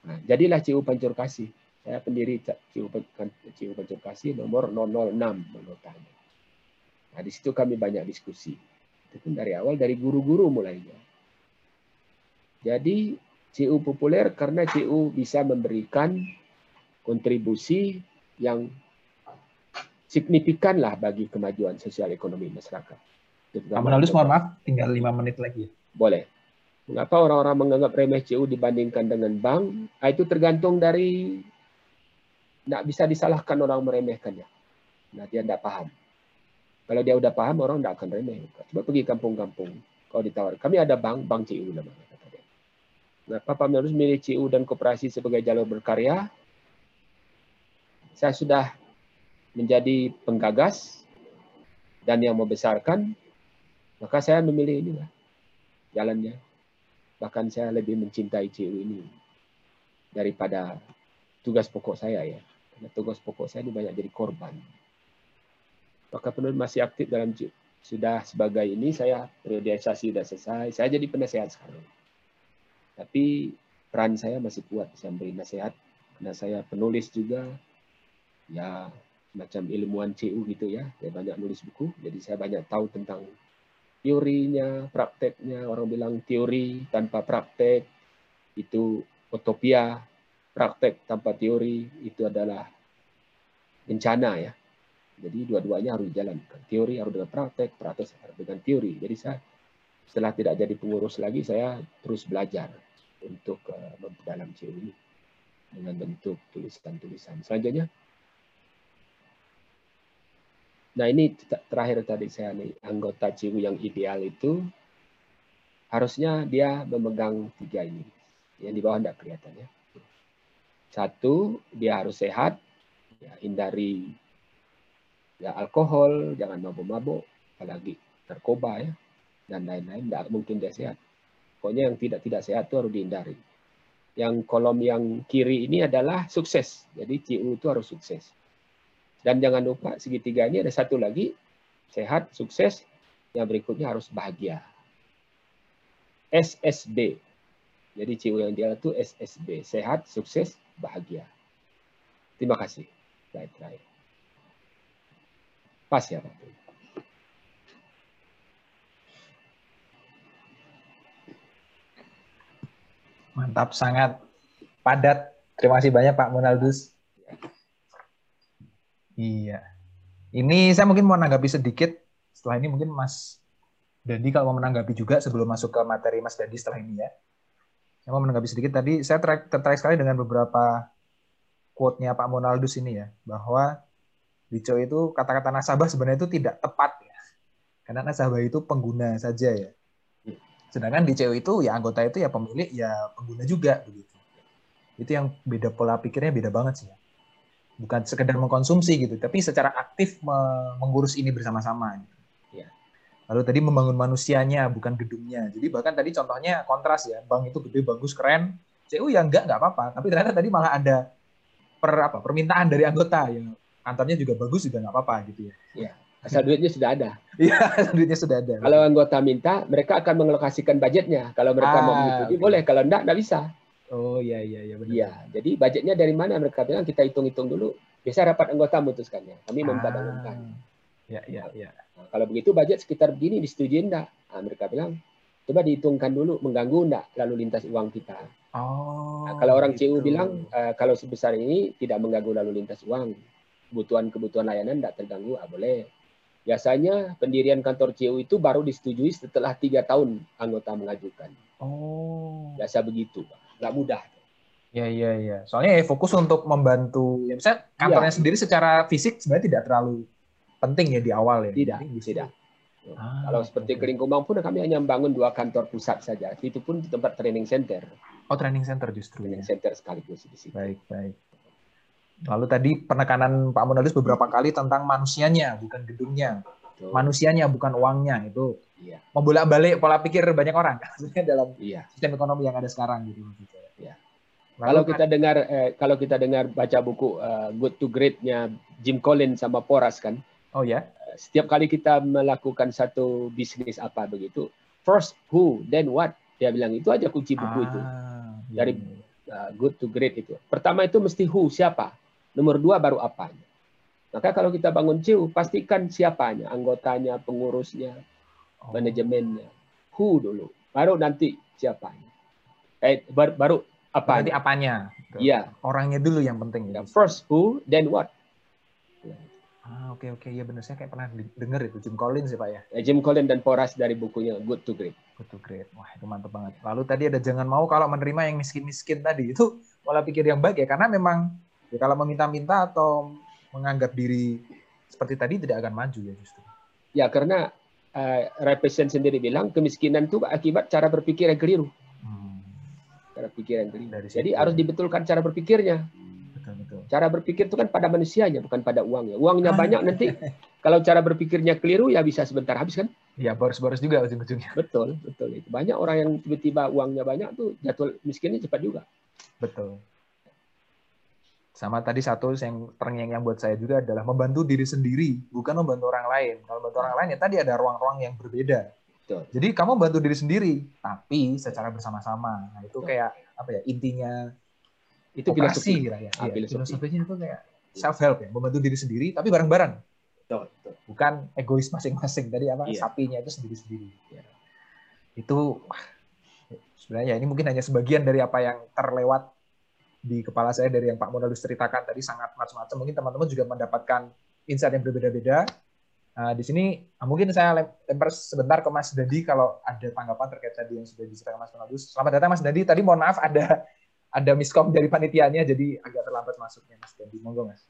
Nah, jadilah CU Pancur Kasih. Saya pendiri CU, CU Pancur Kasih nomor 006 menurut Nah, di situ kami banyak diskusi Itu pun dari awal dari guru-guru mulainya. Jadi CU populer karena CU bisa memberikan kontribusi yang signifikan lah bagi kemajuan sosial ekonomi masyarakat. Pak Menalus, mohon maaf, tinggal lima menit lagi. Boleh. Mengapa orang-orang menganggap remeh CU dibandingkan dengan bank? Ah, itu tergantung dari tidak bisa disalahkan orang meremehkannya. Nah, dia tidak paham. Kalau dia udah paham, orang tidak akan remeh. Coba pergi kampung-kampung. Kalau ditawar, kami ada bank, bank CU namanya. Nah, Papa harus milih CU dan koperasi sebagai jalur berkarya. Saya sudah menjadi penggagas dan yang membesarkan, maka saya memilih ini lah jalannya. Bahkan saya lebih mencintai CU ini daripada tugas pokok saya ya. Karena tugas pokok saya ini banyak jadi korban. Maka penulis masih aktif dalam CU. Sudah sebagai ini saya periodisasi sudah selesai. Saya jadi penasehat sekarang. Tapi peran saya masih kuat bisa memberi nasihat karena saya penulis juga ya macam ilmuwan CU gitu ya saya banyak nulis buku jadi saya banyak tahu tentang teorinya prakteknya. Orang bilang teori tanpa praktek itu utopia. Praktek tanpa teori itu adalah bencana ya. Jadi dua-duanya harus dijalankan. Teori harus dengan praktek praktek harus dengan teori. Jadi saya setelah tidak jadi pengurus lagi saya terus belajar untuk uh, memperdalam CU ini dengan bentuk tulisan-tulisan. Selanjutnya, nah ini terakhir tadi saya nih anggota CU yang ideal itu harusnya dia memegang tiga ini. Yang di bawah tidak kelihatan ya. Satu, dia harus sehat, ya, hindari ya alkohol, jangan mabuk-mabuk, apalagi narkoba ya, dan lain-lain. Tidak mungkin dia sehat. Pokoknya yang tidak tidak sehat itu harus dihindari. Yang kolom yang kiri ini adalah sukses. Jadi CU itu harus sukses. Dan jangan lupa segitiga ini ada satu lagi sehat, sukses. Yang berikutnya harus bahagia. SSB. Jadi CU yang dia itu SSB. Sehat, sukses, bahagia. Terima kasih. Baik, baik. Pas ya Pak. Mantap, sangat padat. Terima kasih banyak Pak Munaldus. Iya. Ini saya mungkin mau menanggapi sedikit. Setelah ini mungkin Mas Dandi kalau mau menanggapi juga sebelum masuk ke materi Mas Dandi setelah ini ya. Saya mau menanggapi sedikit tadi. Saya tertarik sekali dengan beberapa quote-nya Pak Monaldus ini ya. Bahwa di itu kata-kata nasabah sebenarnya itu tidak tepat ya. Karena nasabah itu pengguna saja ya. Sedangkan di CU itu ya anggota itu ya pemilik ya pengguna juga begitu. Itu yang beda pola pikirnya beda banget sih. Ya. Bukan sekedar mengkonsumsi gitu, tapi secara aktif mengurus ini bersama-sama. Gitu. Ya. Lalu tadi membangun manusianya bukan gedungnya. Jadi bahkan tadi contohnya kontras ya, bank itu gede bagus keren, CU ya enggak enggak apa-apa. Tapi ternyata tadi malah ada per apa permintaan dari anggota ya kantornya juga bagus juga nggak apa-apa gitu ya. Iya. Asal duitnya sudah ada. Iya, duitnya sudah ada. Kalau anggota minta, mereka akan mengalokasikan budgetnya. Kalau mereka ah, mau mengikuti, okay. boleh. Kalau enggak, enggak bisa. Oh iya iya iya benar. Iya, jadi budgetnya dari mana mereka bilang kita hitung-hitung dulu. Biasa rapat anggota memutuskannya. Kami meminta bangunkan. Iya iya iya. Nah, kalau begitu budget sekitar begini disetujui enggak? Nah, mereka bilang coba dihitungkan dulu mengganggu enggak lalu lintas uang kita. Oh. Nah, kalau orang gitu. CU bilang uh, kalau sebesar ini tidak mengganggu lalu lintas uang, kebutuhan-kebutuhan layanan tidak terganggu, ah boleh. Biasanya pendirian kantor CU itu baru disetujui setelah tiga tahun anggota mengajukan. Oh. Biasa begitu, nggak mudah. Ya, ya, ya. Soalnya ya fokus untuk membantu. Ya, misalnya kantornya ya. sendiri secara fisik sebenarnya tidak terlalu penting ya di awal ya. Tidak, tidak. Ah, Kalau seperti okay. Kelingkumbang pun kami hanya membangun dua kantor pusat saja. Itu pun di tempat training center. Oh, training center justru. Training ya. center sekaligus di situ. Baik, baik. Lalu tadi penekanan Pak Munadis beberapa kali tentang manusianya, bukan gedungnya. Betul. Manusianya, bukan uangnya. Itu iya. membolak-balik pola pikir banyak orang dalam iya. sistem ekonomi yang ada sekarang. Gitu. Iya. kalau kita kan, dengar, eh, kalau kita dengar baca buku uh, Good to Great-nya Jim Collins sama Poras kan. Oh ya. Setiap kali kita melakukan satu bisnis apa begitu, first who, then what. Dia bilang itu aja kunci buku ah, itu. Iya, Dari uh, Good to Great itu. Pertama itu mesti who, siapa Nomor dua baru apanya. Maka kalau kita bangun CIU, pastikan siapanya, anggotanya, pengurusnya. Oh. manajemennya. Who dulu, baru nanti siapa. Eh, baru apa? Nanti apanya? Iya. Orangnya dulu yang penting. Ya, first who, then what. Ah, oke okay, oke okay. ya benar saya kayak pernah denger itu Jim Collins ya Pak ya. ya Jim Collins dan Poras dari bukunya Good to Great. Good to Great. Wah, itu mantap banget. Lalu tadi ada jangan mau kalau menerima yang miskin-miskin tadi. Itu pola pikir yang baik ya karena memang ya kalau meminta-minta atau menganggap diri seperti tadi tidak akan maju ya justru. Ya karena uh, represent sendiri bilang kemiskinan itu akibat cara berpikir yang keliru. Hmm. Cara pikir yang keliru. Dari Jadi harus dibetulkan cara berpikirnya betul. Cara berpikir itu kan pada manusianya, bukan pada uangnya. Uangnya ah. banyak nanti, kalau cara berpikirnya keliru ya bisa sebentar habis kan? Ya boros-boros juga ujung-ujungnya. Betul, betul itu. Banyak orang yang tiba-tiba uangnya banyak tuh jatuh miskinnya cepat juga. Betul. Sama tadi satu yang terngiang yang buat saya juga adalah membantu diri sendiri, bukan membantu orang lain. Kalau membantu orang lain ya tadi ada ruang-ruang yang berbeda. Betul. Jadi kamu bantu diri sendiri, tapi secara bersama-sama. Nah, itu kayak apa ya intinya itu filosofi lah ya. Ah, iya, filosofinya itu kayak self help ya, membantu diri sendiri tapi bareng-bareng. Bukan egois masing-masing tadi apa iya. sapinya itu sendiri-sendiri. Ya. Itu sebenarnya ini mungkin hanya sebagian dari apa yang terlewat di kepala saya dari yang Pak Monalus ceritakan tadi sangat macam-macam. Mungkin teman-teman juga mendapatkan insight yang berbeda-beda. Nah, di sini ah, mungkin saya lempar sebentar ke Mas Dadi kalau ada tanggapan terkait tadi yang sudah diceritakan Mas Monalus. Selamat datang Mas Dadi. Tadi mohon maaf ada ada miskom dari panitianya jadi agak terlambat masuknya Mas Dendi. Monggo Mas.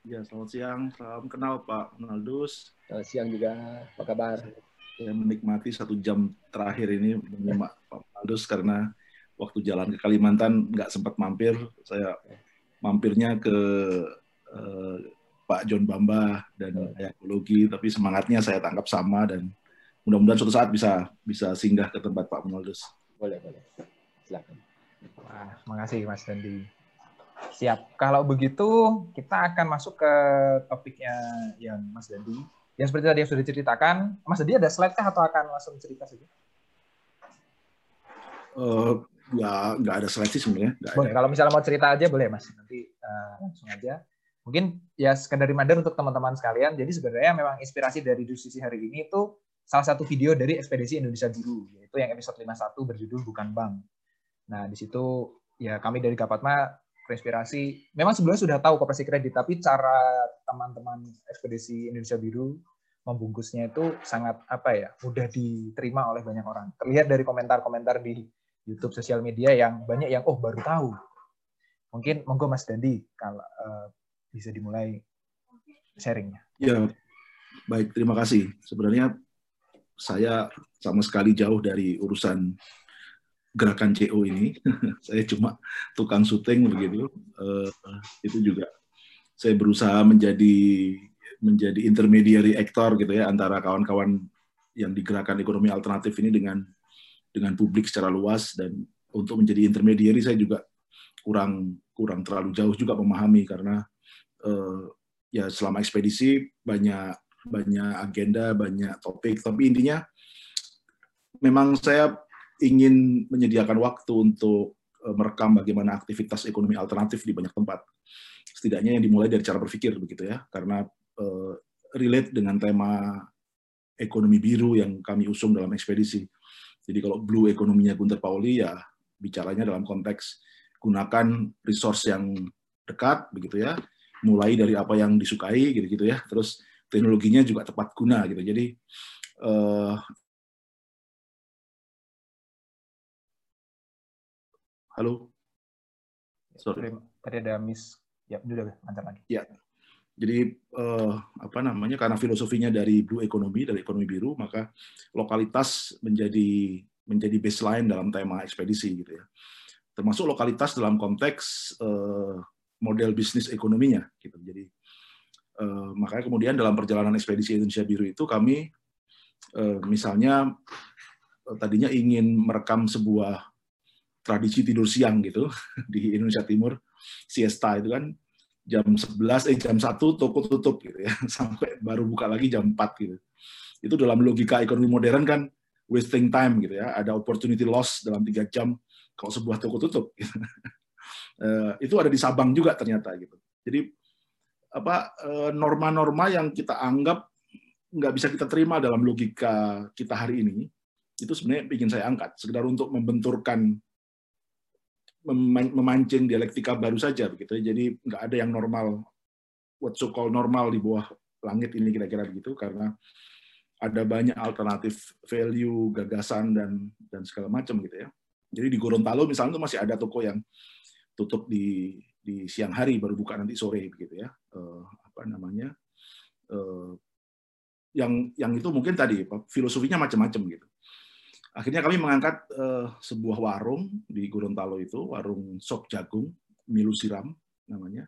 Ya, selamat siang. Salam kenal Pak Ronaldus. Selamat siang juga. Apa kabar? Saya menikmati satu jam terakhir ini menyimak Pak Ronaldus karena waktu jalan ke Kalimantan nggak sempat mampir. Saya mampirnya ke eh, Pak John Bamba dan ekologi, tapi semangatnya saya tangkap sama dan mudah-mudahan suatu saat bisa bisa singgah ke tempat Pak Ronaldus. Boleh, boleh. Silakan. Wah, makasih Mas Dandi. Siap. Kalau begitu, kita akan masuk ke topiknya yang Mas Dandi. Yang seperti tadi yang sudah diceritakan, Mas Dandi ada slide kah atau akan langsung cerita saja? Uh, ya, nggak ada sih sebenarnya. Boleh, kalau misalnya mau cerita aja boleh Mas. Nanti uh, langsung aja. Mungkin ya sekedar reminder untuk teman-teman sekalian. Jadi sebenarnya memang inspirasi dari diskusi hari ini itu salah satu video dari Ekspedisi Indonesia Biru, yaitu yang episode 51 berjudul Bukan Bank. Nah, di situ ya kami dari Kapatma terinspirasi. Memang sebelumnya sudah tahu koperasi kredit, tapi cara teman-teman ekspedisi Indonesia Biru membungkusnya itu sangat apa ya mudah diterima oleh banyak orang. Terlihat dari komentar-komentar di YouTube sosial media yang banyak yang oh baru tahu. Mungkin monggo Mas Dandi kalau uh, bisa dimulai sharingnya. Ya, baik terima kasih. Sebenarnya saya sama sekali jauh dari urusan gerakan CO ini. saya cuma tukang syuting begitu. Uh, itu juga saya berusaha menjadi menjadi intermediary actor gitu ya antara kawan-kawan yang digerakkan ekonomi alternatif ini dengan dengan publik secara luas dan untuk menjadi intermediary saya juga kurang kurang terlalu jauh juga memahami karena uh, ya selama ekspedisi banyak banyak agenda banyak topik tapi intinya memang saya ingin menyediakan waktu untuk eh, merekam bagaimana aktivitas ekonomi alternatif di banyak tempat. Setidaknya yang dimulai dari cara berpikir begitu ya, karena uh, relate dengan tema ekonomi biru yang kami usung dalam ekspedisi. Jadi kalau blue ekonominya Gunter Pauli ya bicaranya dalam konteks gunakan resource yang dekat begitu ya, mulai dari apa yang disukai gitu-gitu ya, terus teknologinya juga tepat guna gitu. Jadi uh, Halo? Sorry. Tadi ada miss. Ya, udah lancar lagi. Ya. Jadi uh, apa namanya karena filosofinya dari blue economy dari ekonomi biru maka lokalitas menjadi menjadi baseline dalam tema ekspedisi gitu ya. Termasuk lokalitas dalam konteks uh, model bisnis ekonominya gitu. Jadi uh, makanya kemudian dalam perjalanan ekspedisi Indonesia Biru itu kami uh, misalnya tadinya ingin merekam sebuah tradisi tidur siang gitu di Indonesia Timur siesta itu kan jam 11 eh jam 1 toko tutup gitu ya sampai baru buka lagi jam 4 gitu. Itu dalam logika ekonomi modern kan wasting time gitu ya, ada opportunity loss dalam tiga jam kalau sebuah toko tutup. Gitu. uh, itu ada di Sabang juga ternyata gitu. Jadi apa eh, norma-norma yang kita anggap nggak bisa kita terima dalam logika kita hari ini itu sebenarnya ingin saya angkat sekedar untuk membenturkan memancing dialektika baru saja begitu jadi nggak ada yang normal what so called normal di bawah langit ini kira-kira begitu karena ada banyak alternatif value gagasan dan dan segala macam gitu ya. Jadi di Gorontalo misalnya itu masih ada toko yang tutup di di siang hari baru buka nanti sore begitu ya. Uh, apa namanya? Uh, yang yang itu mungkin tadi filosofinya macam-macam gitu akhirnya kami mengangkat uh, sebuah warung di Gorontalo itu warung sop jagung milu siram namanya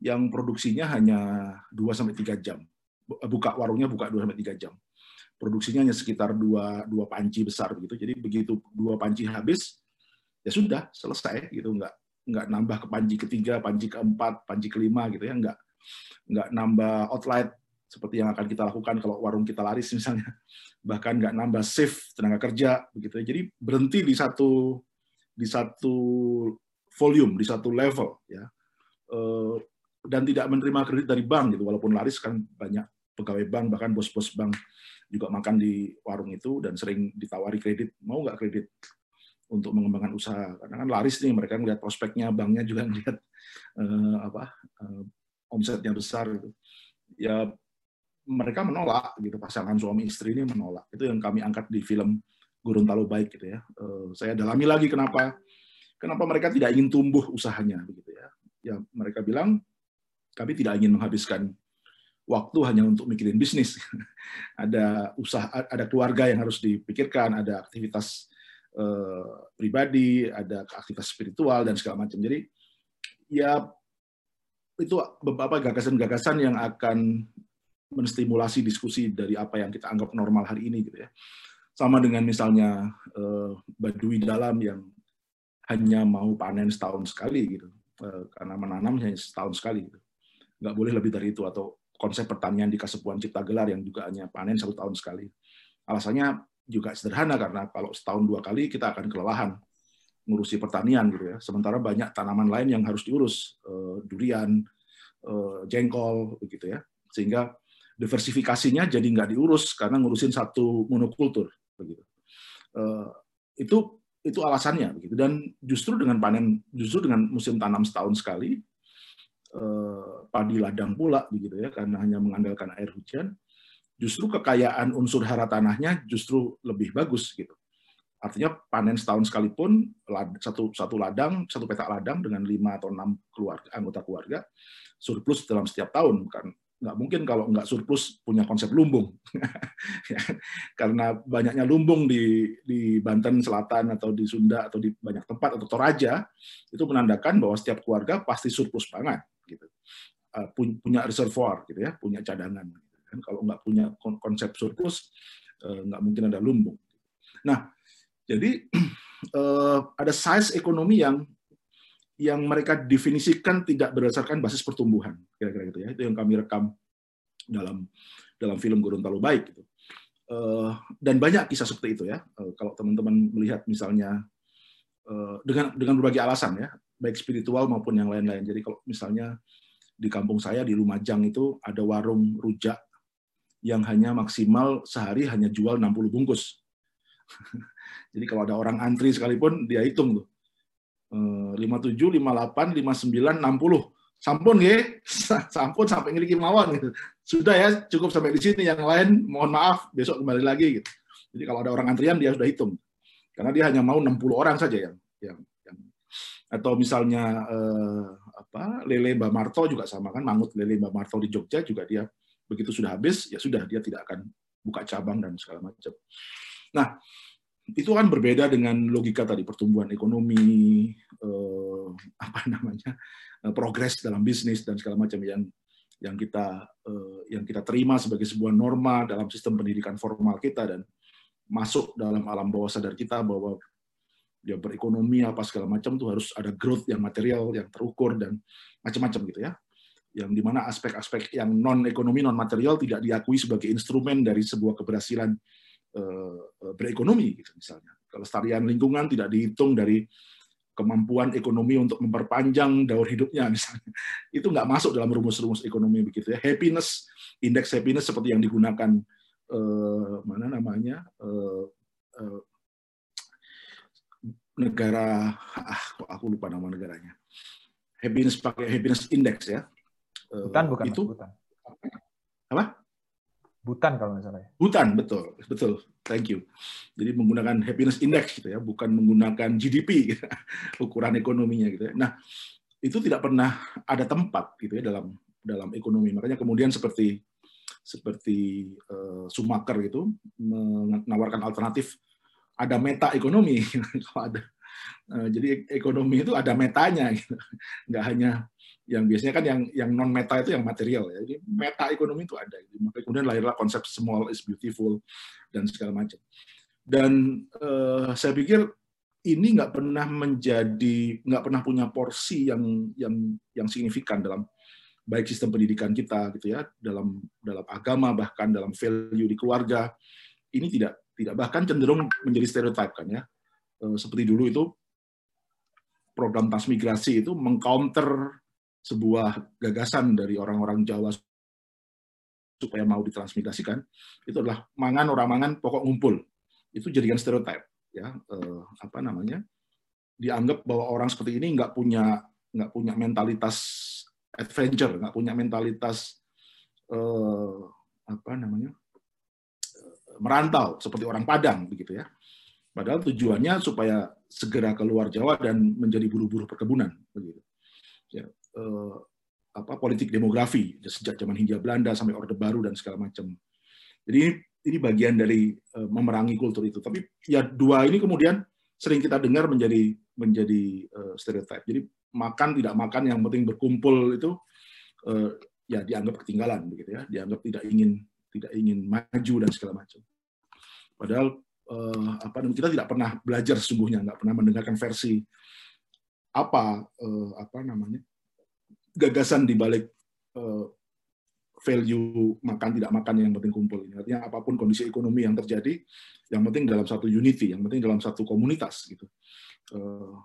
yang produksinya hanya 2 sampai tiga jam. Buka warungnya buka 2 sampai tiga jam. Produksinya hanya sekitar dua dua panci besar begitu. Jadi begitu dua panci habis ya sudah selesai gitu. Nggak nggak nambah ke panci ketiga, panci keempat, panci kelima gitu ya, nggak nggak nambah outlet seperti yang akan kita lakukan kalau warung kita laris misalnya, bahkan nggak nambah shift tenaga kerja begitu ya. Jadi berhenti di satu di satu volume, di satu level ya, eh, dan tidak menerima kredit dari bank gitu, walaupun laris kan banyak pegawai bank bahkan bos-bos bank juga makan di warung itu dan sering ditawari kredit. Mau nggak kredit untuk mengembangkan usaha? Karena kan laris nih mereka melihat prospeknya banknya juga melihat uh, apa uh, omsetnya besar gitu. Ya mereka menolak gitu pasangan suami istri ini menolak. Itu yang kami angkat di film Gorontalo baik gitu ya. Uh, saya dalami lagi kenapa kenapa mereka tidak ingin tumbuh usahanya begitu ya. Ya mereka bilang kami tidak ingin menghabiskan waktu hanya untuk mikirin bisnis. Ada usaha ada keluarga yang harus dipikirkan ada aktivitas Eh, pribadi, ada aktivitas spiritual dan segala macam. Jadi ya itu beberapa gagasan-gagasan yang akan menstimulasi diskusi dari apa yang kita anggap normal hari ini gitu ya. Sama dengan misalnya uh, Badui dalam yang hanya mau panen setahun sekali gitu. Uh, karena menanam hanya setahun sekali gitu. Nggak boleh lebih dari itu atau konsep pertanian di Kasepuan Cipta Gelar yang juga hanya panen satu tahun sekali. Alasannya juga sederhana karena kalau setahun dua kali kita akan kelelahan ngurusi pertanian gitu ya. Sementara banyak tanaman lain yang harus diurus, eh, durian, eh, jengkol begitu ya. Sehingga diversifikasinya jadi nggak diurus karena ngurusin satu monokultur begitu. Eh, itu itu alasannya begitu dan justru dengan panen justru dengan musim tanam setahun sekali padi ladang pula begitu ya karena hanya mengandalkan air hujan justru kekayaan unsur hara tanahnya justru lebih bagus gitu. Artinya panen setahun sekalipun satu satu ladang, satu petak ladang dengan lima atau enam keluarga anggota keluarga surplus dalam setiap tahun kan nggak mungkin kalau nggak surplus punya konsep lumbung. Ya, karena banyaknya lumbung di di Banten Selatan atau di Sunda atau di banyak tempat atau Toraja itu menandakan bahwa setiap keluarga pasti surplus pangan gitu. Uh, punya reservoir gitu ya punya cadangan Kan. Kalau nggak punya konsep surplus, eh, nggak mungkin ada lumbung. Nah, jadi eh, ada size ekonomi yang yang mereka definisikan tidak berdasarkan basis pertumbuhan, kira-kira gitu ya. Itu yang kami rekam dalam dalam film Gorontalo Baik. Gitu. Eh, dan banyak kisah seperti itu ya. Kalau teman-teman melihat misalnya dengan dengan berbagai alasan ya, baik spiritual maupun yang lain-lain. Jadi kalau misalnya di kampung saya di Lumajang itu ada warung rujak yang hanya maksimal sehari hanya jual 60 bungkus. Jadi kalau ada orang antri sekalipun dia hitung tuh. 57, 58, 59, 60. Sampun ya, sampun sampai ngiliki mawon gitu. Sudah ya, cukup sampai di sini. Yang lain mohon maaf, besok kembali lagi gitu. Jadi kalau ada orang antrian dia sudah hitung. Karena dia hanya mau 60 orang saja yang yang, yang atau misalnya eh, apa lele Mbak Marto juga sama kan mangut lele Mbak Marto di Jogja juga dia begitu sudah habis ya sudah dia tidak akan buka cabang dan segala macam. Nah, itu kan berbeda dengan logika tadi pertumbuhan ekonomi eh, apa namanya eh, progres dalam bisnis dan segala macam yang yang kita eh, yang kita terima sebagai sebuah norma dalam sistem pendidikan formal kita dan masuk dalam alam bawah sadar kita bahwa dia berekonomi apa segala macam tuh harus ada growth yang material yang terukur dan macam-macam gitu ya. Yang di mana aspek-aspek yang non ekonomi non material tidak diakui sebagai instrumen dari sebuah keberhasilan berekonomi gitu misalnya. Kelestarian lingkungan tidak dihitung dari kemampuan ekonomi untuk memperpanjang daur hidupnya misalnya. Itu nggak masuk dalam rumus-rumus ekonomi begitu ya. Happiness indeks happiness seperti yang digunakan eh, mana namanya eh, eh, negara ah aku lupa nama negaranya. Happiness pakai happiness index ya. Eh, bukan bukan itu bukan. apa Butan kalau nggak salah ya. Butan, betul, betul. Thank you. Jadi menggunakan happiness index gitu ya, bukan menggunakan GDP gitu, ukuran ekonominya gitu ya. Nah, itu tidak pernah ada tempat gitu ya dalam dalam ekonomi. Makanya kemudian seperti seperti uh, Sumaker itu menawarkan alternatif ada meta ekonomi kalau ada. Uh, jadi ekonomi itu ada metanya gitu. Nggak hanya yang biasanya kan yang yang non meta itu yang material ya. Jadi meta ekonomi itu ada. Jadi, maka kemudian lahirlah konsep small is beautiful dan segala macam. Dan uh, saya pikir ini nggak pernah menjadi nggak pernah punya porsi yang yang yang signifikan dalam baik sistem pendidikan kita gitu ya dalam dalam agama bahkan dalam value di keluarga ini tidak tidak bahkan cenderung menjadi stereotip kan ya eh, seperti dulu itu program transmigrasi itu mengcounter sebuah gagasan dari orang-orang Jawa supaya mau ditransmigrasikan itu adalah mangan orang mangan pokok ngumpul. Itu jadikan stereotip ya. Eh, apa namanya? Dianggap bahwa orang seperti ini nggak punya nggak punya mentalitas adventure nggak punya mentalitas eh, apa namanya? Merantau seperti orang Padang begitu ya. Padahal tujuannya supaya segera keluar Jawa dan menjadi buru-buru perkebunan begitu ya eh, apa politik demografi sejak zaman Hindia Belanda sampai Orde Baru dan segala macam. Jadi ini bagian dari eh, memerangi kultur itu. Tapi ya dua ini kemudian sering kita dengar menjadi menjadi eh, stereotip. Jadi makan tidak makan yang penting berkumpul itu eh, ya dianggap ketinggalan begitu ya, dianggap tidak ingin tidak ingin maju dan segala macam. Padahal eh, apa kita tidak pernah belajar sesungguhnya, nggak pernah mendengarkan versi apa eh, apa namanya gagasan di balik uh, value makan tidak makan yang penting kumpul ini. Artinya apa pun kondisi ekonomi yang terjadi, yang penting dalam satu unity, yang penting dalam satu komunitas gitu. Uh,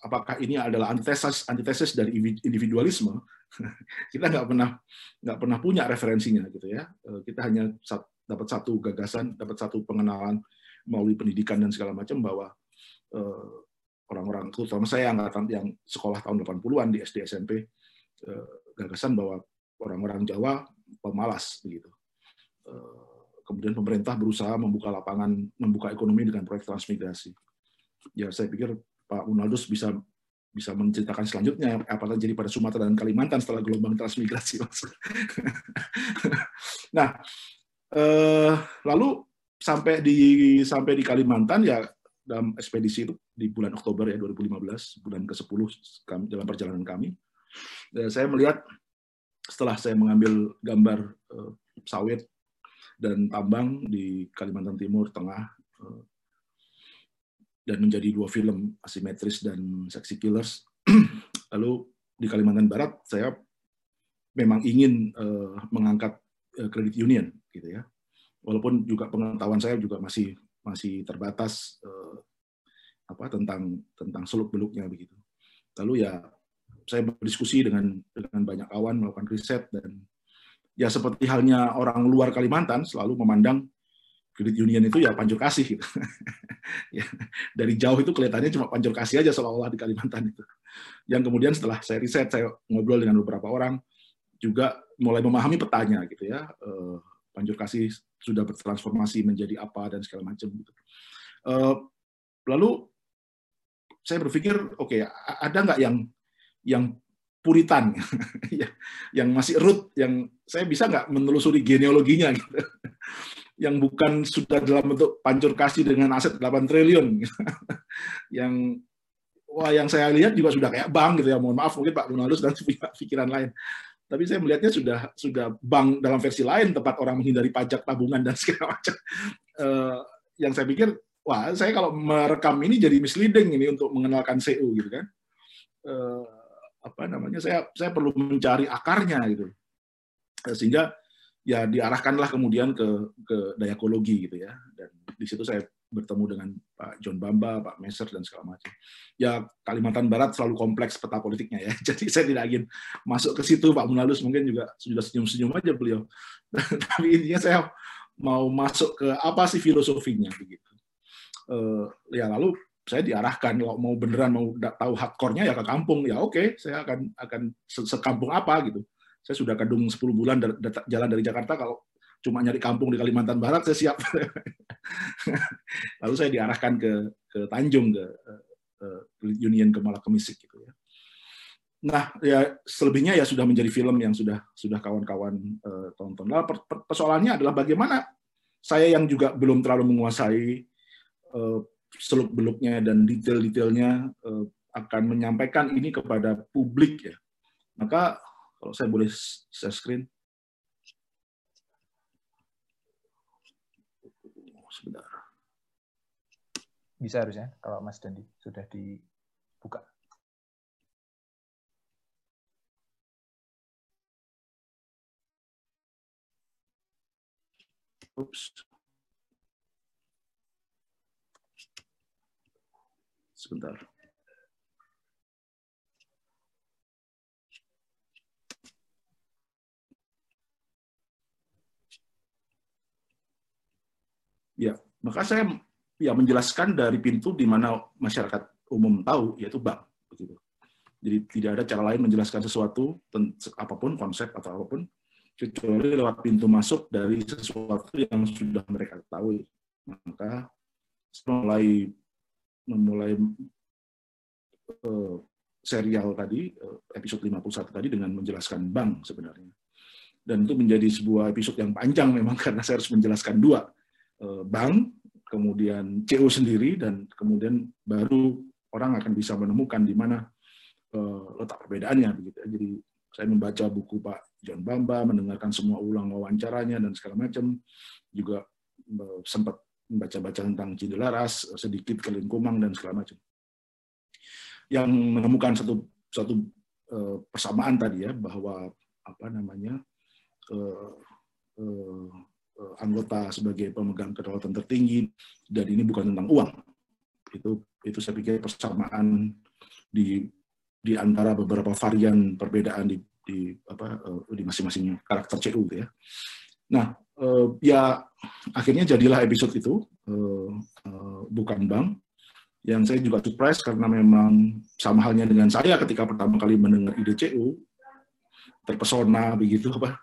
apakah ini adalah antitesis antitesis dari individualisme? kita nggak pernah nggak pernah punya referensinya gitu ya. Uh, kita hanya dapat satu gagasan, dapat satu pengenalan melalui pendidikan dan segala macam bahwa orang-orang terutama saya angkatan yang sekolah tahun 80-an di SD SMP Eh, gagasan bahwa orang-orang Jawa pemalas begitu. Eh, kemudian pemerintah berusaha membuka lapangan, membuka ekonomi dengan proyek transmigrasi. Ya saya pikir Pak Munaldus bisa bisa menceritakan selanjutnya apa terjadi pada Sumatera dan Kalimantan setelah gelombang transmigrasi. nah, eh, lalu sampai di sampai di Kalimantan ya dalam ekspedisi itu di bulan Oktober ya 2015 bulan ke-10 dalam perjalanan kami saya melihat setelah saya mengambil gambar uh, sawit dan tambang di Kalimantan Timur Tengah uh, dan menjadi dua film asimetris dan Sexy Killers. Lalu di Kalimantan Barat saya memang ingin uh, mengangkat uh, union gitu ya. Walaupun juga pengetahuan saya juga masih masih terbatas uh, apa tentang tentang seluk beluknya begitu. Lalu ya saya berdiskusi dengan dengan banyak kawan melakukan riset dan ya seperti halnya orang luar Kalimantan selalu memandang kredit union itu ya pancur kasih gitu. ya, dari jauh itu kelihatannya cuma pancur kasih aja seolah-olah di Kalimantan itu. Yang kemudian setelah saya riset, saya ngobrol dengan beberapa orang juga mulai memahami petanya gitu ya. Eh, pancur kasih sudah bertransformasi menjadi apa dan segala macam gitu. Eh, lalu saya berpikir, oke, okay, ada nggak yang yang puritan, ya, yang masih root, yang saya bisa nggak menelusuri genealoginya, gitu. yang bukan sudah dalam bentuk pancur kasih dengan aset 8 triliun, gitu. yang wah yang saya lihat juga sudah kayak bank gitu ya, mohon maaf mungkin Pak Munalus dan pikiran lain. Tapi saya melihatnya sudah sudah bank dalam versi lain, tempat orang menghindari pajak tabungan dan segala macam. Uh, yang saya pikir, wah saya kalau merekam ini jadi misleading ini untuk mengenalkan CU gitu kan. Uh, apa namanya saya saya perlu mencari akarnya gitu eh, sehingga ya diarahkanlah kemudian ke ke dayakologi gitu ya dan di situ saya bertemu dengan Pak John Bamba, Pak Messer dan segala macam. Ya Kalimantan Barat selalu kompleks peta politiknya ya. Jadi saya tidak ingin masuk ke situ. Pak Munalus mungkin juga sudah senyum-senyum aja beliau. Tapi intinya saya mau masuk ke apa sih filosofinya begitu. Uh, ya lalu saya diarahkan kalau mau beneran mau tahu hardcore-nya ya ke kampung. Ya oke saya akan akan sekampung apa gitu. Saya sudah kadung 10 bulan jalan dari Jakarta kalau cuma nyari kampung di Kalimantan Barat saya siap. Lalu saya diarahkan ke ke Tanjung ke, ke Union ke Malakemisik gitu ya. Nah ya selebihnya ya sudah menjadi film yang sudah sudah kawan-kawan uh, tonton. Nah, persoalannya adalah bagaimana saya yang juga belum terlalu menguasai uh, seluk beluknya dan detail-detailnya uh, akan menyampaikan ini kepada publik ya maka kalau saya boleh share screen sebentar. Bisa harusnya kalau Mas Dandi sudah dibuka. Oops. Sebentar. Ya, maka saya ya menjelaskan dari pintu di mana masyarakat umum tahu yaitu bank begitu. Jadi tidak ada cara lain menjelaskan sesuatu apa pun konsep atau apa pun kecuali lewat pintu masuk dari sesuatu yang sudah mereka ketahui. Maka mulai memulai uh, serial tadi uh, episode 51 tadi dengan menjelaskan bank sebenarnya. Dan itu menjadi sebuah episode yang panjang memang karena saya harus menjelaskan dua Eh, bank, kemudian CO sendiri, dan kemudian baru orang akan bisa menemukan di mana eh, letak perbedaannya. Ya. Jadi saya membaca buku Pak John Bamba, mendengarkan semua ulang wawancaranya dan segala macam, juga eh, sempat membaca-baca tentang Cidelaras, sedikit ke Lingkumang dan segala macam. Yang menemukan satu satu persamaan tadi ya bahwa apa namanya Eh, anggota sebagai pemegang kedaulatan tertinggi dan ini bukan tentang uang itu itu saya pikir persamaan di di antara beberapa varian perbedaan di di eh, di masing-masing karakter CU ya. Nah, eh, ya akhirnya jadilah episode itu bukan bank yang saya juga surprise karena memang sama halnya dengan saya ketika pertama kali mendengar ide CU terpesona begitu apa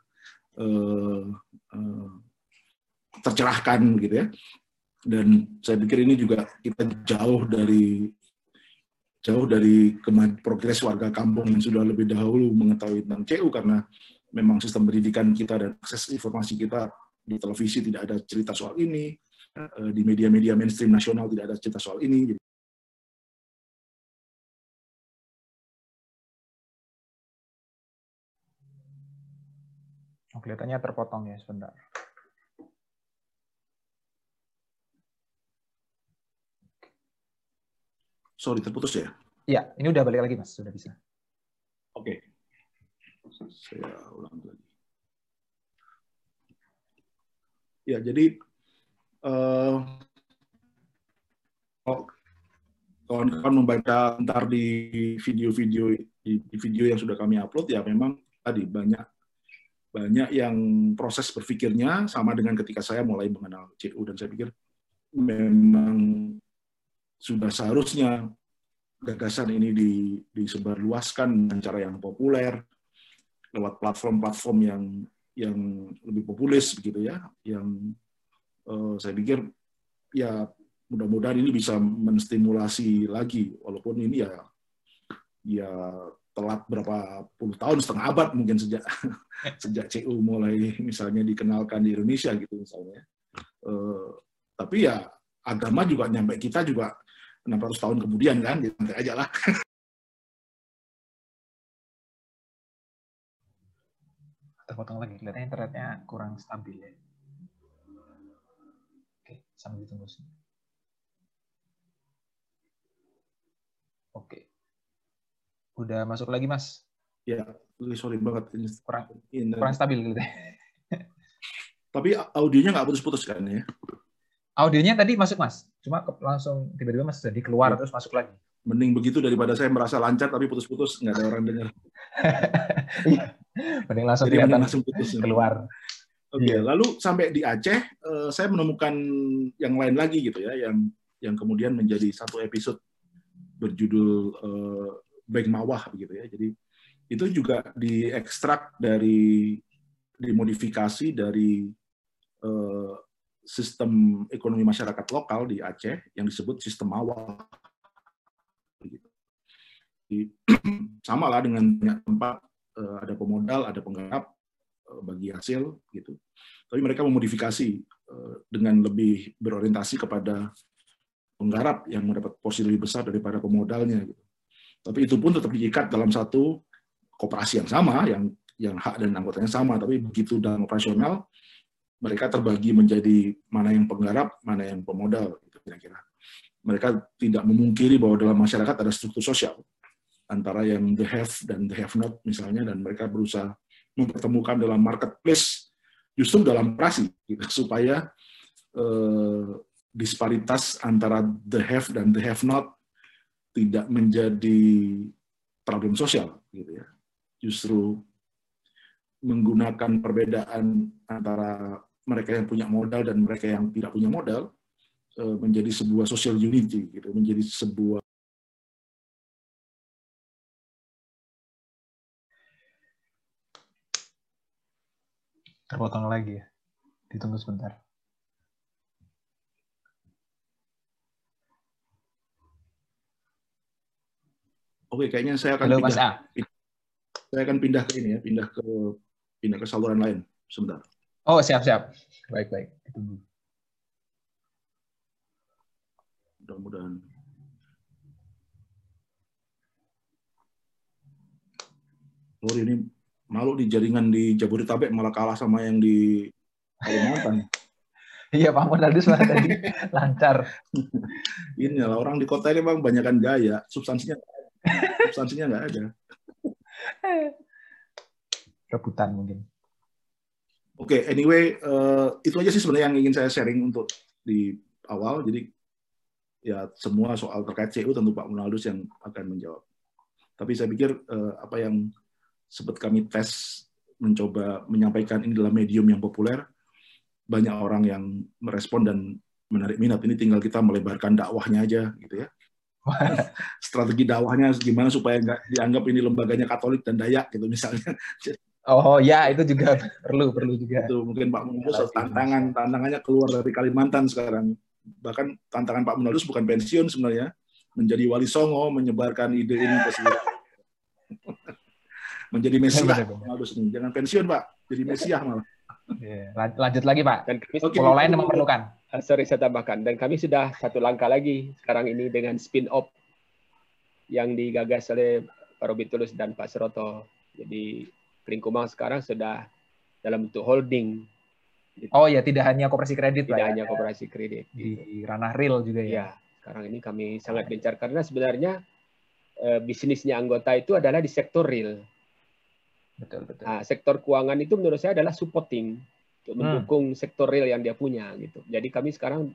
tercerahkan gitu ya. Dan saya pikir ini juga kita jauh dari jauh dari progres warga kampung yang sudah lebih dahulu mengetahui tentang CU karena memang sistem pendidikan kita dan akses informasi kita di televisi tidak ada cerita soal ini, eh, di media-media mainstream nasional tidak ada cerita soal ini. Oh, kelihatannya terpotong ya sebentar. Sorry, terputus ya? Iya, ini udah balik lagi, Mas. Sudah bisa. Oke. Okay. Saya ulang lagi. Ya, jadi uh, kawan-kawan membaca ntar di video-video di video yang sudah kami upload ya memang tadi banyak banyak yang proses berpikirnya sama dengan ketika saya mulai mengenal CU dan saya pikir memang sudah seharusnya gagasan ini disebarluaskan dengan cara yang populer lewat platform-platform yang yang lebih populis begitu ya yang uh, saya pikir ya mudah-mudahan ini bisa menstimulasi lagi walaupun ini ya ya telat berapa puluh tahun setengah abad mungkin sejak sejak CU mulai misalnya dikenalkan di Indonesia gitu misalnya uh, tapi ya agama juga nyampe kita juga 600 tahun kemudian kan, gitu aja lah. Terpotong lagi, kelihatannya internetnya kurang stabil ya. Oke, sambil ditunggu sih. Oke. Udah masuk lagi, Mas? Ya, sorry banget. Ini kurang, kurang stabil gitu. Tapi audionya nggak putus-putus kan ya? Audionya tadi masuk mas, cuma langsung tiba-tiba mas jadi keluar ya. terus masuk lagi. Mending begitu daripada saya merasa lancar tapi putus-putus nggak ada orang dengar. Mending langsung jadi kelihatan langsung putus keluar. Oke, okay, iya. lalu sampai di Aceh uh, saya menemukan yang lain lagi gitu ya, yang yang kemudian menjadi satu episode berjudul uh, Bank Mawah begitu ya. Jadi itu juga diekstrak dari dimodifikasi dari uh, sistem ekonomi masyarakat lokal di Aceh yang disebut sistem mawah. sama lah dengan banyak tempat ada pemodal, ada penggarap uh, bagi hasil gitu. Tapi mereka memodifikasi uh, dengan lebih berorientasi kepada penggarap yang mendapat porsi lebih besar daripada pemodalnya. Gitu. Tapi itu pun tetap diikat dalam satu kooperasi yang sama, yang yang hak dan anggotanya sama. Tapi begitu dalam operasional, mereka terbagi menjadi mana yang penggarap, mana yang pemodal, gitu kira-kira. Mereka tidak memungkiri bahwa dalam masyarakat ada struktur sosial antara yang the have dan the have not misalnya, dan mereka berusaha mempertemukan dalam marketplace justru dalam operasi gitu, supaya eh, disparitas antara the have dan the have not tidak menjadi problem sosial gitu ya. Justru menggunakan perbedaan antara mereka yang punya modal dan mereka yang tidak punya modal eh, menjadi sebuah social unity gitu, menjadi sebuah terpotong lagi ya. Ditunggu sebentar. Oke, kayaknya saya akan Halo, pindah. Mas A. Saya akan pindah ke ini ya, pindah ke pindah ke saluran lain sebentar. Oh, siap siap. Baik baik. Tunggu. Mudah-mudahan. Oh, ini malu di jaringan di Jabodetabek malah kalah sama yang di Kalimantan. Iya Pak Modaldus malah tadi lancar. Ini lah orang di kota ini bang banyakkan gaya, substansinya substansinya nggak ada. Rebutan mungkin. Oke, okay, anyway, uh, itu aja sih sebenarnya yang ingin saya sharing untuk di awal. Jadi ya semua soal terkait CU tentu Pak Munaldus yang akan menjawab. Tapi saya pikir uh, apa yang sempat kami tes mencoba menyampaikan ini dalam medium yang populer, banyak orang yang merespon dan menarik minat. Ini tinggal kita melebarkan dakwahnya aja gitu ya. strategi dakwahnya gimana supaya nggak dianggap ini lembaganya Katolik dan Dayak gitu misalnya. Oh ya itu juga perlu perlu juga. Itu mungkin Pak Munadus tantangan tantangannya keluar dari Kalimantan sekarang. Bahkan tantangan Pak Munadus bukan pensiun sebenarnya, menjadi wali songo, menyebarkan ide ini ke seluruh menjadi Mesiah. Jangan pensiun Pak, jadi Mesiah malah. Yeah. Lanjut lagi Pak. Dan kami okay. pulau lain memerlukan. Uh, sorry saya tambahkan. Dan kami sudah satu langkah lagi sekarang ini dengan spin off yang digagas oleh Pak Robi Tulus dan Pak Seroto. Jadi Kelingkumang sekarang sudah dalam bentuk holding. Oh ya, tidak hanya koperasi kredit Tidak ya. hanya koperasi kredit. Di gitu. ranah real juga ya. ya. Sekarang ini kami sangat gencar karena sebenarnya eh, bisnisnya anggota itu adalah di sektor real Betul, betul. Nah, sektor keuangan itu menurut saya adalah supporting untuk hmm. mendukung hmm. sektor real yang dia punya gitu. Jadi kami sekarang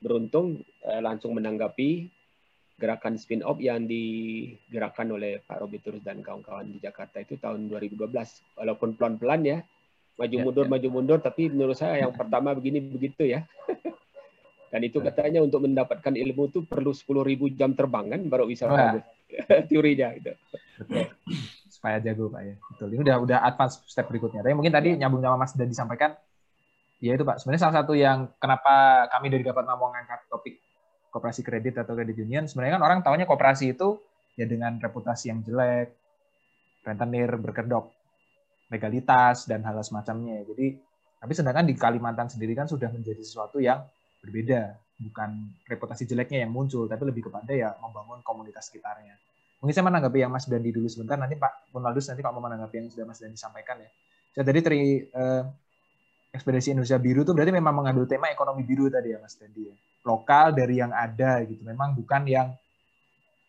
beruntung eh, langsung menanggapi gerakan spin off yang digerakkan oleh Pak Robi Turus dan kawan-kawan di Jakarta itu tahun 2012. Walaupun pelan-pelan ya, maju ya, mundur ya. maju mundur tapi menurut saya yang pertama begini begitu ya. dan itu katanya untuk mendapatkan ilmu itu perlu 10.000 jam terbang kan baru bisa teorinya gitu supaya jago pak ya. Betul. Ini udah udah advance step berikutnya. Tapi mungkin tadi nyambung sama mas dan disampaikan ya itu pak. Sebenarnya salah satu yang kenapa kami dari dapat mau mengangkat topik kooperasi kredit atau kredit union sebenarnya kan orang tahunya kooperasi itu ya dengan reputasi yang jelek rentenir berkedok legalitas dan hal semacamnya. Jadi tapi sedangkan di Kalimantan sendiri kan sudah menjadi sesuatu yang berbeda. Bukan reputasi jeleknya yang muncul tapi lebih kepada ya membangun komunitas sekitarnya Mungkin saya menanggapi yang Mas Dandi dulu sebentar, nanti Pak Ronaldus nanti Pak mau menanggapi yang sudah Mas Dandi sampaikan ya. Saya tadi eh, ekspedisi Indonesia Biru itu berarti memang mengambil tema ekonomi biru tadi ya Mas Dandi ya. Lokal dari yang ada gitu. Memang bukan yang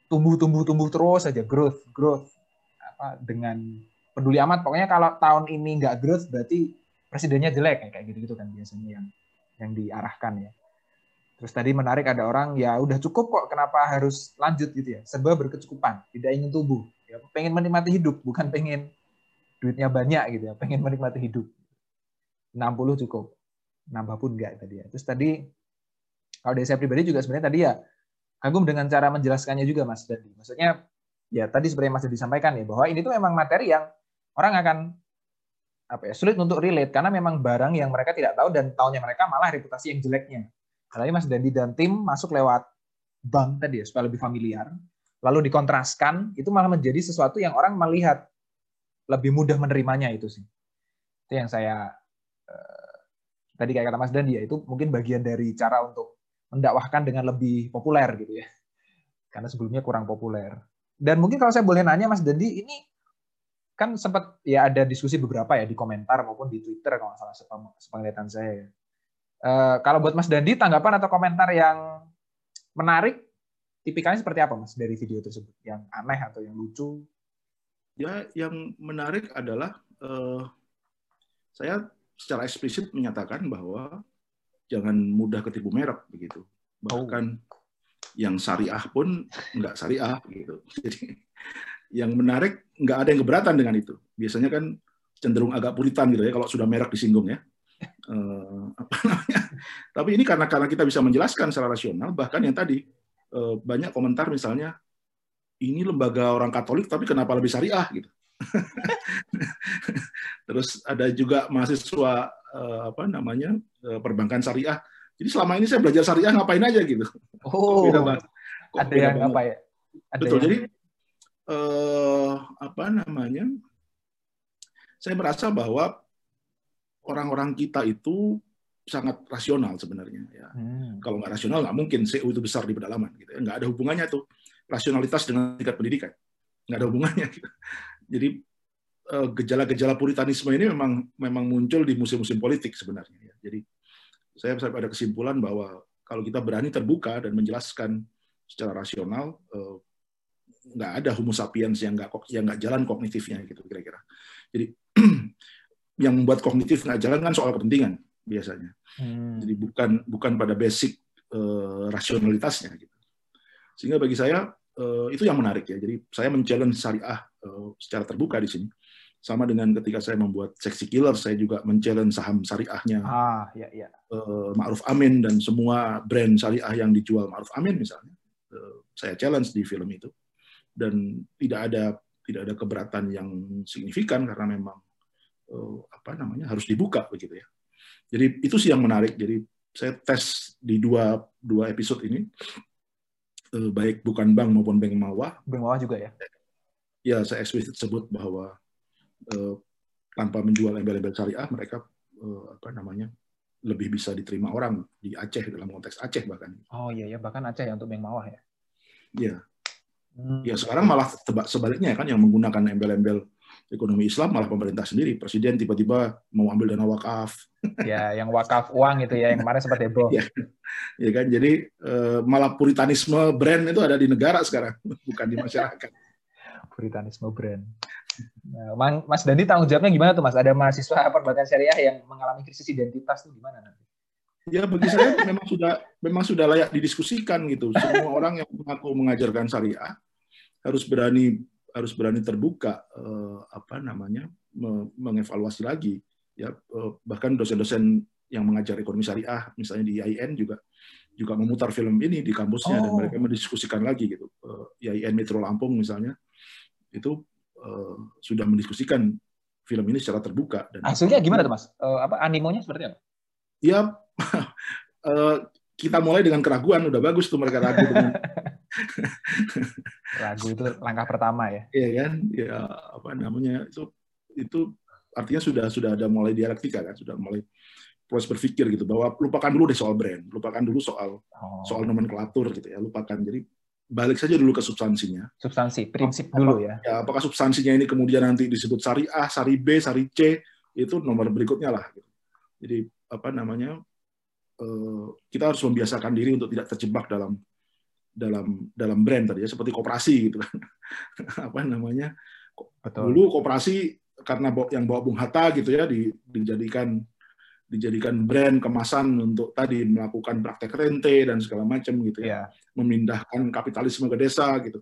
tumbuh-tumbuh-tumbuh terus saja growth, growth apa dengan peduli amat pokoknya kalau tahun ini nggak growth berarti presidennya jelek kayak gitu gitu kan biasanya yang yang diarahkan ya. Terus tadi menarik ada orang ya udah cukup kok kenapa harus lanjut gitu ya. Serba berkecukupan, tidak ingin tubuh. Ya, pengen menikmati hidup, bukan pengen duitnya banyak gitu ya, pengen menikmati hidup. 60 cukup. Nambah pun enggak tadi ya. Terus tadi kalau dari saya pribadi juga sebenarnya tadi ya kagum dengan cara menjelaskannya juga Mas Dandi. Maksudnya ya tadi seperti yang Mas Dandi sampaikan ya bahwa ini tuh memang materi yang orang akan apa ya sulit untuk relate karena memang barang yang mereka tidak tahu dan tahunya mereka malah reputasi yang jeleknya. Karena Mas Dandi dan tim masuk lewat bank tadi ya supaya lebih familiar, lalu dikontraskan itu malah menjadi sesuatu yang orang melihat lebih mudah menerimanya itu sih. Itu yang saya eh, tadi kayak kata Mas Dandi ya itu mungkin bagian dari cara untuk mendakwahkan dengan lebih populer gitu ya. Karena sebelumnya kurang populer. Dan mungkin kalau saya boleh nanya Mas Dandi ini kan sempat ya ada diskusi beberapa ya di komentar maupun di Twitter kalau nggak salah sepengetahuan saya. Uh, kalau buat Mas Dandi, tanggapan atau komentar yang menarik, tipikalnya seperti apa Mas dari video tersebut? Yang aneh atau yang lucu? Ya, yang menarik adalah uh, saya secara eksplisit menyatakan bahwa jangan mudah ketipu merek begitu. Bahkan oh. yang syariah pun nggak syariah gitu. Jadi yang menarik nggak ada yang keberatan dengan itu. Biasanya kan cenderung agak puritan gitu ya kalau sudah merek disinggung ya uh, apa namanya? Tapi ini karena karena kita bisa menjelaskan secara rasional, bahkan yang tadi uh, banyak komentar misalnya ini lembaga orang Katolik tapi kenapa lebih syariah gitu. Terus ada juga mahasiswa uh, apa namanya perbankan syariah. Jadi selama ini saya belajar syariah ngapain aja gitu. Oh, beda banget. ada yang banget. apa ya? Ada Betul. Yang... Jadi uh, apa namanya? Saya merasa bahwa orang-orang kita itu sangat rasional sebenarnya. Ya. Hmm. Kalau nggak rasional nggak mungkin CU itu besar di pedalaman. Gitu. Ya. Nggak ada hubungannya tuh rasionalitas dengan tingkat pendidikan. Nggak ada hubungannya. Gitu. Jadi eh, gejala-gejala puritanisme ini memang memang muncul di musim-musim politik sebenarnya. Ya. Jadi saya sampai pada kesimpulan bahwa kalau kita berani terbuka dan menjelaskan secara rasional, eh, nggak ada homo sapiens yang nggak yang nggak jalan kognitifnya gitu kira-kira. Jadi yang membuat kognitif nggak jalan kan soal kepentingan biasanya. Hmm. Jadi bukan bukan pada basic uh, rasionalitasnya gitu. Sehingga bagi saya uh, itu yang menarik ya. Jadi saya men-challenge syariah uh, secara terbuka di sini. Sama dengan ketika saya membuat Sexy Killer, saya juga men-challenge saham syariahnya ah, ya, ya. Uh, Ma'ruf Amin dan semua brand syariah yang dijual Ma'ruf Amin misalnya. Uh, saya challenge di film itu. Dan tidak ada tidak ada keberatan yang signifikan karena memang apa namanya harus dibuka begitu ya. Jadi itu sih yang menarik. Jadi saya tes di dua dua episode ini uh, baik bukan bank maupun bank mawah. Bank mawah juga ya. Ya saya eksplisit sebut bahwa uh, tanpa menjual embel-embel syariah mereka apa namanya lebih bisa diterima orang di Aceh dalam konteks Aceh bahkan. Oh iya ya bahkan Aceh ya untuk bank mawah ya. Iya. Hmm. Ya sekarang malah sebaliknya kan yang menggunakan embel-embel ekonomi Islam malah pemerintah sendiri. Presiden tiba-tiba mau ambil dana wakaf. Ya, yang wakaf uang itu ya, yang kemarin sempat heboh. ya, ya kan, jadi eh, malah puritanisme brand itu ada di negara sekarang, bukan di masyarakat. puritanisme brand. Nah, Mas Dandi tanggung jawabnya gimana tuh Mas? Ada mahasiswa perbankan syariah yang mengalami krisis identitas tuh gimana nanti? Ya bagi saya memang sudah memang sudah layak didiskusikan gitu. Semua orang yang mengaku mengajarkan syariah harus berani harus berani terbuka eh, apa namanya mengevaluasi lagi. Ya eh, bahkan dosen-dosen yang mengajar ekonomi syariah misalnya di IAIN juga juga memutar film ini di kampusnya oh. dan mereka mendiskusikan lagi gitu. Eh, IAIN Metro Lampung misalnya itu eh, sudah mendiskusikan film ini secara terbuka dan hasilnya gimana tuh mas? Uh, apa animonya seperti apa? Ya uh, kita mulai dengan keraguan udah bagus tuh mereka ragu dengan Ragu itu langkah pertama ya. Iya kan? Ya apa namanya? Itu itu artinya sudah sudah ada mulai dialektika kan, sudah mulai proses berpikir gitu bahwa lupakan dulu deh soal brand, lupakan dulu soal oh. soal nomenklatur gitu ya, lupakan. Jadi balik saja dulu ke substansinya. Substansi, prinsip dulu ya. Ya, apakah substansinya ini kemudian nanti disebut sari A, sari B, sari C, itu nomor berikutnya lah. Gitu. Jadi apa namanya? Eh, kita harus membiasakan diri untuk tidak terjebak dalam dalam dalam brand tadi ya seperti koperasi gitu kan apa namanya Betul. dulu koperasi karena yang bawa Bung Hatta gitu ya di, dijadikan dijadikan brand kemasan untuk tadi melakukan praktek rente dan segala macam gitu ya, Iya. memindahkan kapitalisme ke desa gitu.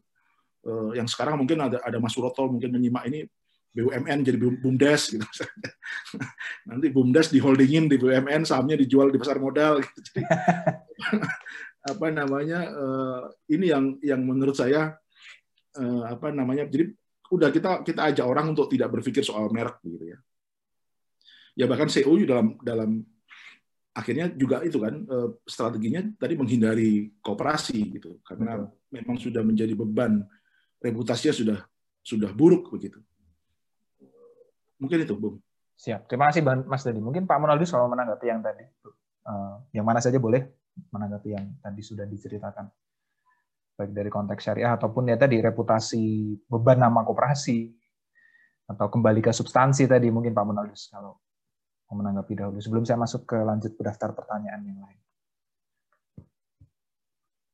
Eh, yang sekarang mungkin ada ada Mas Suroto mungkin menyimak ini BUMN jadi Bum- BUMDes gitu. Nanti BUMDes diholdingin di BUMN, sahamnya dijual di pasar modal gitu. Jadi, apa namanya eh, ini yang yang menurut saya eh, apa namanya jadi udah kita kita ajak orang untuk tidak berpikir soal merek gitu ya. Ya bahkan CEO dalam dalam akhirnya juga itu kan eh, strateginya tadi menghindari kooperasi gitu karena memang sudah menjadi beban reputasinya sudah sudah buruk begitu. Mungkin itu, Bung. Siap. Terima kasih Mas Dadi. Mungkin Pak Monaldus kalau menanggapi yang tadi, eh, yang mana saja boleh menanggapi yang tadi sudah diceritakan. Baik dari konteks syariah ataupun ya tadi reputasi beban nama koperasi atau kembali ke substansi tadi mungkin Pak Monaldus kalau mau menanggapi dahulu sebelum saya masuk ke lanjut ke daftar pertanyaan yang lain.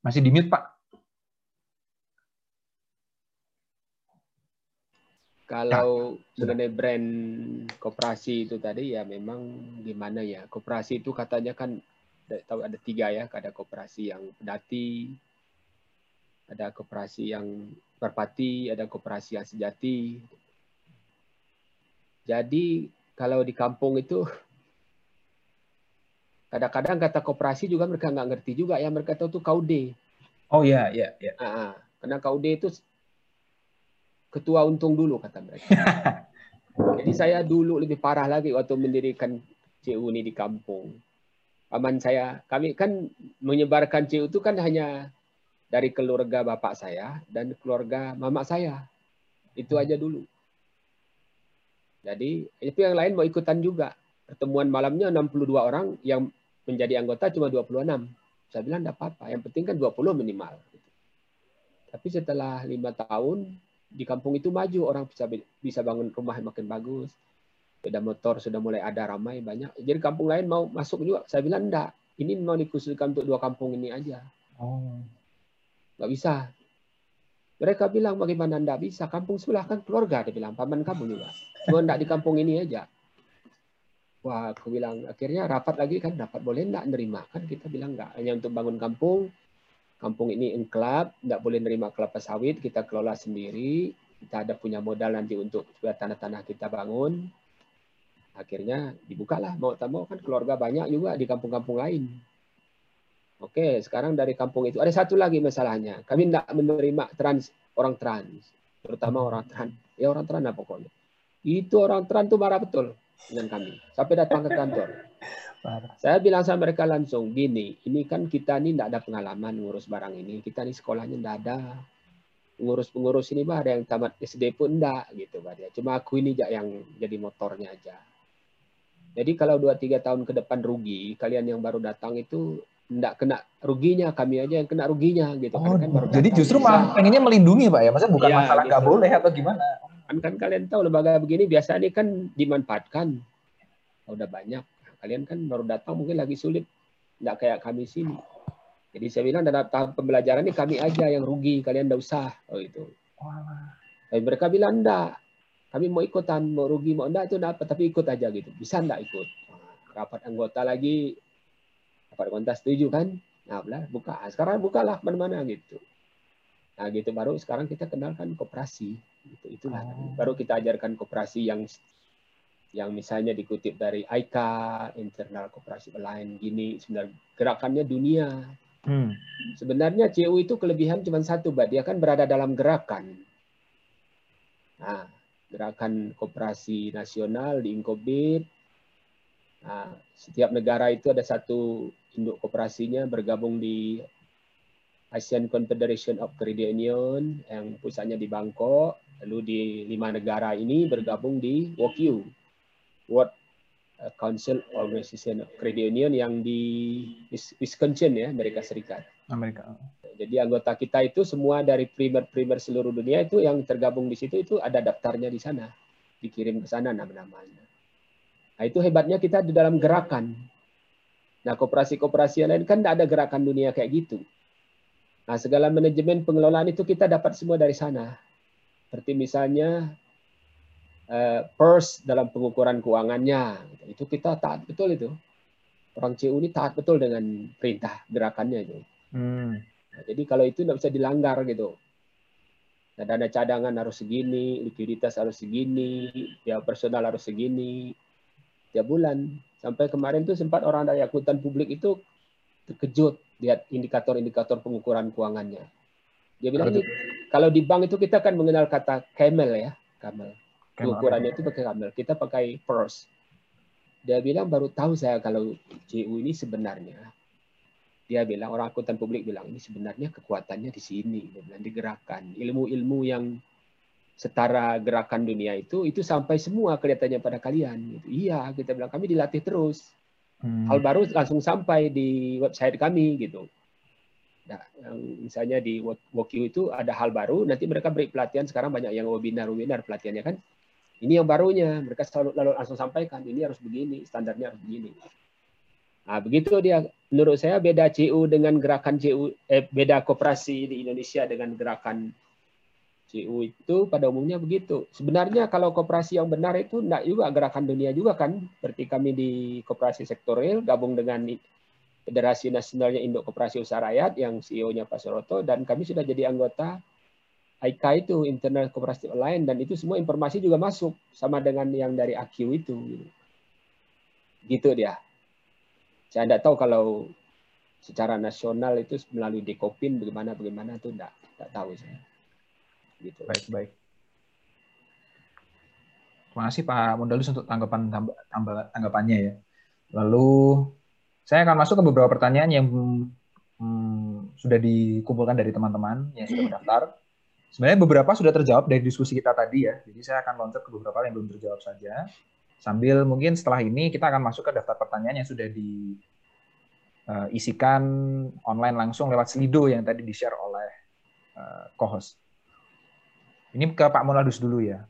Masih di mute Pak? Kalau mengenai brand koperasi itu tadi ya memang gimana ya koperasi itu katanya kan tahu ada tiga ya ada koperasi yang pedati ada koperasi yang berpati ada koperasi yang sejati jadi kalau di kampung itu kadang-kadang kata koperasi juga mereka nggak ngerti juga ya mereka tahu tuh kaude Oh iya. Ah, ah. karena kaude itu ketua untung dulu kata mereka. Jadi saya dulu lebih parah lagi waktu mendirikan CU ini di kampung. Paman saya, kami kan menyebarkan CU itu kan hanya dari keluarga bapak saya dan keluarga mama saya. Itu aja dulu. Jadi, itu yang lain mau ikutan juga. Pertemuan malamnya 62 orang yang menjadi anggota cuma 26. Saya bilang enggak apa-apa, yang penting kan 20 minimal. Tapi setelah lima tahun di kampung itu maju orang bisa bisa bangun rumah yang makin bagus. Sepeda motor sudah mulai ada ramai banyak. Jadi kampung lain mau masuk juga saya bilang enggak ini mau dikhususkan untuk dua kampung ini aja. Oh. nggak bisa. Mereka bilang bagaimana enggak bisa? Kampung sebelah kan keluarga dia bilang paman kamu juga. Cuma enggak di kampung ini aja. Wah aku bilang akhirnya rapat lagi kan dapat boleh enggak nerima? Kan kita bilang enggak hanya untuk bangun kampung kampung ini enklap, nggak boleh nerima kelapa sawit, kita kelola sendiri, kita ada punya modal nanti untuk tanah-tanah kita bangun. Akhirnya dibukalah, mau tak mau kan keluarga banyak juga di kampung-kampung lain. Oke, sekarang dari kampung itu ada satu lagi masalahnya. Kami tidak menerima trans orang trans, terutama orang trans. Ya orang trans lah pokoknya. Itu orang trans tuh marah betul dengan kami. Sampai datang ke kantor. Saya bilang sama mereka langsung, gini, ini kan kita ini tidak ada pengalaman ngurus barang ini. Kita ini sekolahnya tidak ada. Pengurus-pengurus ini mah ada yang tamat SD pun enggak gitu Pak dia. Cuma aku ini yang jadi motornya aja. Jadi kalau 2-3 tahun ke depan rugi, kalian yang baru datang itu enggak kena ruginya, kami aja yang kena ruginya gitu. Oh, kan, kan baru jadi justru malah pengennya melindungi Pak ya, maksudnya bukan Iya, masalah nggak gitu. boleh atau gimana. kan, kan kalian tahu lembaga begini biasa ini kan dimanfaatkan. Udah banyak. Kalian kan baru datang mungkin lagi sulit. Nggak kayak kami sini. Jadi saya bilang dalam tahap pembelajaran ini kami aja yang rugi. Kalian nggak usah. Oh itu. Tapi mereka bilang enggak. Kami mau ikutan, mau rugi, mau enggak itu apa, tapi ikut aja gitu. Bisa enggak ikut? Nah, Rapat anggota lagi, rapat anggota setuju kan? Nah, belah, buka. Sekarang bukalah mana-mana gitu. Nah, gitu baru sekarang kita kenalkan koperasi. Gitu. Itulah. Oh. Baru kita ajarkan koperasi yang yang misalnya dikutip dari ICA, Internal Koperasi Lain, gini, sebenarnya gerakannya dunia. Hmm. Sebenarnya CU itu kelebihan cuma satu, Mbak. Dia kan berada dalam gerakan. Nah, gerakan koperasi nasional di Inkobit. Nah, setiap negara itu ada satu induk koperasinya bergabung di Asian Confederation of Credit Union yang pusatnya di Bangkok. Lalu di lima negara ini bergabung di WOCU, World Council Organization of Credit Union yang di Wisconsin ya, Amerika Serikat. Amerika. Jadi anggota kita itu semua dari primer-primer seluruh dunia itu yang tergabung di situ itu ada daftarnya di sana, dikirim ke sana nama-namanya. Nah itu hebatnya kita di dalam gerakan. Nah koperasi-koperasi yang lain kan tidak ada gerakan dunia kayak gitu. Nah segala manajemen pengelolaan itu kita dapat semua dari sana. Seperti misalnya PERS dalam pengukuran keuangannya, itu kita taat betul itu. orang CU ini taat betul dengan perintah gerakannya itu. Hmm. Nah, jadi kalau itu tidak bisa dilanggar gitu. Nah, dana cadangan harus segini, likuiditas harus segini, ya personal harus segini, tiap bulan. Sampai kemarin tuh sempat orang dari akuntan publik itu terkejut lihat indikator-indikator pengukuran keuangannya. Dia bilang kalau di bank itu kita kan mengenal kata camel ya, camel. Pengukurannya itu pakai camel. Kita pakai purse. Dia bilang baru tahu saya kalau CU ini sebenarnya dia bilang orang akuntan publik bilang ini sebenarnya kekuatannya di sini, dia bilang digerakkan. Ilmu-ilmu yang setara gerakan dunia itu itu sampai semua kelihatannya pada kalian. Gitu. Iya, kita bilang kami dilatih terus. Hmm. Hal baru langsung sampai di website kami gitu. Nah, yang misalnya di WOQ itu ada hal baru, nanti mereka beri pelatihan sekarang banyak yang webinar webinar pelatihannya kan. Ini yang barunya, mereka selalu lalu langsung sampaikan ini harus begini, standarnya harus begini. Nah, begitu dia menurut saya beda CU dengan gerakan CU eh, beda koperasi di Indonesia dengan gerakan CU itu pada umumnya begitu. Sebenarnya kalau koperasi yang benar itu tidak juga gerakan dunia juga kan. Seperti kami di koperasi sektorial gabung dengan Federasi Nasionalnya Indo Koperasi Usaha Rakyat yang CEO-nya Pak Soroto dan kami sudah jadi anggota IKA itu Internal Koperasi Online dan itu semua informasi juga masuk sama dengan yang dari AQ itu. Gitu dia. Saya tidak tahu kalau secara nasional itu melalui Dekopin bagaimana bagaimana itu tidak tidak tahu saya. Gitu. Baik, baik. Terima kasih Pak Mundalus untuk tanggapan tanggapannya ya. Lalu saya akan masuk ke beberapa pertanyaan yang hmm, sudah dikumpulkan dari teman-teman yang sudah mendaftar. Sebenarnya beberapa sudah terjawab dari diskusi kita tadi ya. Jadi saya akan loncat ke beberapa yang belum terjawab saja. Sambil mungkin setelah ini kita akan masuk ke daftar pertanyaan yang sudah diisikan eh, online langsung lewat Slido yang tadi di-share oleh uh, co-host. Ini ke Pak Monadus dulu ya.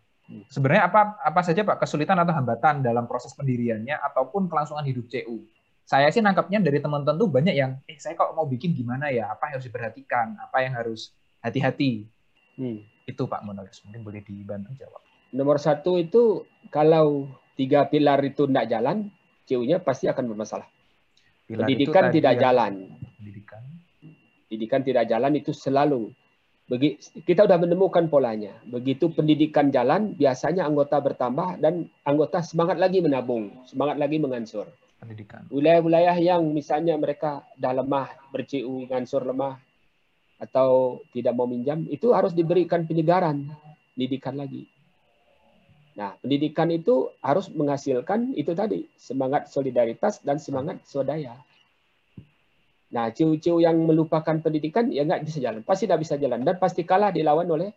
Sebenarnya apa apa saja Pak kesulitan atau hambatan dalam proses pendiriannya ataupun kelangsungan hidup CU? Saya sih nangkapnya dari teman-teman tuh banyak yang, eh saya kok mau bikin gimana ya? Apa yang harus diperhatikan? Apa yang harus hati-hati? Hmm. Itu Pak Monadus mungkin boleh dibantu jawab. Nomor satu itu kalau tiga pilar itu tidak jalan, CU-nya pasti akan bermasalah. Pilar pendidikan tidak jalan. Pendidikan. Pendidikan tidak jalan itu selalu kita sudah menemukan polanya. Begitu pendidikan jalan, biasanya anggota bertambah dan anggota semangat lagi menabung, semangat lagi mengansur. Pendidikan. Wilayah-wilayah yang misalnya mereka dah lemah, berciu, ngansur lemah, atau tidak mau minjam, itu harus diberikan penyegaran, pendidikan lagi. Nah, pendidikan itu harus menghasilkan itu tadi, semangat solidaritas dan semangat swadaya. Nah, ciu-ciu yang melupakan pendidikan ya nggak bisa jalan, pasti tidak bisa jalan dan pasti kalah dilawan oleh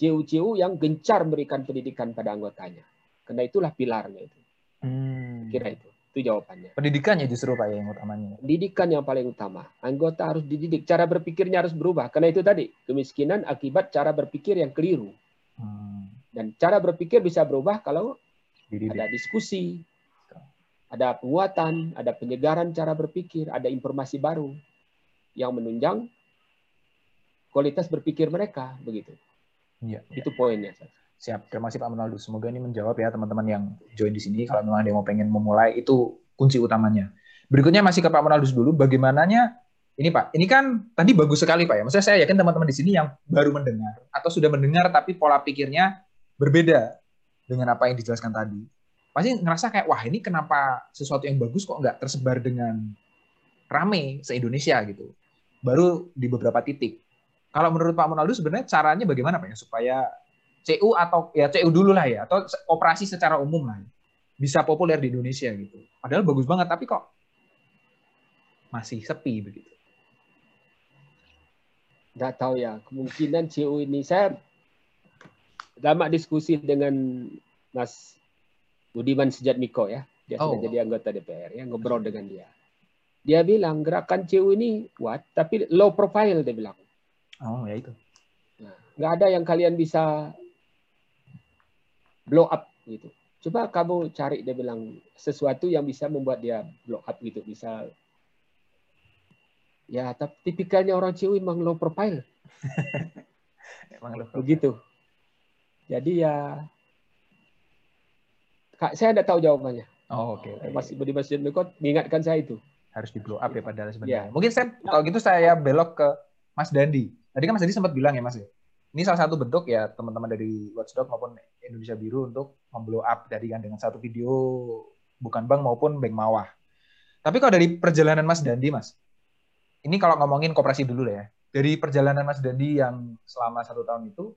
ciu-ciu yang gencar memberikan pendidikan pada anggotanya. Karena itulah pilarnya itu. Hmm. Kira itu. Itu jawabannya. Pendidikannya justru Pak yang utamanya. Pendidikan yang paling utama. Anggota harus dididik, cara berpikirnya harus berubah. Karena itu tadi, kemiskinan akibat cara berpikir yang keliru. Hmm. Dan cara berpikir bisa berubah kalau dididik. ada diskusi, ada penguatan, ada penyegaran cara berpikir, ada informasi baru yang menunjang kualitas berpikir mereka begitu. Ya, itu poinnya. Siap. Terima kasih Pak Menaldo. Semoga ini menjawab ya teman-teman yang join di sini. Kalau memang ada yang mau pengen memulai itu kunci utamanya. Berikutnya masih ke Pak Menaldus dulu. Bagaimananya ini Pak, ini kan tadi bagus sekali Pak ya. Maksudnya saya yakin teman-teman di sini yang baru mendengar atau sudah mendengar tapi pola pikirnya berbeda dengan apa yang dijelaskan tadi pasti ngerasa kayak wah ini kenapa sesuatu yang bagus kok nggak tersebar dengan rame se-Indonesia gitu. Baru di beberapa titik. Kalau menurut Pak Monaldo sebenarnya caranya bagaimana Pak ya supaya CU atau ya CU dulu lah ya atau operasi secara umum lah ya, bisa populer di Indonesia gitu. Padahal bagus banget tapi kok masih sepi begitu. Nggak tahu ya, kemungkinan CU ini saya lama diskusi dengan Mas Budiman Sejatmiko ya. Dia oh. sudah jadi anggota DPR ya, ngobrol dengan dia. Dia bilang gerakan CU ini kuat tapi low profile dia bilang. Oh, ya itu. Nah, nggak ada yang kalian bisa blow up gitu. Coba kamu cari dia bilang sesuatu yang bisa membuat dia blow up gitu, bisa Ya, tapi tipikalnya orang CU memang low profile. emang low profile. Begitu. Jadi ya Kak, saya tidak tahu jawabannya. Oh, oke. Okay, Masih di Masjid Mikot mengingatkan saya itu. Harus di blow up ya padahal sebenarnya. Yeah. Mungkin saya kalau gitu saya belok ke Mas Dandi. Tadi kan Mas Dandi sempat bilang ya Mas ya. Ini salah satu bentuk ya teman-teman dari Watchdog maupun Indonesia Biru untuk memblow up dari kan dengan satu video bukan bank maupun bank mawah. Tapi kalau dari perjalanan Mas Dandi, Mas, ini kalau ngomongin koperasi dulu ya. Dari perjalanan Mas Dandi yang selama satu tahun itu,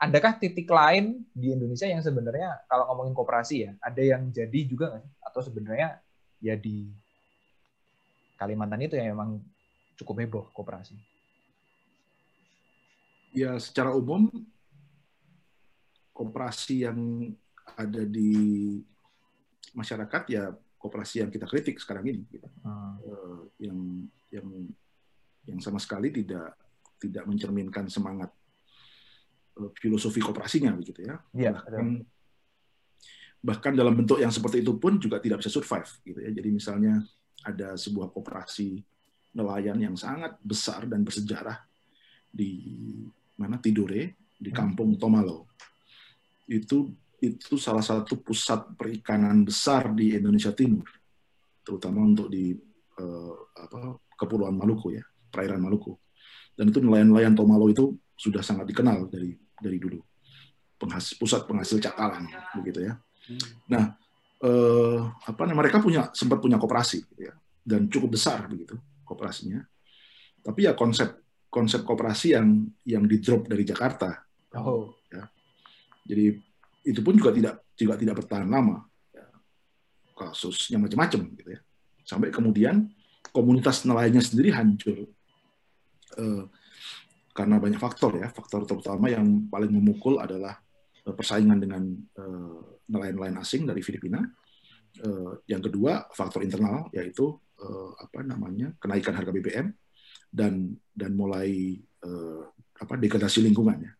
adakah titik lain di Indonesia yang sebenarnya kalau ngomongin koperasi ya, ada yang jadi juga nggak? Atau sebenarnya ya di Kalimantan itu yang memang cukup heboh koperasi? Ya secara umum koperasi yang ada di masyarakat ya koperasi yang kita kritik sekarang ini, gitu. hmm. uh, yang yang yang sama sekali tidak tidak mencerminkan semangat uh, filosofi koperasinya begitu ya. ya bahkan bahkan dalam bentuk yang seperti itu pun juga tidak bisa survive gitu ya. Jadi misalnya ada sebuah koperasi nelayan yang sangat besar dan bersejarah di mana Tidore di hmm. kampung Tomalo. Itu itu salah satu pusat perikanan besar di Indonesia Timur, terutama untuk di uh, apa, Kepulauan Maluku ya, perairan Maluku. Dan itu nelayan-nelayan Tomalo itu sudah sangat dikenal dari dari dulu, penghasil, pusat penghasil cakalang begitu ya. Nah, uh, apa namanya mereka punya sempat punya koperasi gitu ya, dan cukup besar begitu koperasinya. Tapi ya konsep konsep koperasi yang yang di drop dari Jakarta. Oh. Ya. Jadi itu pun juga tidak juga tidak bertahan lama. Ya, kasusnya macam-macam gitu ya. Sampai kemudian komunitas nelayannya sendiri hancur eh, karena banyak faktor ya. Faktor terutama yang paling memukul adalah persaingan dengan eh, nelayan-nelayan asing dari Filipina. Eh, yang kedua faktor internal yaitu apa namanya kenaikan harga BBM dan dan mulai eh, apa degradasi lingkungannya.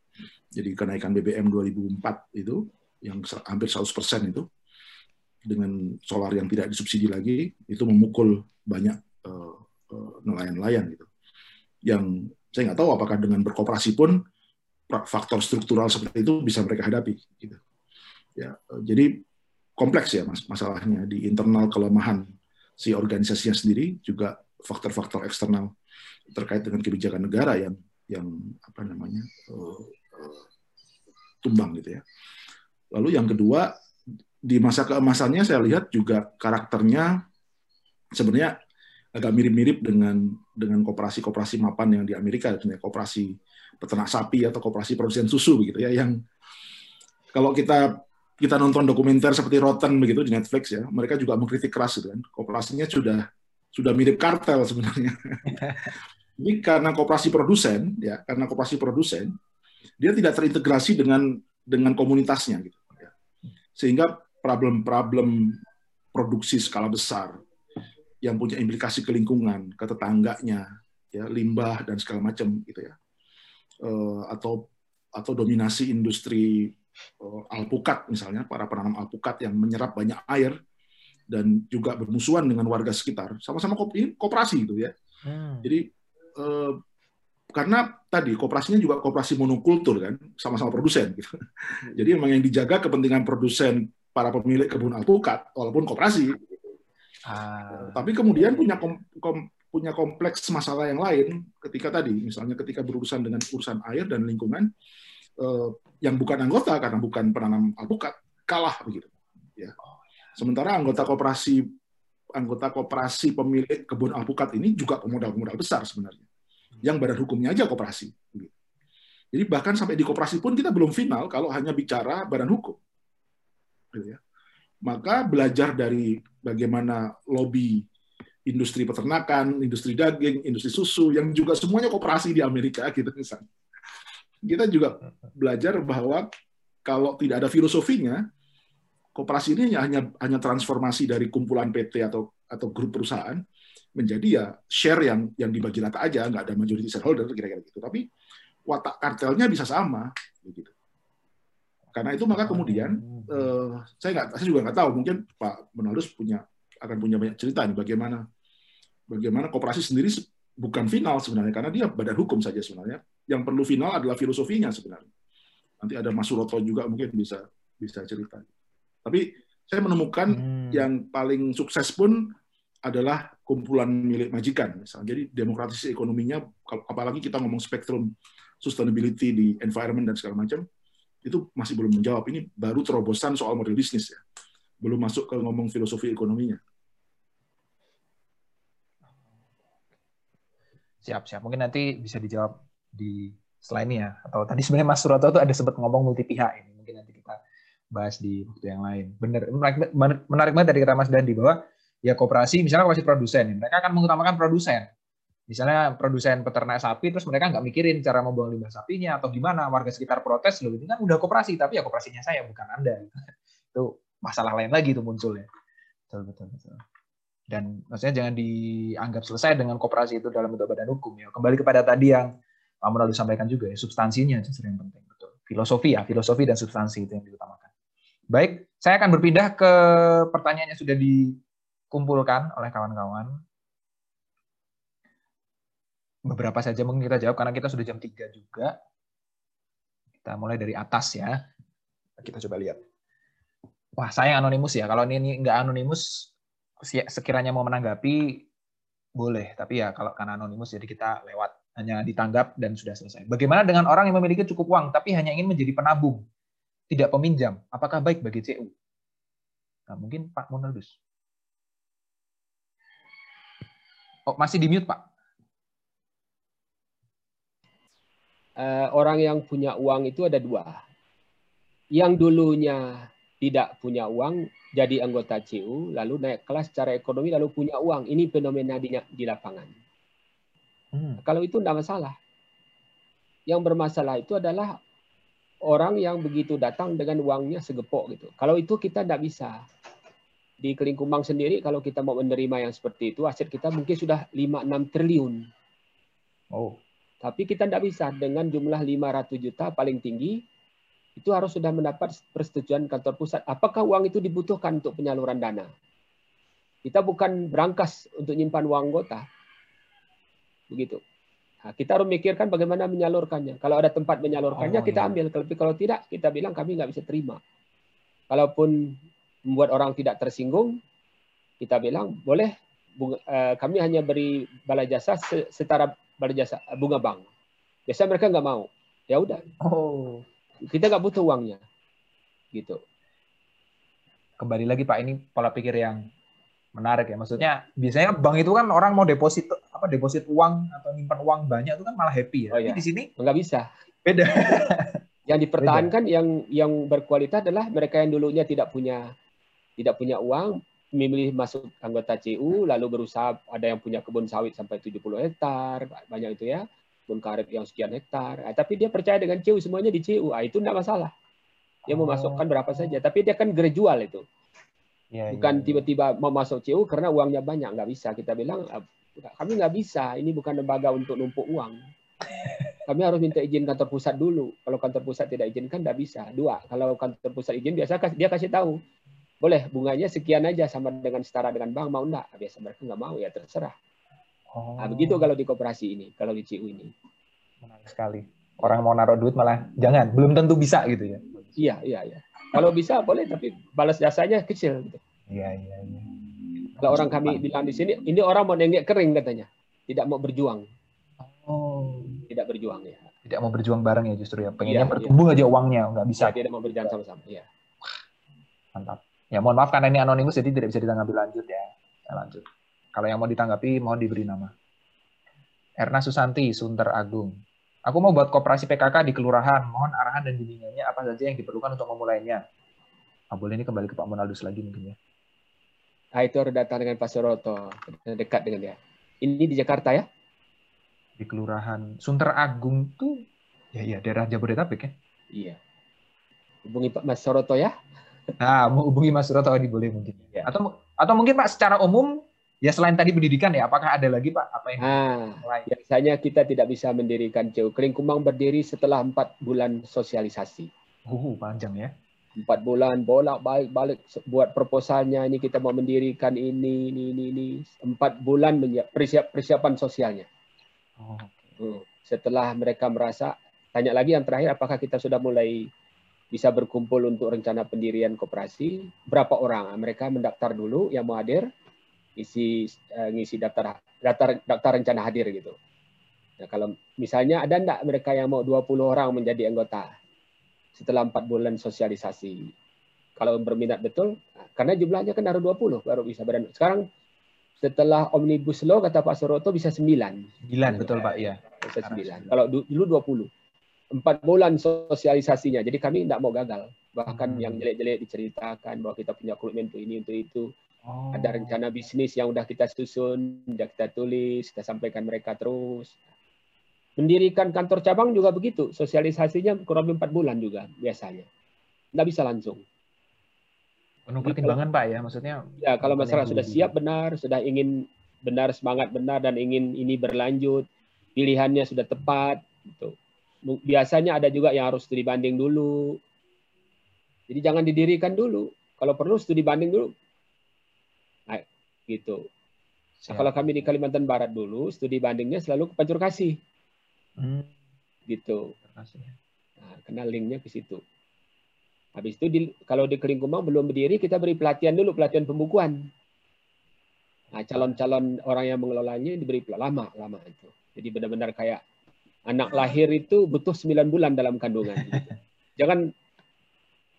Jadi kenaikan BBM 2004 itu yang hampir 100% itu dengan solar yang tidak disubsidi lagi itu memukul banyak uh, uh, nelayan-nelayan gitu. Yang saya nggak tahu apakah dengan berkooperasi pun faktor struktural seperti itu bisa mereka hadapi gitu. Ya, uh, jadi kompleks ya mas masalahnya di internal kelemahan si organisasinya sendiri juga faktor-faktor eksternal terkait dengan kebijakan negara yang yang apa namanya uh, uh, tumbang gitu ya. Lalu yang kedua, di masa keemasannya saya lihat juga karakternya sebenarnya agak mirip-mirip dengan dengan koperasi-koperasi mapan yang di Amerika, misalnya koperasi peternak sapi atau koperasi produsen susu begitu ya, yang kalau kita kita nonton dokumenter seperti Rotten begitu di Netflix ya, mereka juga mengkritik keras gitu kan. Koperasinya sudah sudah mirip kartel sebenarnya. Ini karena koperasi produsen ya, karena koperasi produsen dia tidak terintegrasi dengan dengan komunitasnya gitu ya. Sehingga problem-problem produksi skala besar yang punya implikasi ke lingkungan, ke tetangganya, ya limbah dan segala macam gitu ya. Uh, atau atau dominasi industri uh, alpukat misalnya para penanam alpukat yang menyerap banyak air dan juga bermusuhan dengan warga sekitar sama-sama kooperasi gitu ya. Hmm. Jadi uh, karena tadi kooperasinya juga kooperasi monokultur kan, sama-sama produsen. Gitu. Jadi memang yang dijaga kepentingan produsen para pemilik kebun alpukat, walaupun kooperasi. Ah. Tapi kemudian punya kom, kom, punya kompleks masalah yang lain ketika tadi, misalnya ketika berurusan dengan urusan air dan lingkungan eh, yang bukan anggota karena bukan penanam alpukat kalah begitu. Ya. Sementara anggota kooperasi anggota kooperasi pemilik kebun alpukat ini juga pemodal-pemodal besar sebenarnya yang badan hukumnya aja koperasi. Jadi bahkan sampai di koperasi pun kita belum final kalau hanya bicara badan hukum. Gitu ya. Maka belajar dari bagaimana lobby industri peternakan, industri daging, industri susu, yang juga semuanya koperasi di Amerika, gitu misalnya. Kita juga belajar bahwa kalau tidak ada filosofinya, koperasi ini hanya hanya transformasi dari kumpulan PT atau atau grup perusahaan menjadi ya share yang yang dibagi rata aja, nggak ada majority shareholder kira-kira gitu. Tapi watak kartelnya bisa sama, begitu. Karena itu maka kemudian eh, saya nggak, saya juga nggak tahu mungkin Pak Menalus punya akan punya banyak cerita nih bagaimana bagaimana kooperasi sendiri bukan final sebenarnya karena dia badan hukum saja sebenarnya. Yang perlu final adalah filosofinya sebenarnya. Nanti ada Mas Suroto juga mungkin bisa bisa cerita. Tapi Saya menemukan hmm. yang paling sukses pun adalah kumpulan milik majikan. Misalnya. Jadi demokratisasi ekonominya, apalagi kita ngomong spektrum sustainability di environment dan segala macam, itu masih belum menjawab. Ini baru terobosan soal model bisnis ya. Belum masuk ke ngomong filosofi ekonominya. Siap, siap. Mungkin nanti bisa dijawab di selain ini ya. Atau tadi sebenarnya Mas Suroto itu ada sempat ngomong multi pihak ini. Bahas di waktu yang lain. Benar, menarik, banget dari kata Mas Dandi bahwa ya kooperasi, misalnya kooperasi produsen, mereka akan mengutamakan produsen. Misalnya produsen peternak sapi, terus mereka nggak mikirin cara membuang limbah sapinya atau gimana, warga sekitar protes, loh ini kan udah kooperasi, tapi ya kooperasinya saya, bukan Anda. Itu masalah lain lagi itu munculnya. Betul, betul, betul. Dan maksudnya jangan dianggap selesai dengan kooperasi itu dalam bentuk badan hukum. ya. Kembali kepada tadi yang Pak Munadu sampaikan juga ya, substansinya justru yang penting. Betul. Filosofi ya, filosofi dan substansi itu yang diutamakan. Baik, saya akan berpindah ke pertanyaan yang sudah dikumpulkan oleh kawan-kawan. Beberapa saja mungkin kita jawab karena kita sudah jam 3 juga. Kita mulai dari atas ya. Kita coba lihat. Wah, saya anonimus ya. Kalau ini nggak anonimus, sekiranya mau menanggapi, boleh. Tapi ya kalau karena anonimus, jadi kita lewat. Hanya ditanggap dan sudah selesai. Bagaimana dengan orang yang memiliki cukup uang, tapi hanya ingin menjadi penabung? Tidak peminjam, apakah baik bagi CU? Nah, mungkin Pak Munaldus. Oh, masih di mute, Pak. Uh, orang yang punya uang itu ada dua. Yang dulunya tidak punya uang, jadi anggota CU, lalu naik kelas secara ekonomi, lalu punya uang. Ini fenomena di, di lapangan. Hmm. Kalau itu tidak masalah. Yang bermasalah itu adalah orang yang begitu datang dengan uangnya segepok gitu. Kalau itu kita tidak bisa. Di Kelingkumbang sendiri kalau kita mau menerima yang seperti itu, aset kita mungkin sudah 5-6 triliun. Oh. Tapi kita tidak bisa dengan jumlah 500 juta paling tinggi, itu harus sudah mendapat persetujuan kantor pusat. Apakah uang itu dibutuhkan untuk penyaluran dana? Kita bukan berangkas untuk nyimpan uang anggota. Begitu. Nah, kita harus memikirkan bagaimana menyalurkannya. Kalau ada tempat menyalurkannya, oh, kita iya. ambil. Tapi kalau tidak, kita bilang kami nggak bisa terima. Kalaupun membuat orang tidak tersinggung, kita bilang boleh bunga, eh, kami hanya beri balai jasa setara balai jasa eh, bunga bank. Biasa mereka nggak mau. Ya udah. Oh. Kita nggak butuh uangnya. Gitu. Kembali lagi Pak, ini pola pikir yang menarik ya. Maksudnya biasanya bank itu kan orang mau deposit apa deposit uang atau nyimpan uang banyak itu kan malah happy ya. Oh, iya. di sini nggak bisa. Beda. yang dipertahankan Beda. yang yang berkualitas adalah mereka yang dulunya tidak punya tidak punya uang memilih masuk anggota CU lalu berusaha ada yang punya kebun sawit sampai 70 hektar banyak itu ya kebun karet yang sekian hektar nah, tapi dia percaya dengan CU semuanya di CU ah, itu tidak masalah dia mau masukkan berapa saja tapi dia kan gradual itu Ya, bukan ya, tiba-tiba mau masuk CU karena uangnya banyak nggak bisa. Kita bilang ah, kami nggak bisa. Ini bukan lembaga untuk numpuk uang. Kami harus minta izin kantor pusat dulu. Kalau kantor pusat tidak izinkan nggak bisa. Dua kalau kantor pusat izin biasa dia kasih tahu. Boleh bunganya sekian aja sama dengan setara dengan bank mau enggak biasa mereka nggak mau ya terserah. Oh. nah, begitu kalau di koperasi ini kalau di CU ini. Menarik sekali. Orang mau naruh duit malah jangan belum tentu bisa gitu ya. Iya iya iya kalau bisa boleh, tapi balas jasanya kecil. Gitu. Iya, iya, iya. Kalau orang kami bilang di sini, ini orang mau nenggek kering katanya, tidak mau berjuang. Oh. Tidak berjuang ya. Tidak mau berjuang bareng ya justru ya. Pengennya ya, bertumbuh ya. aja uangnya, nggak bisa. Ya, tidak mau berjalan sama-sama. Ya. Mantap. Ya mohon maaf karena ini anonimus jadi tidak bisa ditanggapi lanjut ya. ya lanjut. Kalau yang mau ditanggapi mohon diberi nama. Erna Susanti, Sunter Agung. Aku mau buat koperasi PKK di kelurahan. Mohon arahan dan bimbingannya apa saja yang diperlukan untuk memulainya. Ah, boleh ini kembali ke Pak Monaldus lagi mungkin ya. Ah, itu harus datang dengan Pak Soroto. Dekat dengan dia. Ini di Jakarta ya? Di kelurahan Sunter Agung tuh, ya iya daerah Jabodetabek ya? Iya. Hubungi Pak Mas Soroto ya. Nah, mau hubungi Mas Soroto ini boleh mungkin. Ya. Atau atau mungkin Pak secara umum Ya selain tadi pendidikan ya, apakah ada lagi Pak apa yang nah, lain? Biasanya kita tidak bisa mendirikan CU. Kering Kumbang berdiri setelah empat bulan sosialisasi. Uh, panjang ya. Empat bulan bolak balik balik buat proposalnya ini kita mau mendirikan ini ini ini, ini. empat bulan persiap persiapan sosialnya. Oh, okay. Hmm. Setelah mereka merasa tanya lagi yang terakhir apakah kita sudah mulai bisa berkumpul untuk rencana pendirian koperasi. Berapa orang? Mereka mendaftar dulu yang mau hadir, isi uh, ngisi daftar daftar daftar rencana hadir gitu. Nah, kalau misalnya ada enggak mereka yang mau 20 orang menjadi anggota setelah empat bulan sosialisasi. Kalau berminat betul, karena jumlahnya kan harus 20 baru bisa badan. Sekarang setelah omnibus law kata Pak Soroto bisa 9. 9 betul Pak, iya. Bisa 9. Kalau dulu 20 empat bulan sosialisasinya. Jadi kami tidak mau gagal. Bahkan hmm. yang jelek-jelek diceritakan bahwa kita punya komitmen untuk ini, untuk itu. Oh. Ada rencana bisnis yang sudah kita susun, sudah kita tulis, kita sampaikan mereka terus. Mendirikan kantor cabang juga begitu. Sosialisasinya kurang lebih empat bulan juga biasanya. Tidak bisa langsung. Penuh pertimbangan Pak ya, maksudnya. Ya, kalau masalah sudah siap benar, sudah ingin benar, semangat benar, dan ingin ini berlanjut, pilihannya sudah tepat, gitu biasanya ada juga yang harus studi banding dulu. Jadi jangan didirikan dulu. Kalau perlu studi banding dulu. Gitu. Nah, kalau kami di Kalimantan Barat dulu, studi bandingnya selalu ke Pancur Kasih. Hmm. Gitu. Nah, kenal linknya ke situ. Habis itu di, kalau di Kelingkumang belum berdiri, kita beri pelatihan dulu, pelatihan pembukuan. Nah, calon-calon orang yang mengelolanya diberi lama, lama itu. Jadi benar-benar kayak anak lahir itu butuh 9 bulan dalam kandungan. Jangan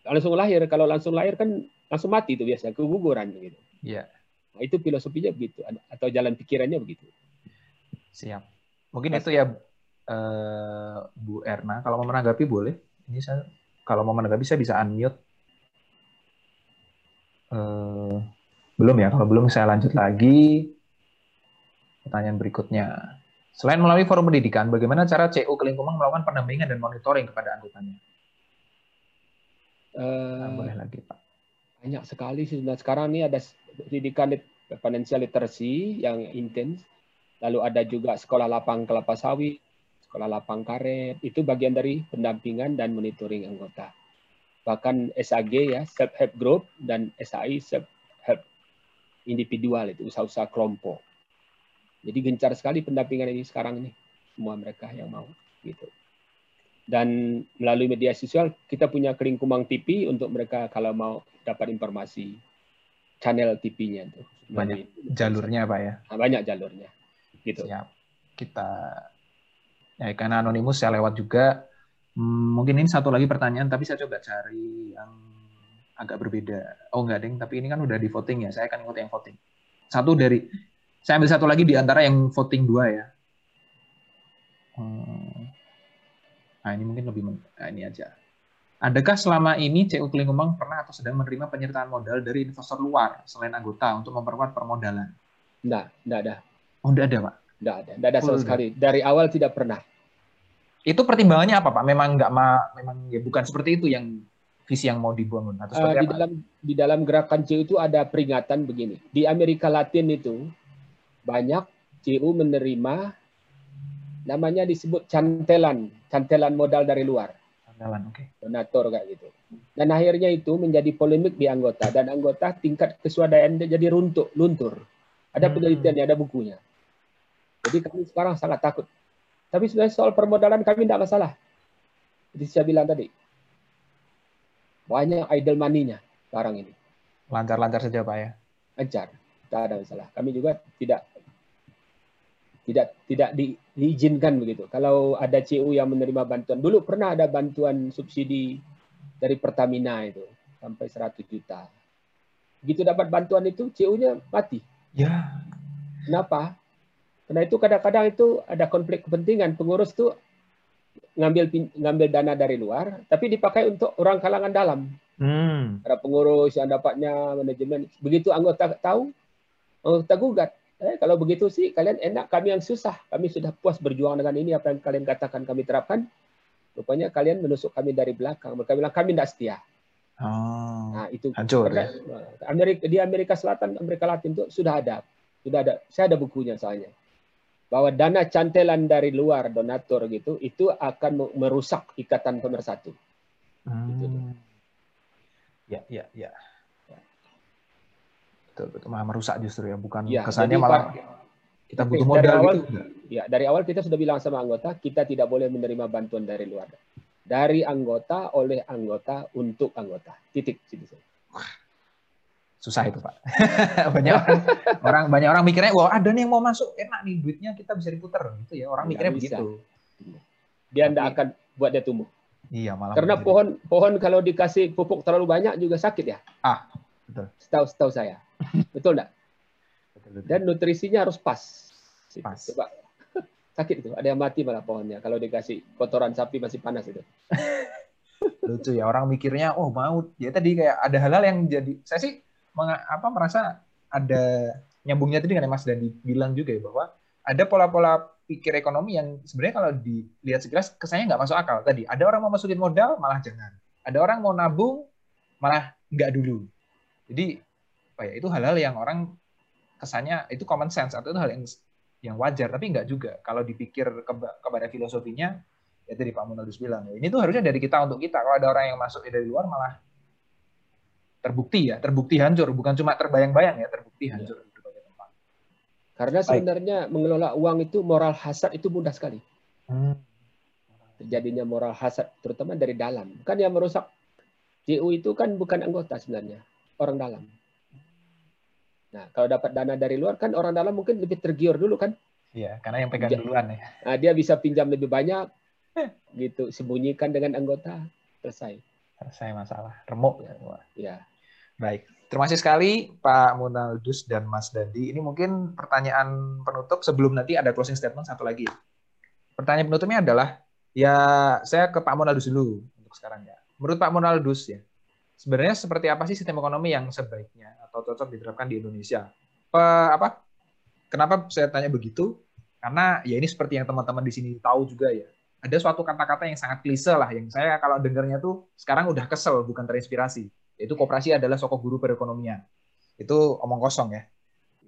langsung lahir. Kalau langsung lahir kan langsung mati itu biasa, keguguran gitu. Iya. Nah, itu filosofinya begitu atau jalan pikirannya begitu. Siap. Mungkin Mas, itu ya uh, Bu Erna. Kalau mau menanggapi boleh. Ini saya kalau mau menanggapi saya bisa unmute. Uh, belum ya. Kalau belum saya lanjut lagi. Pertanyaan berikutnya. Selain melalui forum pendidikan, bagaimana cara CU Kelingkumang melakukan pendampingan dan monitoring kepada anggotanya? Uh, nah, boleh lagi, Pak. Banyak sekali sih. Nah, sekarang ini ada pendidikan financial literacy yang intens. Lalu ada juga sekolah lapang kelapa sawit, sekolah lapang karet. Itu bagian dari pendampingan dan monitoring anggota. Bahkan SAG ya, self help group dan SAI self help individual itu usaha-usaha kelompok. Jadi gencar sekali pendampingan ini sekarang ini semua mereka yang mau gitu. Dan melalui media sosial kita punya kelingkumang TV untuk mereka kalau mau dapat informasi channel TV-nya itu. Banyak jalurnya Pak ya. Nah, banyak jalurnya. Gitu. Siap. Kita ya karena anonimus saya lewat juga. Hmm, mungkin ini satu lagi pertanyaan tapi saya coba cari yang agak berbeda. Oh enggak, Ding, tapi ini kan udah di voting ya. Saya akan ikut yang voting. Satu dari saya ambil satu lagi di antara yang voting dua ya. Hmm. Nah ini mungkin lebih nah, ini aja. Adakah selama ini CU Kelingkumang pernah atau sedang menerima penyertaan modal dari investor luar selain anggota untuk memperkuat permodalan? Tidak, tidak ada. Oh, tidak ada, Pak? Tidak ada, tidak ada sama oh, sekali. Dari awal tidak pernah. Itu pertimbangannya apa, Pak? Memang nggak ma memang ya bukan seperti itu yang visi yang mau dibangun atau seperti uh, di apa? dalam di dalam gerakan CU itu ada peringatan begini. Di Amerika Latin itu banyak CU menerima namanya disebut cantelan, cantelan modal dari luar. Cantelan, oke. Okay. Donator kayak gitu. Dan akhirnya itu menjadi polemik di anggota dan anggota tingkat kesuadaan jadi runtuh, luntur. Ada hmm. penelitiannya, ada bukunya. Jadi kami sekarang sangat takut. Tapi sebenarnya soal permodalan kami tidak masalah. Jadi saya bilang tadi, banyak idle money-nya sekarang ini. Lancar-lancar saja Pak ya? Lancar, tidak ada masalah. Kami juga tidak tidak tidak di, diizinkan begitu. Kalau ada CU yang menerima bantuan, dulu pernah ada bantuan subsidi dari Pertamina itu sampai 100 juta. Begitu dapat bantuan itu, CU-nya mati. Ya. Kenapa? Karena itu kadang-kadang itu ada konflik kepentingan. Pengurus itu ngambil ngambil dana dari luar, tapi dipakai untuk orang kalangan dalam. Hmm. Ada pengurus yang dapatnya manajemen. Begitu anggota tahu, anggota gugat. Eh, kalau begitu sih kalian enak, kami yang susah. Kami sudah puas berjuang dengan ini apa yang kalian katakan kami terapkan. Rupanya kalian menusuk kami dari belakang. Mereka bilang kami tidak setia. Oh, nah itu hancur ya. Amerika di Amerika Selatan, Amerika Latin itu sudah ada, sudah ada. Saya ada bukunya soalnya bahwa dana cantelan dari luar donatur gitu itu akan merusak ikatan pemersatu. Hmm. Gitu. Ya, ya, ya betul betul malah merusak justru ya bukan ya, kesannya malah kita butuh modal dari awal, gitu ya dari awal kita sudah bilang sama anggota kita tidak boleh menerima bantuan dari luar dari anggota oleh anggota untuk anggota. Titik situ. Susah itu pak. banyak orang, orang banyak orang mikirnya, wah ada nih yang mau masuk enak nih duitnya kita bisa diputar gitu ya. Orang mikirnya bisa. begitu. Dia tidak akan buat dia tumbuh. Iya malah. Karena pohon pohon kalau dikasih pupuk terlalu banyak juga sakit ya. Ah betul. Setahu setahu saya. betul enggak? Dan nutrisinya harus pas. Pas. Coba sakit itu. Ada yang mati malah pohonnya kalau dikasih kotoran sapi masih panas itu. Lucu ya orang mikirnya oh mau ya tadi kayak ada hal-hal yang jadi saya sih apa merasa ada nyambungnya tadi dengan Mas Dandi bilang juga ya bahwa ada pola-pola pikir ekonomi yang sebenarnya kalau dilihat sekilas kesannya nggak masuk akal tadi ada orang mau masukin modal malah jangan ada orang mau nabung malah nggak dulu jadi apa ya itu hal-hal yang orang kesannya itu common sense atau itu hal yang yang wajar tapi nggak juga kalau dipikir kepada filosofinya ya tadi Pak Munaldus bilang ya, ini tuh harusnya dari kita untuk kita kalau ada orang yang masuk dari luar malah terbukti ya terbukti hancur bukan cuma terbayang-bayang ya terbukti iya. hancur ya. karena sebenarnya Baik. mengelola uang itu moral hasad itu mudah sekali hmm. terjadinya moral hasad terutama dari dalam kan yang merusak JU itu kan bukan anggota sebenarnya orang dalam Nah, kalau dapat dana dari luar kan orang dalam mungkin lebih tergiur dulu kan? Iya, karena yang pegang duluan ya. Nah, dia bisa pinjam lebih banyak, gitu, sembunyikan dengan anggota, selesai. Selesai masalah, remuk ya. ya. Baik, terima kasih sekali Pak Munaldus dan Mas Dandi. Ini mungkin pertanyaan penutup sebelum nanti ada closing statement satu lagi. Pertanyaan penutupnya adalah, ya saya ke Pak Munaldus dulu untuk sekarang ya. Menurut Pak Munaldus ya, sebenarnya seperti apa sih sistem ekonomi yang sebaiknya atau cocok diterapkan di Indonesia? Pe, apa? Kenapa saya tanya begitu? Karena ya ini seperti yang teman-teman di sini tahu juga ya. Ada suatu kata-kata yang sangat klise lah yang saya kalau dengarnya tuh sekarang udah kesel bukan terinspirasi. Yaitu kooperasi adalah sokok guru perekonomian. Itu omong kosong ya.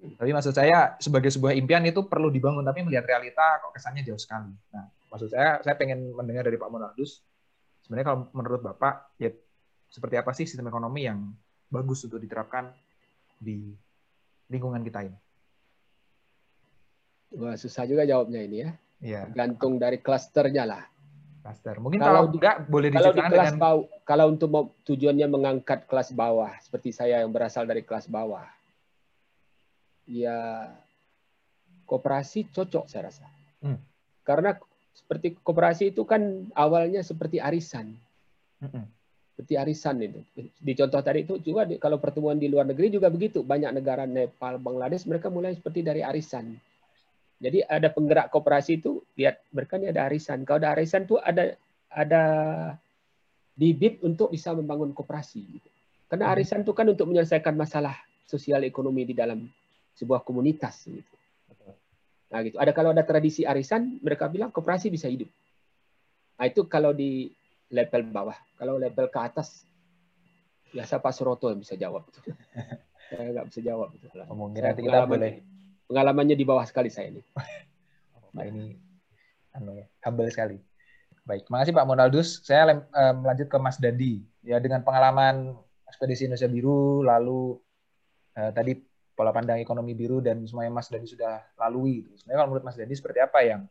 Tapi maksud saya sebagai sebuah impian itu perlu dibangun tapi melihat realita kok kesannya jauh sekali. Nah, maksud saya saya pengen mendengar dari Pak Monaldus sebenarnya kalau menurut Bapak ya seperti apa sih sistem ekonomi yang bagus untuk diterapkan di lingkungan kita ini? Wah, susah juga jawabnya ini ya. Iya. Gantung dari klasternya lah. Klaster. Mungkin kalau, kalau enggak boleh kalau di kelas dengan... bawah, kalau untuk tujuannya mengangkat kelas bawah seperti saya yang berasal dari kelas bawah. Ya koperasi cocok saya rasa. Hmm. Karena seperti koperasi itu kan awalnya seperti arisan. Hmm seperti arisan itu. Di contoh tadi itu juga di, kalau pertemuan di luar negeri juga begitu. Banyak negara Nepal, Bangladesh mereka mulai seperti dari arisan. Jadi ada penggerak kooperasi itu lihat mereka ini ada arisan. Kalau ada arisan itu ada ada bibit untuk bisa membangun kooperasi. Karena hmm. arisan itu kan untuk menyelesaikan masalah sosial ekonomi di dalam sebuah komunitas. Gitu. Nah gitu. Ada kalau ada tradisi arisan, mereka bilang kooperasi bisa hidup. Nah itu kalau di level bawah. Kalau level ke atas, biasa Pak Suroto yang bisa jawab. saya nggak bisa jawab. Mungkin nanti kita boleh. Pengalamannya di bawah sekali saya ini. Pak ini anu ya, humble sekali. Baik, terima kasih Pak Monaldus. Saya uh, melanjut ke Mas Dandi. Ya dengan pengalaman ekspedisi Indonesia Biru, lalu uh, tadi pola pandang ekonomi biru dan semuanya Mas Dandi sudah lalui. Sebenarnya kalau menurut Mas Dandi seperti apa yang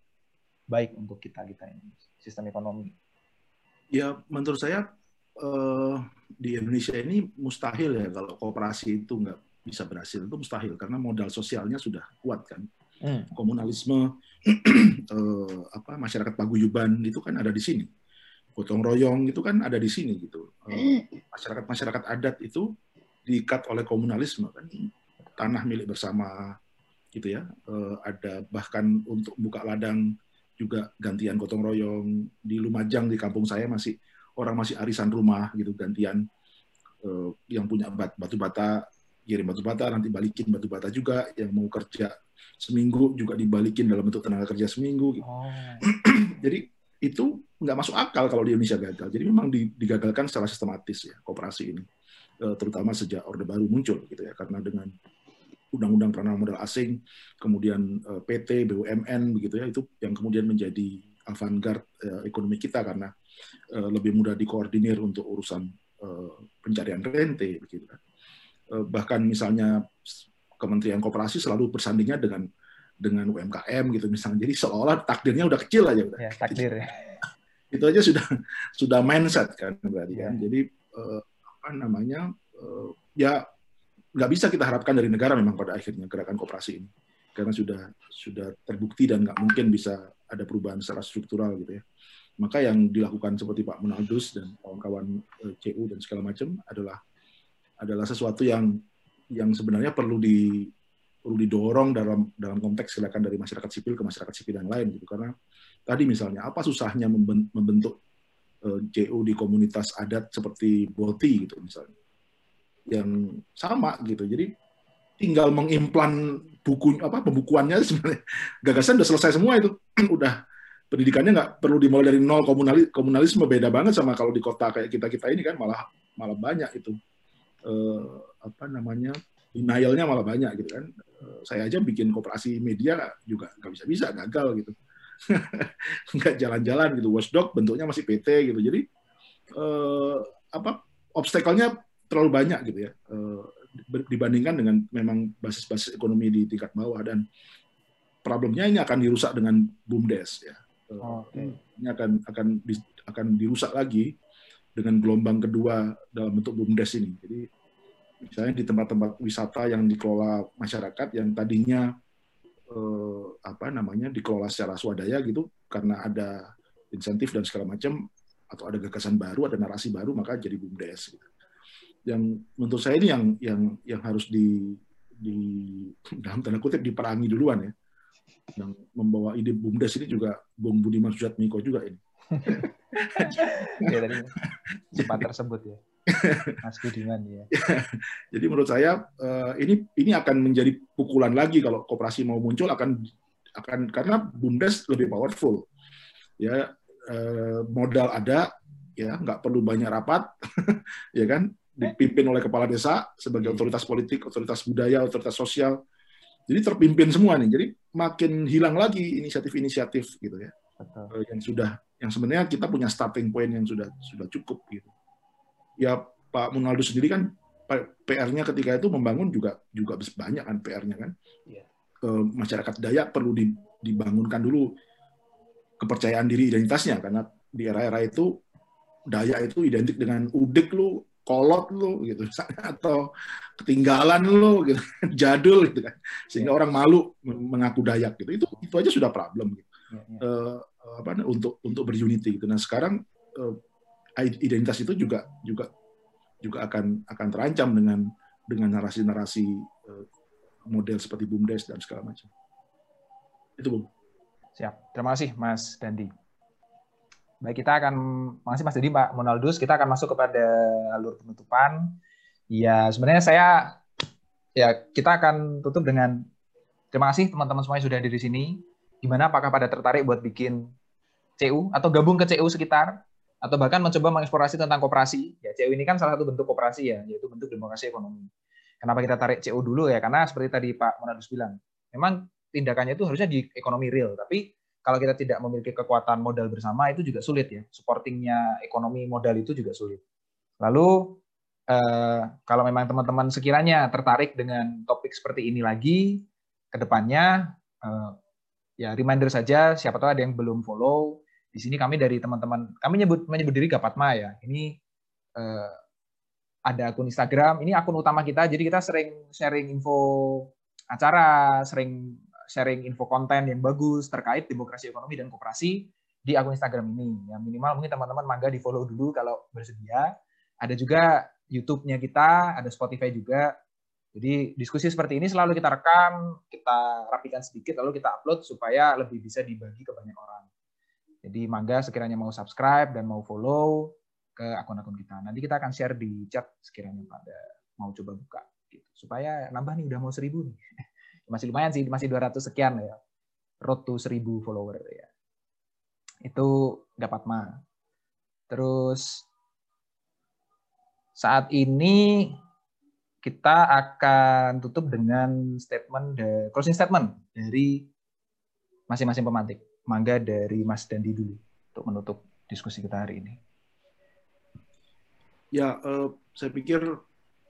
baik untuk kita kita ini sistem ekonomi? Ya menurut saya uh, di Indonesia ini mustahil ya kalau kooperasi itu nggak bisa berhasil itu mustahil karena modal sosialnya sudah kuat kan. Hmm. komunalisme uh, apa masyarakat paguyuban itu kan ada di sini. Gotong royong itu kan ada di sini gitu. Uh, masyarakat masyarakat adat itu diikat oleh komunalisme kan. Tanah milik bersama gitu ya. Uh, ada bahkan untuk buka ladang juga gantian gotong royong di Lumajang di kampung saya masih orang masih arisan rumah gitu gantian uh, yang punya bat, batu bata kirim batu bata nanti balikin batu bata juga yang mau kerja seminggu juga dibalikin dalam bentuk tenaga kerja seminggu gitu. oh. jadi itu nggak masuk akal kalau di Indonesia gagal jadi memang digagalkan secara sistematis ya kooperasi ini uh, terutama sejak orde baru muncul gitu ya karena dengan undang-undang penanaman modal asing, kemudian uh, eh, PT, BUMN begitu ya, itu yang kemudian menjadi avant-garde uh, ekonomi kita karena uh, lebih mudah dikoordinir untuk urusan uh, pencarian rente begitu kan. Uh, bahkan misalnya Kementerian Koperasi selalu bersandingnya dengan dengan UMKM gitu misalnya. Jadi seolah takdirnya udah kecil aja udah. Ya, takdir. itu aja sudah sudah mindset kan berarti kan. Iya. Jadi uh, apa namanya uh, ya nggak bisa kita harapkan dari negara memang pada akhirnya gerakan kooperasi ini. Karena sudah sudah terbukti dan nggak mungkin bisa ada perubahan secara struktural gitu ya. Maka yang dilakukan seperti Pak Munaldus dan kawan-kawan uh, CU dan segala macam adalah adalah sesuatu yang yang sebenarnya perlu di perlu didorong dalam dalam konteks gerakan dari masyarakat sipil ke masyarakat sipil yang lain gitu. Karena tadi misalnya apa susahnya membentuk eh, CU di komunitas adat seperti Boti gitu misalnya yang sama gitu jadi tinggal mengimplan buku apa pembukuannya sebenarnya gagasan udah selesai semua itu udah pendidikannya nggak perlu dimulai dari nol komunalis komunalisme beda banget sama kalau di kota kayak kita kita ini kan malah malah banyak itu uh, apa namanya denialnya malah banyak gitu kan. Eh, saya aja bikin koperasi media juga nggak bisa bisa gagal gitu. nggak jalan-jalan gitu. Watchdog bentuknya masih PT gitu. Jadi eh, apa obstacle-nya terlalu banyak gitu ya. Eh, dibandingkan dengan memang basis-basis ekonomi di tingkat bawah dan problemnya ini akan dirusak dengan bumdes ya. Oh, okay. Ini akan akan akan dirusak lagi dengan gelombang kedua dalam bentuk bumdes ini. Jadi misalnya di tempat-tempat wisata yang dikelola masyarakat yang tadinya eh, apa namanya dikelola secara swadaya gitu karena ada insentif dan segala macam atau ada gagasan baru, ada narasi baru maka jadi bumdes. Gitu. Yang menurut saya ini yang yang yang harus di di dalam tanda kutip diperangi duluan ya. Yang membawa ide bumdes ini juga Bung Budiman Sujatmiko juga ini. ya, tadi sempat tersebut ya. Mas Budiman ya. Jadi menurut saya eh, ini ini akan menjadi pukulan lagi kalau koperasi mau muncul akan akan karena bumdes lebih powerful. Ya eh, modal ada ya nggak perlu banyak rapat ya kan dipimpin oleh kepala desa sebagai iya. otoritas politik, otoritas budaya, otoritas sosial. Jadi terpimpin semua nih. Jadi makin hilang lagi inisiatif-inisiatif gitu ya. Betul. Eh, yang sudah yang sebenarnya kita punya starting point yang sudah sudah cukup gitu ya Pak Munaldo sendiri kan PR-nya ketika itu membangun juga juga banyak kan PR-nya kan. Yeah. masyarakat Dayak perlu dibangunkan dulu kepercayaan diri identitasnya karena di era-era itu Dayak itu identik dengan udik lu, kolot lu gitu atau ketinggalan lu gitu, jadul gitu kan. Sehingga yeah. orang malu mengaku Dayak gitu. Itu itu aja sudah problem gitu. Yeah, yeah. Uh, apa untuk untuk berunity gitu. Nah, sekarang uh, identitas itu juga juga juga akan akan terancam dengan dengan narasi-narasi eh, model seperti bumdes dan segala macam. Itu Bung. Siap. Terima kasih Mas Dandi. Baik, kita akan masih Mas Dandi, Pak Monaldus, kita akan masuk kepada alur penutupan. Ya, sebenarnya saya ya kita akan tutup dengan terima kasih teman-teman semuanya sudah di sini. Gimana apakah pada tertarik buat bikin CU atau gabung ke CU sekitar? atau bahkan mencoba mengeksplorasi tentang koperasi. Ya, CU ini kan salah satu bentuk koperasi ya, yaitu bentuk demokrasi ekonomi. Kenapa kita tarik CU dulu ya? Karena seperti tadi Pak Monadus bilang, memang tindakannya itu harusnya di ekonomi real, tapi kalau kita tidak memiliki kekuatan modal bersama itu juga sulit ya. Supportingnya ekonomi modal itu juga sulit. Lalu eh, kalau memang teman-teman sekiranya tertarik dengan topik seperti ini lagi ke depannya, eh, ya reminder saja siapa tahu ada yang belum follow di sini kami dari teman-teman, kami menyebut menyebut diri Gapatma ya. Ini eh, ada akun Instagram, ini akun utama kita, jadi kita sering sharing info acara, sering sharing info konten yang bagus terkait demokrasi ekonomi dan koperasi di akun Instagram ini. Ya minimal mungkin teman-teman mangga di follow dulu kalau bersedia. Ada juga YouTube-nya kita, ada Spotify juga. Jadi diskusi seperti ini selalu kita rekam, kita rapikan sedikit, lalu kita upload supaya lebih bisa dibagi ke banyak orang. Jadi mangga sekiranya mau subscribe dan mau follow ke akun-akun kita. Nanti kita akan share di chat sekiranya pada mau coba buka gitu. Supaya nambah nih udah mau seribu nih. Masih lumayan sih, masih 200 sekian ya. Road to 1000 follower ya. Itu dapat mah. Terus saat ini kita akan tutup dengan statement closing statement dari masing-masing pemantik mangga dari Mas Dandi dulu untuk menutup diskusi kita hari ini. Ya, uh, saya pikir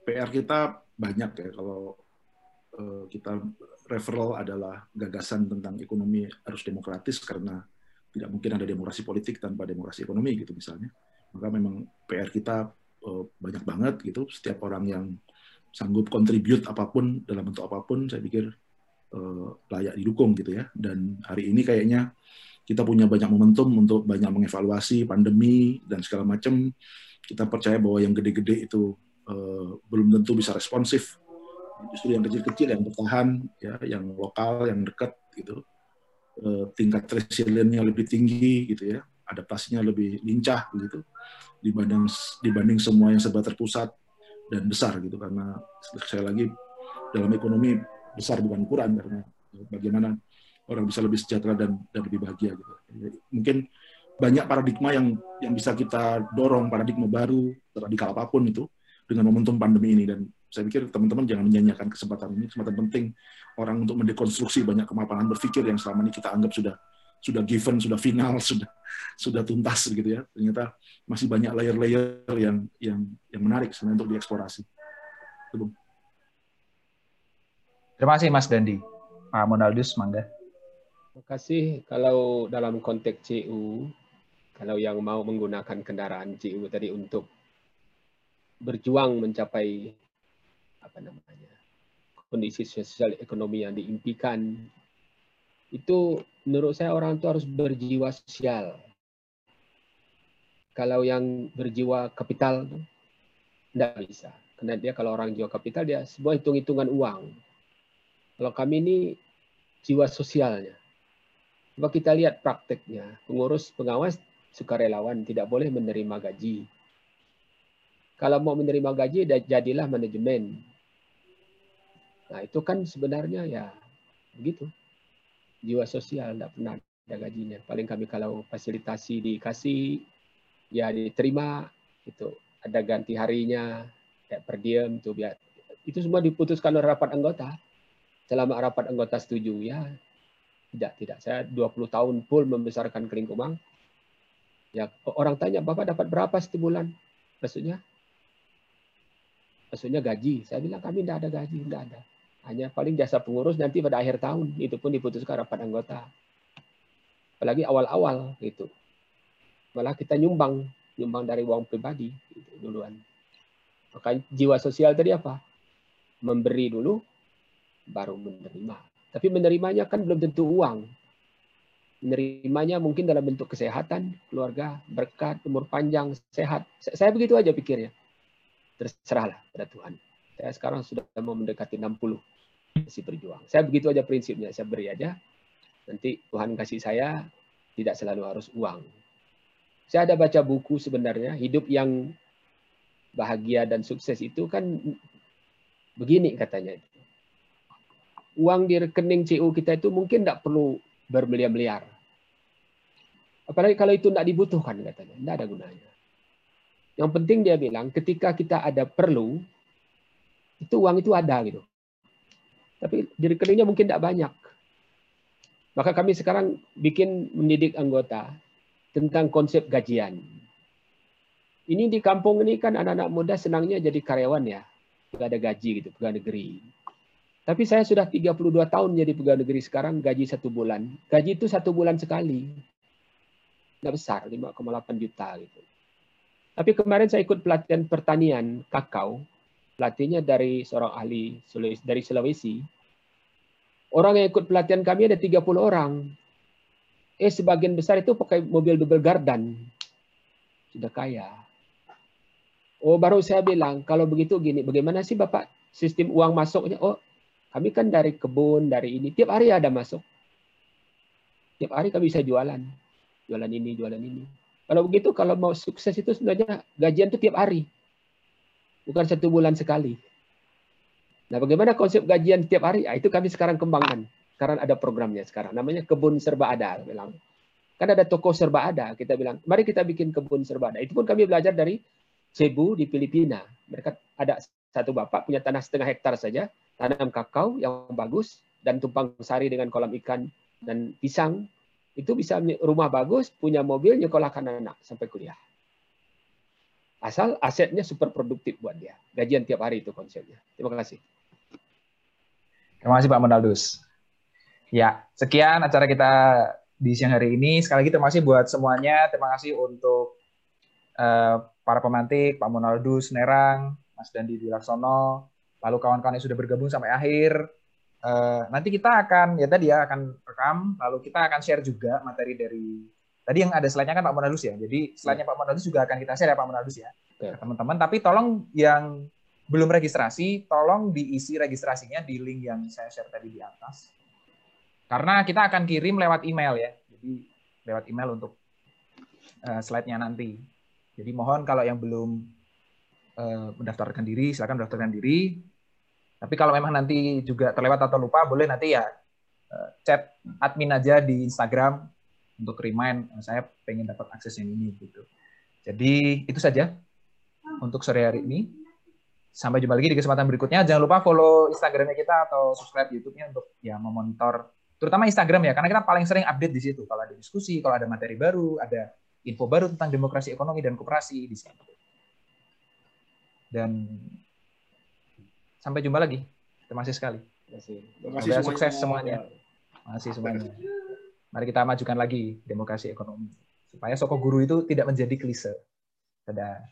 PR kita banyak ya kalau kita referral adalah gagasan tentang ekonomi harus demokratis karena tidak mungkin ada demokrasi politik tanpa demokrasi ekonomi gitu misalnya. Maka memang PR kita uh, banyak banget gitu. Setiap orang yang sanggup kontribut apa pun dalam bentuk apa pun, saya pikir uh, layak didukung gitu ya. Dan hari ini kayaknya kita punya banyak momentum untuk banyak mengevaluasi pandemi dan segala macam. Kita percaya bahwa yang gede-gede itu belum tentu bisa responsif. Justru yang kecil-kecil yang bertahan, ya, yang lokal, yang dekat gitu. Eh, tingkat resiliennya lebih tinggi gitu ya, adaptasinya lebih lincah begitu dibanding dibanding semua yang serba terpusat dan besar gitu. Karena sekali lagi dalam ekonomi besar bukan ukuran karena bagaimana orang bisa lebih sejahtera dan dan lebih bahagia gitu. Mungkin banyak paradigma yang yang bisa kita dorong paradigma baru radikal apa pun itu dengan momentum pandemi ini. Dan saya pikir teman-teman jangan menyanyiakan kesempatan ini, kesempatan penting orang untuk mendekonstruksi banyak kemapanan berpikir yang selama ini kita anggap sudah sudah given, sudah final, sudah sudah tuntas gitu ya. Ternyata masih banyak layer-layer yang yang yang menarik sebenarnya untuk dieksplorasi. Terima kasih Mas Dandi. Pak Monaldus, mangga. Terima kasih. Kalau dalam konteks CU, kalau yang mau menggunakan kendaraan CU tadi untuk berjuang mencapai apa namanya kondisi sosial ekonomi yang diimpikan itu menurut saya orang itu harus berjiwa sosial. Kalau yang berjiwa kapital tidak bisa. Karena dia kalau orang jiwa kapital dia sebuah hitung-hitungan uang. Kalau kami ini jiwa sosialnya. Coba kita lihat prakteknya. Pengurus pengawas sukarelawan tidak boleh menerima gaji. Kalau mau menerima gaji, jadilah manajemen. Nah itu kan sebenarnya ya begitu. Jiwa sosial tidak pernah ada gajinya. Paling kami kalau fasilitasi dikasih, ya diterima, itu ada ganti harinya, ya per diem tuh biar itu semua diputuskan oleh rapat anggota. Selama rapat anggota setuju ya tidak tidak saya 20 tahun full membesarkan kering kumang. Ya orang tanya Bapak dapat berapa setiap bulan? Maksudnya? Maksudnya gaji. Saya bilang kami tidak ada gaji, tidak ada. Hanya paling jasa pengurus nanti pada akhir tahun itu pun diputuskan rapat anggota. Apalagi awal-awal gitu. Malah kita nyumbang, nyumbang dari uang pribadi gitu, duluan. Maka jiwa sosial tadi apa? Memberi dulu baru menerima. Tapi menerimanya kan belum tentu uang. Menerimanya mungkin dalam bentuk kesehatan, keluarga, berkat, umur panjang, sehat. Saya begitu aja pikirnya. Terserahlah pada Tuhan. Saya sekarang sudah mau mendekati 60 masih berjuang. Saya begitu aja prinsipnya, saya beri aja. Nanti Tuhan kasih saya tidak selalu harus uang. Saya ada baca buku sebenarnya, hidup yang bahagia dan sukses itu kan begini katanya. Uang di rekening CU kita itu mungkin tidak perlu bermiliar-miliar. Apalagi kalau itu tidak dibutuhkan katanya, tidak ada gunanya. Yang penting dia bilang ketika kita ada perlu, itu uang itu ada gitu. Tapi di rekeningnya mungkin tidak banyak. Maka kami sekarang bikin mendidik anggota tentang konsep gajian. Ini di kampung ini kan anak-anak muda senangnya jadi karyawan ya. Tidak ada gaji gitu, pegawai negeri. Tapi saya sudah 32 tahun jadi pegawai negeri sekarang gaji satu bulan. Gaji itu satu bulan sekali. Tidak besar, 5,8 juta gitu. Tapi kemarin saya ikut pelatihan pertanian kakao pelatihnya dari seorang ahli dari Sulawesi. Orang yang ikut pelatihan kami ada 30 orang. Eh sebagian besar itu pakai mobil double gardan. Sudah kaya. Oh baru saya bilang kalau begitu gini, bagaimana sih Bapak sistem uang masuknya? Oh kami kan dari kebun, dari ini. Tiap hari ada masuk. Tiap hari kami bisa jualan. Jualan ini, jualan ini. Kalau begitu, kalau mau sukses itu sebenarnya gajian itu tiap hari bukan satu bulan sekali. Nah, bagaimana konsep gajian setiap hari? Ah, itu kami sekarang kembangkan. Sekarang ada programnya sekarang. Namanya kebun serba ada. Bilang. Kan ada toko serba ada. Kita bilang, mari kita bikin kebun serba ada. Itu pun kami belajar dari Cebu di Filipina. Mereka ada satu bapak punya tanah setengah hektar saja, tanam kakao yang bagus, dan tumpang sari dengan kolam ikan dan pisang. Itu bisa rumah bagus, punya mobil, nyekolahkan anak sampai kuliah. Asal asetnya super produktif buat dia. Gajian tiap hari itu konsepnya. Terima kasih. Terima kasih Pak Monaldus. Ya, sekian acara kita di siang hari ini. Sekali lagi terima kasih buat semuanya. Terima kasih untuk uh, para pemantik, Pak Monaldus, Nerang, Mas Dandi Dilaksono, lalu kawan-kawan yang sudah bergabung sampai akhir. Uh, nanti kita akan ya tadi ya akan rekam, lalu kita akan share juga materi dari tadi yang ada slide-nya kan Pak Monaldus ya. Jadi slide-nya Pak Monaldus juga akan kita share ya Pak Monaldus ya, ya. teman-teman. Tapi tolong yang belum registrasi, tolong diisi registrasinya di link yang saya share tadi di atas. Karena kita akan kirim lewat email ya. Jadi lewat email untuk uh, slide-nya nanti. Jadi mohon kalau yang belum uh, mendaftarkan diri, silakan mendaftarkan diri. Tapi kalau memang nanti juga terlewat atau lupa, boleh nanti ya uh, chat admin aja di Instagram untuk remind uh, saya pengen dapat akses yang ini gitu. Jadi itu saja untuk sore hari ini. Sampai jumpa lagi di kesempatan berikutnya. Jangan lupa follow Instagramnya kita atau subscribe YouTube-nya untuk ya memonitor terutama Instagram ya karena kita paling sering update di situ kalau ada diskusi, kalau ada materi baru, ada info baru tentang demokrasi ekonomi dan koperasi di situ. Dan sampai jumpa lagi. Terima kasih sekali. Terima kasih. Terima kasih semuanya. sukses semuanya. Terima kasih semuanya. Mari kita majukan lagi demokrasi ekonomi supaya soko guru itu tidak menjadi klise. Dadah.